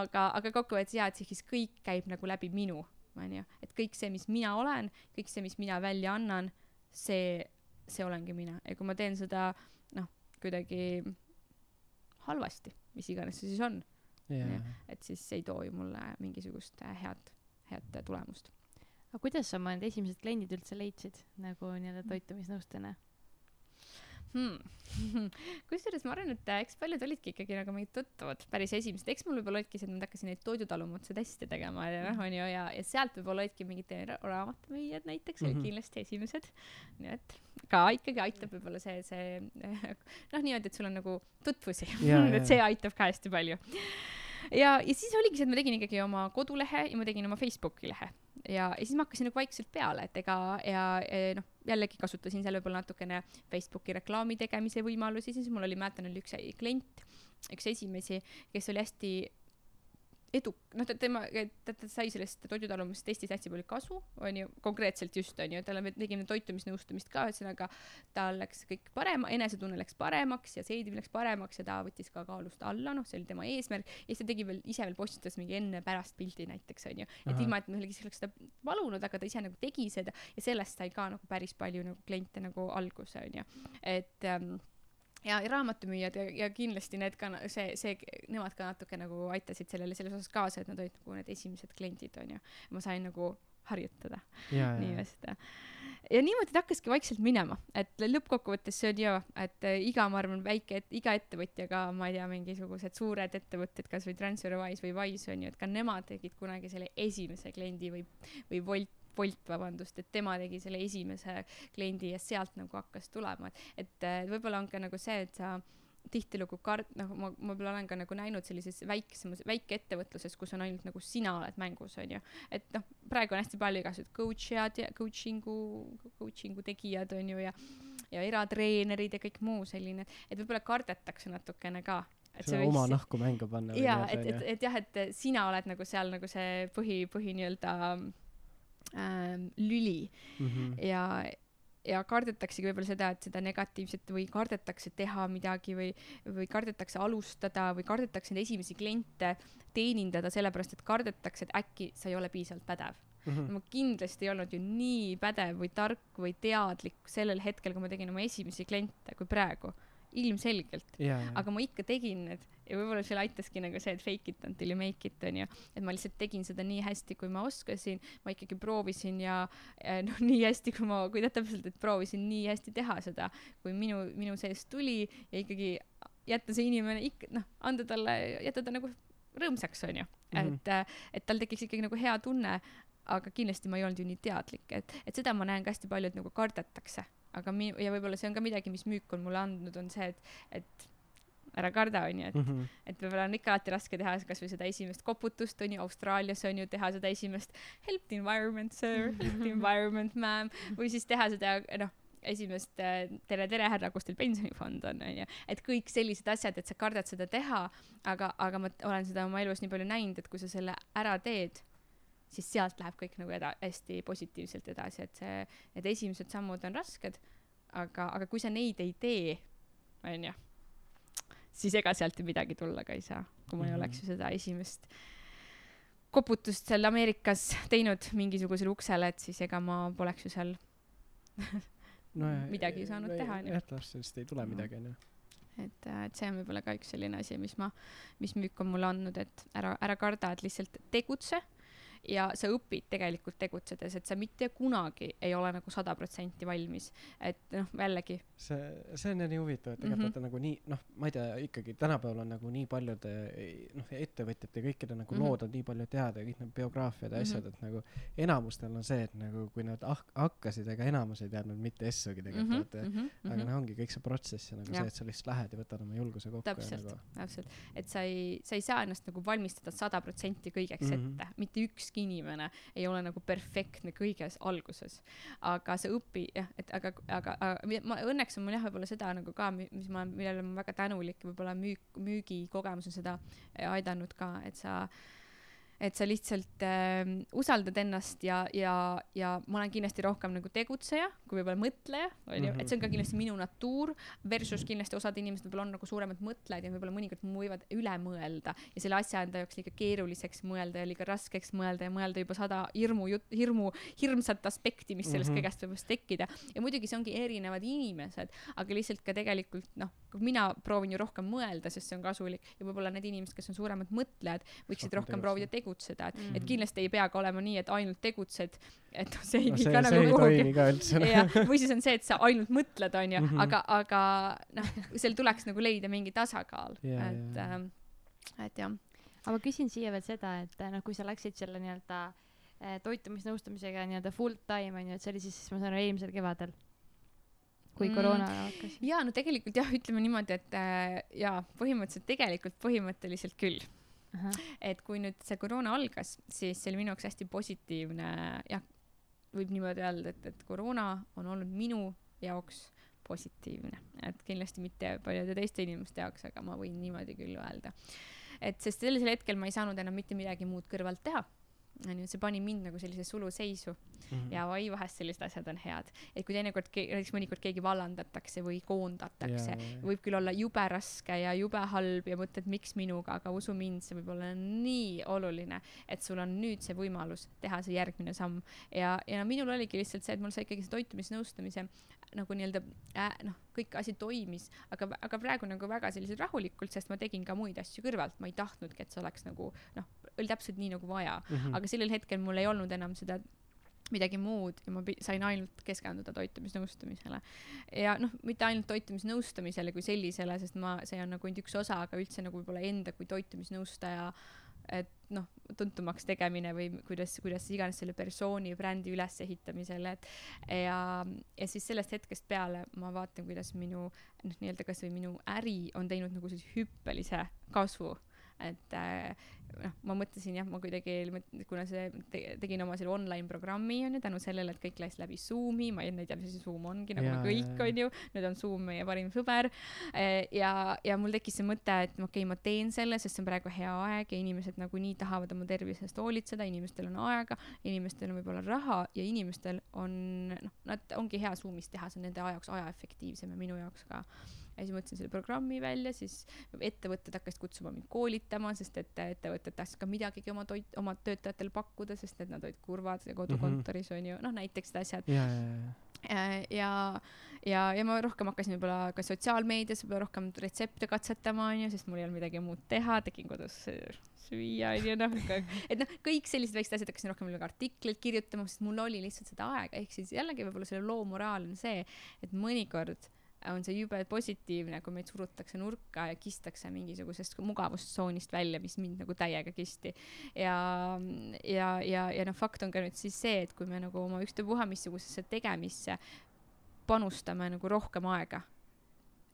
aga, aga kokkuvõttes jaa, et siis kõik käib nagu läbi minu, on ju, et kõik see, mis mina olen, kõik see, mis mina välja annan, see, see olengi mina ja kui ma teen seda noh, kuidagi halvasti, mis iganes see siis on yeah., et siis ei too ju mulle mingisugust head, head tulemust aga kuidas sa oma need esimesed kliendid üldse leidsid nagu nii-öelda toitumisnõustajana hmm. kusjuures ma arvan, et eks paljud olidki ikkagi nagu mingid tuttavad, päris esimesed, eks mul võib-olla olidki see, et ma hakkasin neid toidutalumutuse teste tegema ja noh, onju, ja, ja sealt võib-olla olidki mingid raamatumüüjad näiteks mm, -hmm. kindlasti esimesed. nii et ka ikkagi aitab võib-olla see, see noh, niimoodi, et sul on nagu tutvusi. Et see aitab ka hästi palju. Ja, ja siis oligi see, et ma tegin ikkagi oma kodulehe ja ma tegin oma Facebooki lehe ja, ja siis ma hakkasin nagu vaikselt peale, et ega ja, ja noh, jällegi kasutasin seal võib-olla natukene Facebooki reklaami tegemise võimalusi, siis mul oli, mäletan, oli üks klient, üks esimesi, kes oli hästi edu-, noh, ta, tema, ta, ta sai sellest toidutalumisest hästi palju kasu, onju, konkreetselt just, onju, talle me tegime toitumisnõustamist ka, ühesõnaga tal läks kõik parema, enesetunne läks paremaks ja seedimine läks paremaks ja ta võttis ka kaalust alla, noh, see oli tema eesmärk. ja siis ta tegi veel, ise veel postitas mingi enne-pärast pildi näiteks, onju. et ilma, et kellelgi oleks seda palunud, aga ta ise nagu tegi seda ja sellest sai ka nagu päris palju nagu kliente nagu alguse, onju. et ähm, ja, ja raamatumüüjad ja, ja kindlasti need ka, see, see, nemad ka natuke nagu aitasid sellele selles osas kaasa, et nad olid nagu need esimesed kliendid, onju. ma sain nagu harjutada nii-öelda. ja niimoodi ta hakkaski vaikselt minema, et lõppkokkuvõttes see on ju, et äh, iga, ma arvan, väike, iga ettevõtjaga, ma ei tea, mingisugused suured ettevõtted, kasvõi Transferwise või Wise on ju, et ka nemad tegid kunagi selle esimese kliendi või, või Wolt Bolt, vabandust, et tema tegi selle esimese kliendi ja sealt nagu hakkas tulema, et, et võib-olla on ka nagu see, et sa tihtilugu kard-, noh, ma, ma võib-olla olen ka nagu näinud sellises väiksemas, väikeettevõtluses, kus on ainult nagu sina oled mängus, on ju. et noh, praegu on hästi palju igasugused coach'id ja coaching'u, coaching'u tegijad, on ju, ja ja eratreenerid ja kõik muu selline, et võib-olla kardetakse natukene ka et see võiks oma nahku mängu panna. jaa, et, et, et jah, et sina oled nagu seal nagu see põhi, põhi nii-öelda ähm, lüli mm -hmm. ja ja kardetaksegi võib-olla seda, et seda negatiivset või kardetakse teha midagi või, või kardetakse alustada või kardetakse neid esimesi kliente teenindada, sellepärast et kardetakse, et äkki sa ei ole piisavalt pädev mm. -hmm. ma kindlasti ei olnud ju nii pädev või tark või teadlik sellel hetkel, kui ma tegin oma esimesi kliente, kui praegu ilmselgelt yeah,. Yeah. aga ma ikka tegin need ja võib-olla seal aitaski nagu see, et fake it until you make it onju, et ma lihtsalt tegin seda nii hästi, kui ma oskasin, ma ikkagi proovisin ja noh, nii hästi, kui ma, kui täpselt, et proovisin nii hästi teha seda, kui minu, minu seest tuli. Ja ikkagi jätta see inimene ikka noh, anda talle, jätta ta nagu rõõmsaks onju. Mm, -hmm. et, et tal tekiks ikkagi nagu hea tunne, aga kindlasti ma ei olnud ju nii teadlik, et, et seda ma näen ka hästi palju, et nagu kardetakse. Aga mi- ja võib-olla see on ka midagi, mis müük on mulle andnud, on see, et, et ära karda, onju, et mm, -hmm. et võib-olla on ikka alati raske teha kasvõi seda esimest koputust, onju, Austraalias on ju teha seda esimest help the environment sir, help the environment ma'am. Või siis teha seda, noh, esimest äh, tere, tere härra, kus teil pensionifond on, onju, et kõik sellised asjad, et sa kardad seda teha, aga, aga ma olen seda oma elus nii palju näinud, et kui sa selle ära teed, siis sealt läheb kõik nagu eda-, hästi positiivselt edasi, et see, need esimesed sammud on rasked, aga, aga kui sa neid ei tee, onju siis ega sealt ju midagi tulla ka ei saa, kui ma ei mm -hmm. oleks ju seda esimest koputust seal Ameerikas teinud mingisugusele uksele, et siis ega ma poleks ju seal no, midagi saanud no, teha, onju. jah, lapsest ei tule midagi, onju et, äh, et see on võib-olla ka üks selline asi, mis ma, mis müük on mulle andnud, et ära, ära karda, et lihtsalt tegutse ja sa õpid tegelikult tegutsedes, et sa mitte kunagi ei ole nagu sada protsenti valmis. et noh, jällegi. see, see on nii huvitav, et tegelikult mm -hmm. nagu nii, noh, ma ei tea, ikkagi tänapäeval on nagu nii paljude noh, ettevõtjate kõikide nagu mm -hmm. lood on nii palju teada ja kõik need biograafiad ja mm -hmm. asjad, et nagu enamustel on see, et nagu kui nad ah-, hakkasid, ega enamus ei teadnud mitte S-ugi tegelikult mm, -hmm. mm. -hmm. aga noh, ongi kõik see protsess ja nagu ja. see, et sa lihtsalt lähed ja võtad oma julguse kokku. täpselt nagu..., täpselt, et sa ei, sa ei saa ennast nagu valmistada sada protsenti kõigeks mm -hmm. ette, mitte ükski ükski inimene ei ole nagu perfektne kõiges alguses. aga sa õpi, jah, et aga, aga, aga ma õnneks on mul jah, võib-olla seda nagu ka, mis ma, millele ma väga tänulik, võib-olla müük, müügikogemus on seda aidanud ka, et sa äh, et sa lihtsalt äh, usaldad ennast ja, ja, ja ma olen kindlasti rohkem nagu tegutseja kui võib-olla mõtleja, onju, et see on ka kindlasti minu natuur versus kindlasti osad inimesed võib-olla on nagu suuremad mõtlejad ja võib-olla mõnikord võivad üle mõelda ja selle asja enda jaoks liiga keeruliseks mõelda ja liiga raskeks mõelda ja mõelda juba sada hirmu, hirmu, hirmsat aspekti, mis sellest mm -hmm. kõigest võib tekkida. ja muidugi see ongi erinevad inimesed, aga lihtsalt ka tegelikult noh, mina proovin ju rohkem mõelda, sest see on kasulik ja võib-olla need inimesed, kes on suuremad mõtlejad, võiksid rohkem, rohkem proovida tegutseda et mm, -hmm. et kindlasti ei pea ka olema nii, et ainult tegutsed, et noh, see ei no, vii ka nagu kuhugi. või siis on see, et sa ainult mõtled, onju mm, -hmm. aga, aga noh, seal tuleks nagu leida mingi tasakaal yeah,, et yeah., ähm, et jah. aga ma küsin siia veel seda, et noh, kui sa läksid selle nii-öelda eh, toitumisnõustamisega nii-öelda full time onju, et see oli siis, ma saan aru, eelmisel kevadel kui mm. koroona hakkas? jaa, no tegelikult jah, ütleme niimoodi, et äh, jaa, põhimõtteliselt tegelikult põhimõtteliselt küll et kui nüüd see koroona algas, siis see oli minu jaoks hästi positiivne, jah, võib niimoodi öelda, et, et koroona on olnud minu jaoks positiivne, et kindlasti mitte paljude teiste inimeste jaoks, aga ma võin niimoodi küll öelda. et sest sellisel hetkel ma ei saanud enam mitte midagi muud kõrvalt teha onju, see pani mind nagu sellisesse suluseisu. Mm -hmm. ja oi, vahest sellised asjad on head, et kui teinekord, näiteks mõnikord keegi vallandatakse või koondatakse yeah,, võib küll olla jube raske ja jube halb ja mõtled, miks minuga, aga usu mind, see võib olla nii oluline, et sul on nüüd see võimalus teha see järgmine samm. Ja, ja minul oligi lihtsalt see, et mul sai ikkagi see toitumisnõustamise nagu nii-öelda äh, noh, kõik asi toimis, aga, aga praegu nagu väga selliselt rahulikult, sest ma tegin ka muid asju kõrvalt, ma ei tahtnudki, et see oleks nagu noh, oli täpselt nii nagu vaja mm, -hmm. aga sellel hetkel mul ei olnud enam seda midagi muud ja ma sain ainult keskenduda toitumisnõustamisele. ja noh, mitte ainult toitumisnõustamisele kui sellisele, sest ma, see on nagu ainult üks osa, aga üldse nagu võib-olla enda kui toitumisnõustaja et noh, tuntumaks tegemine või kuidas, kuidas iganes selle persooni brändi ülesehitamisel, et ja, ja siis sellest hetkest peale ma vaatan, kuidas minu noh, nii-öelda kasvõi minu äri on teinud nagu sellise hüppelise kasvu et äh, noh, ma mõtlesin jah, ma kuidagi, kuna see te, tegin oma selle online programmi onju tänu sellele, et kõik läks läbi Zoomi, ma enne ei tea, mis asi Zoom ongi, nagu ja, me kõik onju, nüüd on Zoom meie parim sõber. Äh, ja, ja mul tekkis see mõte, et okei okay,, ma teen selle, sest see on praegu hea aeg ja inimesed nagunii tahavad oma tervise eest hoolitseda, inimestel on aega, inimestel on võib-olla raha ja inimestel on noh, nad ongi hea Zoomis teha, see on nende jaoks ajaefektiivsem ja minu jaoks ka ja siis mõtlesin selle programmi välja, siis ettevõtted hakkasid kutsuma mind koolitama, sest et ettevõtted tahtsid ka midagigi oma toit, oma töötajatele pakkuda, sest et nad olid kurvad kodukontoris mm -hmm. onju, noh näiteks need asjad. ja, ja, ja ja, ja, ja ma rohkem hakkasin võib-olla ka sotsiaalmeedias võib-olla rohkem retsepte katsetama, onju, sest mul ei olnud midagi muud teha, tegin kodus süüa, onju, noh, et noh, kõik sellised väiksed asjad, hakkasin rohkem võib-olla artikleid kirjutama, sest mul oli lihtsalt seda aega, ehk siis jällegi võib-olla selle loo moraal on see, et mõnikord on see jube positiivne, kui meid surutakse nurka ja kistakse mingisugusest mugavustsoonist välja, mis mind nagu täiega kisti. ja, ja, ja, ja noh, fakt on ka nüüd siis see, et kui me nagu oma ükstapuha missugusesse tegemisse panustame nagu rohkem aega,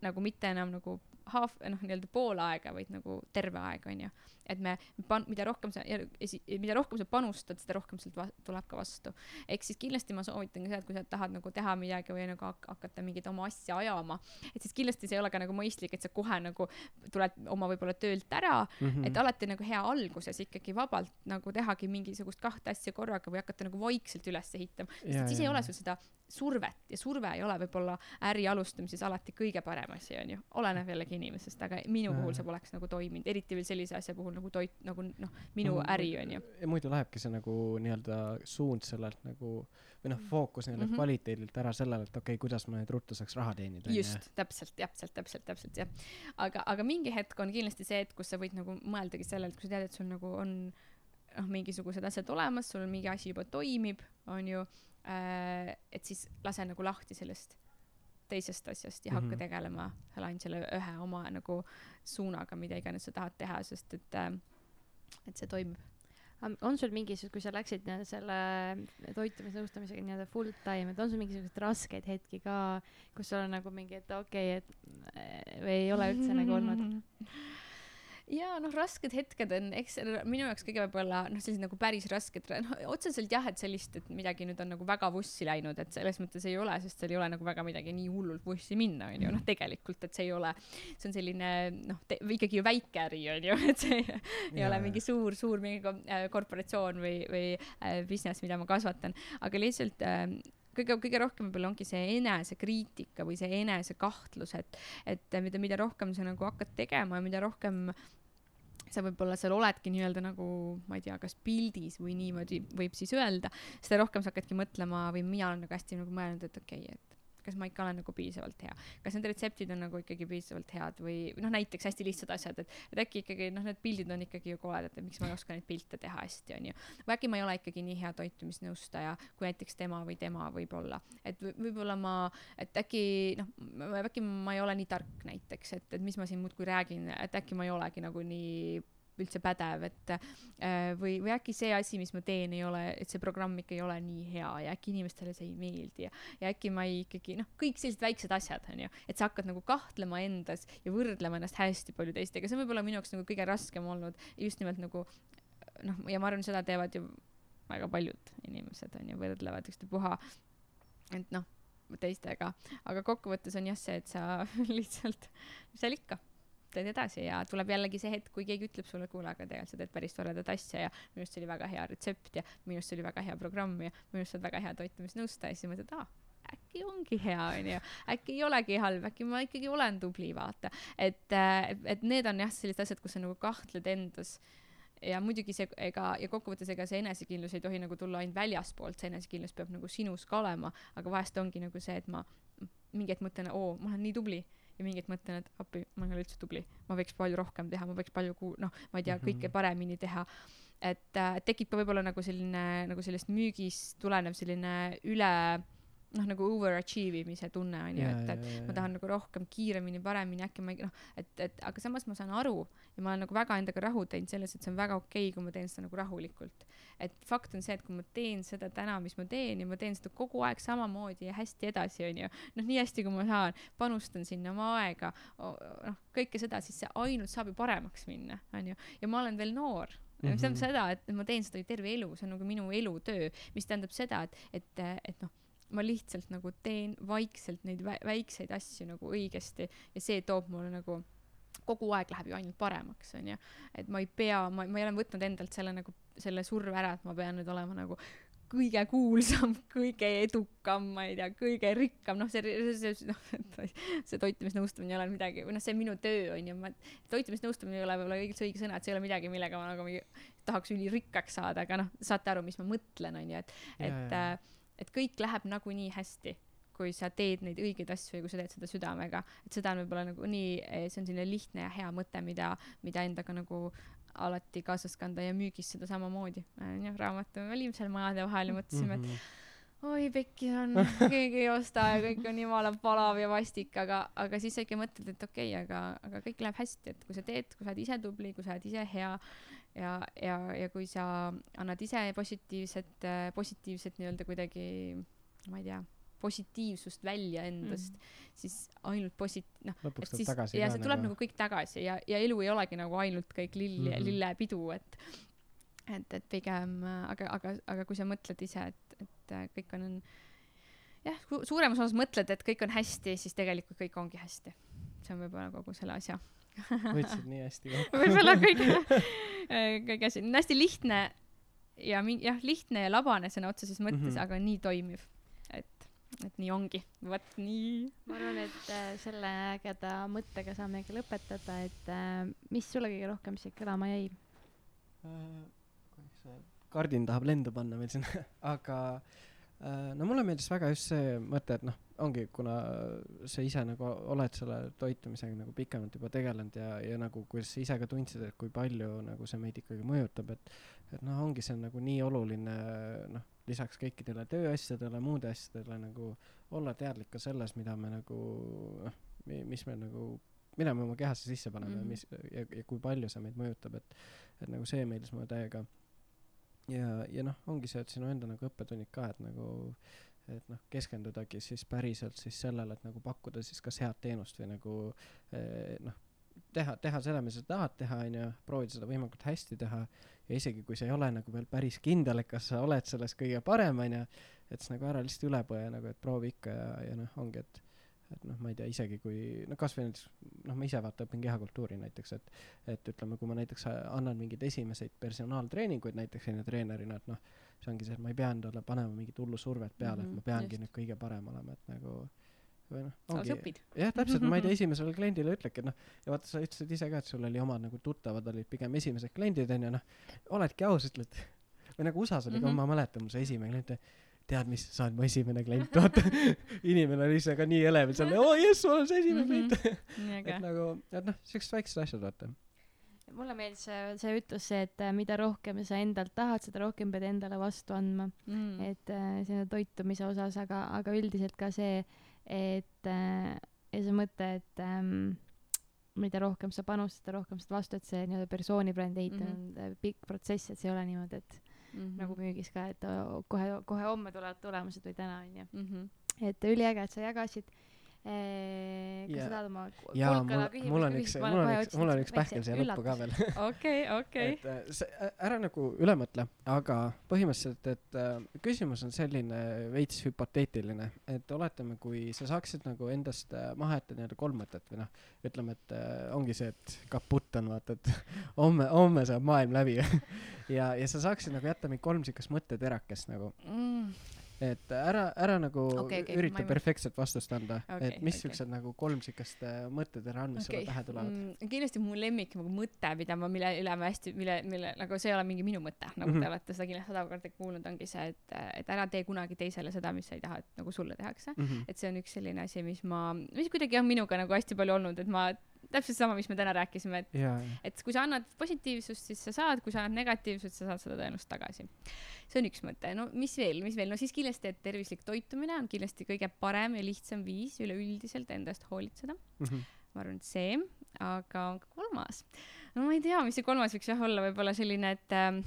nagu mitte enam nagu half, noh, nii-öelda pool aega, vaid nagu terve aeg, onju et me pan-, mida rohkem sa, mida rohkem sa panustad, seda rohkem sealt tuleb ka vastu. ehk siis kindlasti ma soovitan ka seda, et kui sa tahad nagu teha midagi või nagu hak hakata mingit oma asja ajama, et siis kindlasti see ei ole ka nagu mõistlik, et sa kohe nagu tuled oma võib-olla töölt ära mm, -hmm. et alati nagu hea alguses ikkagi vabalt nagu tehagi mingisugust kahte asja korraga või hakata nagu vaikselt üles ehitama, sest siis ei ole sul seda survet ja surve ei ole võib-olla äri alustamises alati kõige parem asi, onju. oleneb jällegi inimesest, aga minu puhul see poleks nagu toiminud, eriti veel sellise asja puhul nagu toit, nagu noh, minu no, äri, onju. ja muidu lähebki see nagu nii-öelda suund sellelt nagu või noh, fookus nii-öelda mm -hmm. kvaliteedilt ära sellele, et okei okay,, kuidas ma nüüd ruttu saaks raha teenida. just, täpselt, täpselt, täpselt, täpselt jah. aga, aga mingi hetk on kindlasti see, et kus sa võid nagu mõeldagi sellele, et kui sa tead, et sul nagu on noh, mingisugused asjad olemas, sul mingi asi juba toimib, onju Äh, et siis lase nagu lahti sellest teisest asjast ja mm -hmm. hakka mhm. tegelema seal ainult selle ühe oma nagu suunaga, mida iganes sa tahad teha, sest et, äh, et see toimib on sul mingisugused, kui sa läksid selle toitumisnõustamisega nii-öelda full time, et on sul mingisuguseid raskeid hetki ka, kus sul on nagu mingi, et okei okay,, et äh, või ei ole üldse nagu olnud? ja noh, rasked hetked on, eks minu jaoks kõige võib-olla noh, sellised nagu päris rasked, noh otseselt jah, et sellist, et midagi nüüd on nagu väga vussi läinud, et selles mõttes ei ole, sest seal ei ole nagu väga midagi nii hullult vussi minna, onju, noh tegelikult, et see ei ole, see on selline noh, ikkagi ju väike äri onju, et see ei, ei ole mingi suur, suur mingi äh, korporatsioon või, või äh, business, mida ma kasvatan, aga lihtsalt äh, kõige, kõige rohkem võib-olla ongi see enesekriitika või see enesekahtlus, et, et mida, mida rohkem sa nagu hakkad tegema ja mida rohkem sa võib-olla seal oledki nii-öelda nagu, ma ei tea, kas pildis või niimoodi võib siis öelda, seda rohkem sa hakkadki mõtlema või mina olen nagu hästi nagu mõelnud, et okei okay,, et kas ma ikka olen nagu piisavalt hea, kas need retseptid on nagu ikkagi piisavalt head või noh, näiteks hästi lihtsad asjad, et, et äkki ikkagi noh, need pildid on ikkagi ju koledad, et miks ma ei oska neid pilte teha hästi, onju. või äkki ma ei ole ikkagi nii hea toitumisnõustaja, kui näiteks tema või tema võib-olla, et võib-olla ma, et äkki noh, äkki ma ei ole nii tark näiteks, et, et mis ma siin muudkui räägin, et äkki ma ei olegi nagu nii üldse pädev, et äh, või, või äkki see asi, mis ma teen, ei ole, et see programm ikka ei ole nii hea ja äkki inimestele see ei meeldi ja, ja äkki ma ei ikkagi noh, kõik sellised väiksed asjad onju, et sa hakkad nagu kahtlema endas ja võrdlema ennast hästi palju teistega, see on võib-olla minu jaoks nagu kõige raskem olnud just nimelt nagu noh, ja ma arvan, seda teevad ju väga paljud inimesed onju, võrdlevad ükstapuha, et noh, teistega, aga kokkuvõttes on jah see, et sa lihtsalt, mis seal ikka teed edasi ja tuleb jällegi see hetk, kui keegi ütleb sulle, kuule, aga tegelikult sa teed päris toredat asja ja minu arust see oli väga hea retsept ja minu arust see oli väga hea programm ja minu arust sa oled väga hea toitumisnõustaja, siis mõtled, aa äkki ongi hea, onju, äkki ei olegi halb, äkki ma ikkagi olen tubli, vaata. et, et need on jah, sellised asjad, kus sa nagu kahtled endas. Ja muidugi see, ega, ja kokkuvõttes ega see enesekindlus ei tohi nagu tulla ainult väljaspoolt, see enesekindlus peab nagu sinus ka olema, aga vahest ongi nagu see, et ma mingi hetk mõtlen, oo, ma olen nii tubli ja mingit mõtlen, et appi, ma ei ole üldse tubli, ma võiks palju rohkem teha, ma võiks palju ku-, noh, ma ei tea mm, -hmm. kõike paremini teha. et äh, tekib ka võib-olla nagu selline nagu sellest müügist tulenev selline üle noh, nagu overachieve imise tunne on ju, et, et ja, ja, ma tahan nagu rohkem, kiiremini, paremini, äkki ma ei noh, et, et aga samas ma saan aru ja ma olen nagu väga endaga rahu teinud selles, et see on väga okei okay,, kui ma teen seda nagu rahulikult. et fakt on see, et kui ma teen seda täna, mis ma teen ja ma teen seda kogu aeg samamoodi ja hästi edasi, on ju, noh, nii hästi, kui ma saan, panustan sinna oma aega, noh, kõike seda, siis see ainult saab ju paremaks minna, on ju, ja ma olen veel noor Mm -hmm. mis tähendab seda, et ma teen seda ju terve elu, see on nagu minu elutöö, mis tähendab seda, et, et, et noh, ma lihtsalt nagu teen vaikselt neid vä väikseid asju nagu õigesti ja see toob mulle nagu kogu aeg läheb ju ainult paremaks, onju. et ma ei pea, ma, ma ei ole võtnud endalt selle nagu, selle surve ära, et ma pean nüüd olema nagu kõige kuulsam, kõige edukam, ma ei tea, kõige rikkam, noh, see, see, see, noh, see toitumisnõustamine ei ole midagi, või noh, see on minu töö, onju, ma, toitumisnõustamine ei ole võib-olla üldse õige sõna, et see ei ole midagi, millega ma nagu tahaks ülirikkaks saada, aga noh, saate aru, mis ma mõtlen, onju, et, et äh, et kõik läheb nagunii hästi, kui sa teed neid õigeid asju ja kui sa teed seda südamega, et seda on võib-olla nagu nii, eh, see on selline lihtne ja hea mõte, mida, mida endaga nagu alati kaasas kanda ja müügis seda samamoodi, onju, raamatu, me olime seal majade vahel ja mõtlesime, et mhm. oi pekki on, keegi ei osta ja kõik on jumala palav ja vastik, aga, aga siis sa ikka mõtled, et okei okay,, aga, aga kõik läheb hästi, et kui sa teed, kui sa oled ise tubli, kui sa oled ise hea ja, ja, ja kui sa annad ise positiivset, positiivset nii-öelda kuidagi, ma ei tea, positiivsust välja endast mm, -hmm. siis ainult posit-, noh, et siis, ja see tuleb nagu. nagu kõik tagasi ja, ja elu ei olegi nagu ainult kõik lill mm, -hmm. lillepidu, et et, et pigem, aga, aga, aga kui sa mõtled ise, et, et kõik on, jah, suuremas osas mõtled, et kõik on hästi, siis tegelikult kõik ongi hästi. see on võib-olla kogu selle asja võtsid nii hästi kokku võib-olla kõige, kõige asi, hästi lihtne ja mingi jah, lihtne ja labane sõna otseses mõttes mm, -hmm. aga nii toimiv. et, et nii ongi, vot nii. ma arvan, et äh, selle ägeda mõttega saamegi lõpetada, et äh, mis sulle kõige rohkem siia kõlama jäi äh,? Kardin tahab lendu panna meil siin aga äh, no mulle meeldis väga just see mõte, et noh, ongi, kuna sa ise nagu oled selle toitumisega nagu pikemalt juba tegelenud ja, ja nagu kuidas sa ise ka tundsid, et kui palju nagu see meid ikkagi mõjutab, et et noh, ongi see nagu nii oluline noh, lisaks kõikidele tööasjadele, muude asjadele nagu olla teadlik ka selles, mida me nagu noh, mis me nagu mida me oma kehasse sisse paneme mm -hmm. mis ja, ja kui palju see meid mõjutab, et et nagu see meeldis mulle täiega. Ja, ja noh, ongi see, et sinu enda nagu õppetunnid ka, et nagu et noh, keskendudagi siis päriselt siis sellele, et nagu pakkuda siis kas head teenust või nagu eh, noh, teha, teha seda, mida sa tahad teha, onju, proovida seda võimalikult hästi teha. Ja isegi kui sa ei ole nagu veel päris kindel, et kas sa oled selles kõige parem, onju, et siis nagu ära lihtsalt üle põe nagu, et proovi ikka ja, ja noh, ongi, et et noh, ma ei tea, isegi kui noh, kasvõi näiteks noh, ma ise vaata õpin kehakultuuri näiteks, et et ütleme, kui ma näiteks annan mingeid esimeseid personaaltreeninguid näiteks onju treenerina, et noh, see ongi see, et ma ei pea endale panema mingit hullu survet peale mm, -hmm, et ma mhm, peangi nüüd kõige parem olema, et nagu või noh, ongi jah, täpselt, ma ei tea, esimesele kliendile ütlegi, et noh, ja vaata, sa ütlesid ise ka, et sul oli omad nagu tuttavad olid pigem esimesed kliendid onju, noh, oledki aus, ütled. või nagu USA-s oli mm -hmm. ka, ma mäletan, mul see esimene klient tead mis, sa oled mu esimene klient, vaata. Inimene oli ise ka nii elevil seal, oo jess, ma olen see esimene -hmm. klient. Et nagu, et noh, siuksed väiksed asjad, vaata. Mulle meeldis see, see ütlus see, et äh, mida rohkem sa endalt tahad, seda rohkem pead endale vastu andma. Mm.. et äh, selle toitumise osas, aga, aga üldiselt ka see, et äh, ja see mõte, et ähm, mida rohkem sa panustad, seda rohkem saad vastu, et see nii-öelda persooni brändi ehitamine mm -hmm. on pikk protsess, et see ei ole niimoodi, et mm -hmm. nagu müügis ka, et kohe, kohe homme tulevad tulemused või täna onju. -hmm. et üliäge, et sa jagasid kas sa tahad oma kuldkala küsimust mul on üks, mul on üks, mul on üks pähkel siia lõppu ka veel. okei, okei. et äh, see, ära nagu üle mõtle, aga põhimõtteliselt, et äh, küsimus on selline veits hüpoteetiline, et oletame, kui sa saaksid nagu endast äh, maha jätta nii-öelda kolm mõtet või noh, ütleme, et äh, ongi see, et kaputt on vaata, et homme, homme saab maailm läbi. Ja, ja sa saaksid nagu jätta mingi kolm siukest mõtteterakest nagu. Mm et ära, ära nagu okay, okay, ürita perfektset vastust anda okay,, et mis siuksed okay. nagu kolm siukest äh, mõttetera on, mis okay. sulle pähe tulevad mm,? kindlasti mu lemmik nagu mõte, mida ma, mille üle ma hästi, mille, mille nagu see ei ole mingi minu mõte, nagu mm -hmm. te olete seda kindlasti sada korda kuulnud, ongi see, et, et ära tee kunagi teisele seda, mis sa ei taha, et nagu sulle tehakse mm. -hmm. et see on üks selline asi, mis ma, mis kuidagi on minuga nagu hästi palju olnud, et ma täpselt sama, mis me täna rääkisime, et ja, et kui sa annad positiivsust, siis sa saad, kui sa annad negatiivsust, sa saad seda tõenäoliselt tagasi. see on üks mõte, no mis veel, mis veel, no siis kindlasti, et tervislik toitumine on kindlasti kõige parem ja lihtsam viis üleüldiselt enda eest hoolitseda mm. -hmm. ma arvan, et see, aga kolmas, no ma ei tea, mis see kolmas võiks jah olla, võib-olla selline, et äh,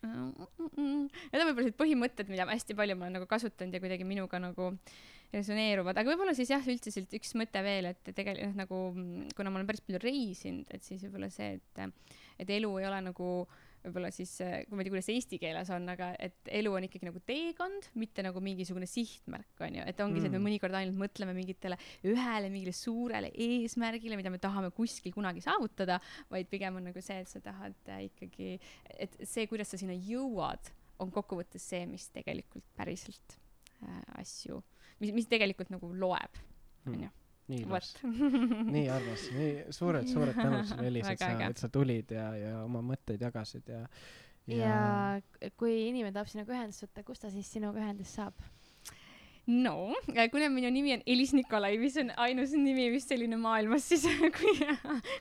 Need on võib-olla sellised põhimõtted, mida ma hästi palju ma olen nagu kasutanud ja kuidagi minuga nagu resoneeruvad, aga võib-olla siis jah, üldiselt üks mõte veel, et tegelikult nagu kuna ma olen päris palju reisinud, et siis võib-olla see, et, et elu ei ole nagu võib-olla siis, kui ma ei tea, kuidas eesti keeles on, aga et elu on ikkagi nagu teekond, mitte nagu mingisugune sihtmärk, on ju, et ongi mm. see, et me mm. mõnikord ainult mõtleme mingitele ühele mingile suurele eesmärgile, mida me tahame kuskil kunagi saavutada, vaid pigem on nagu see, et sa tahad ikkagi, et see, kuidas sa sinna jõuad, on kokkuvõttes see, mis tegelikult päriselt äh, asju mis, mis tegelikult nagu loeb, hmm. onju nii ilus nii armas, nii suured-suured tänud sulle, Elis, et sa, et sa tulid ja, ja oma mõtteid jagasid ja, ja. ja kui inimene tahab sinuga ühendust võtta, kus ta siis sinuga ühendust saab? No, äh, kuna minu nimi on Elis Nikolai, mis on ainus nimi vist selline maailmas, siis kui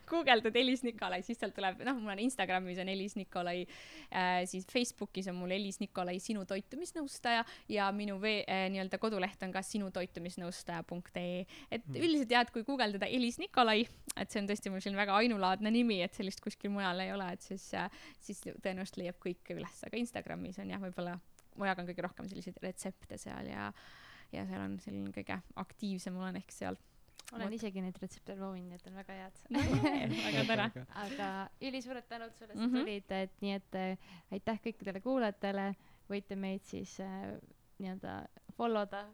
guugeldad Elis Nikolai, siis sealt tuleb, noh, mul on Instagramis on Elis Nikolai äh,, siis Facebookis on mul Elis Nikolai sinu toitumisnõustaja ja minu vee- äh,, nii-öelda koduleht on ka sinutoitumisnõustaja.ee. et mm. üldiselt jah, et kui guugeldada Elis Nikolai, et see on tõesti mul selline väga ainulaadne nimi, et sellist kuskil mujal ei ole, et siis äh,, siis tõenäoliselt leiab kõik üles, aga Instagramis on jah, võib-olla ma jagan kõige rohkem selliseid retsepte seal ja ja seal on selline kõige aktiivsem olen ehk seal olen What? isegi neid retsepte proovinud, et on väga head no,. väga tore. aga ülisuured tänud sulle, et sa mm -hmm. tulid, et nii et äh, aitäh kõikidele kuulajatele, võite meid siis äh, nii-öelda follow da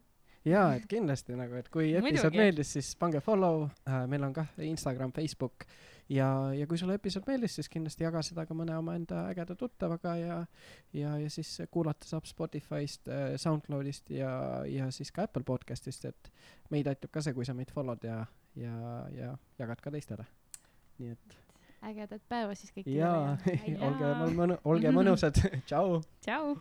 jaa, et kindlasti nagu, et kui episood meeldis, siis pange follow äh,, meil on kah Instagram, Facebook ja, ja kui sulle episood meeldis, siis kindlasti jaga seda ka mõne omaenda ägeda tuttavaga ja, ja, ja siis kuulata saab Spotify'st, äh, SoundCloud'ist ja, ja siis ka Apple podcast'ist, et meid aitab ka see, kui sa meid follow'd ja, ja, ja jagad ka teistele. nii et. ägedat päeva siis kõikidele. jaa, olge mõnu-, olge mõnusad, tšau. tšau.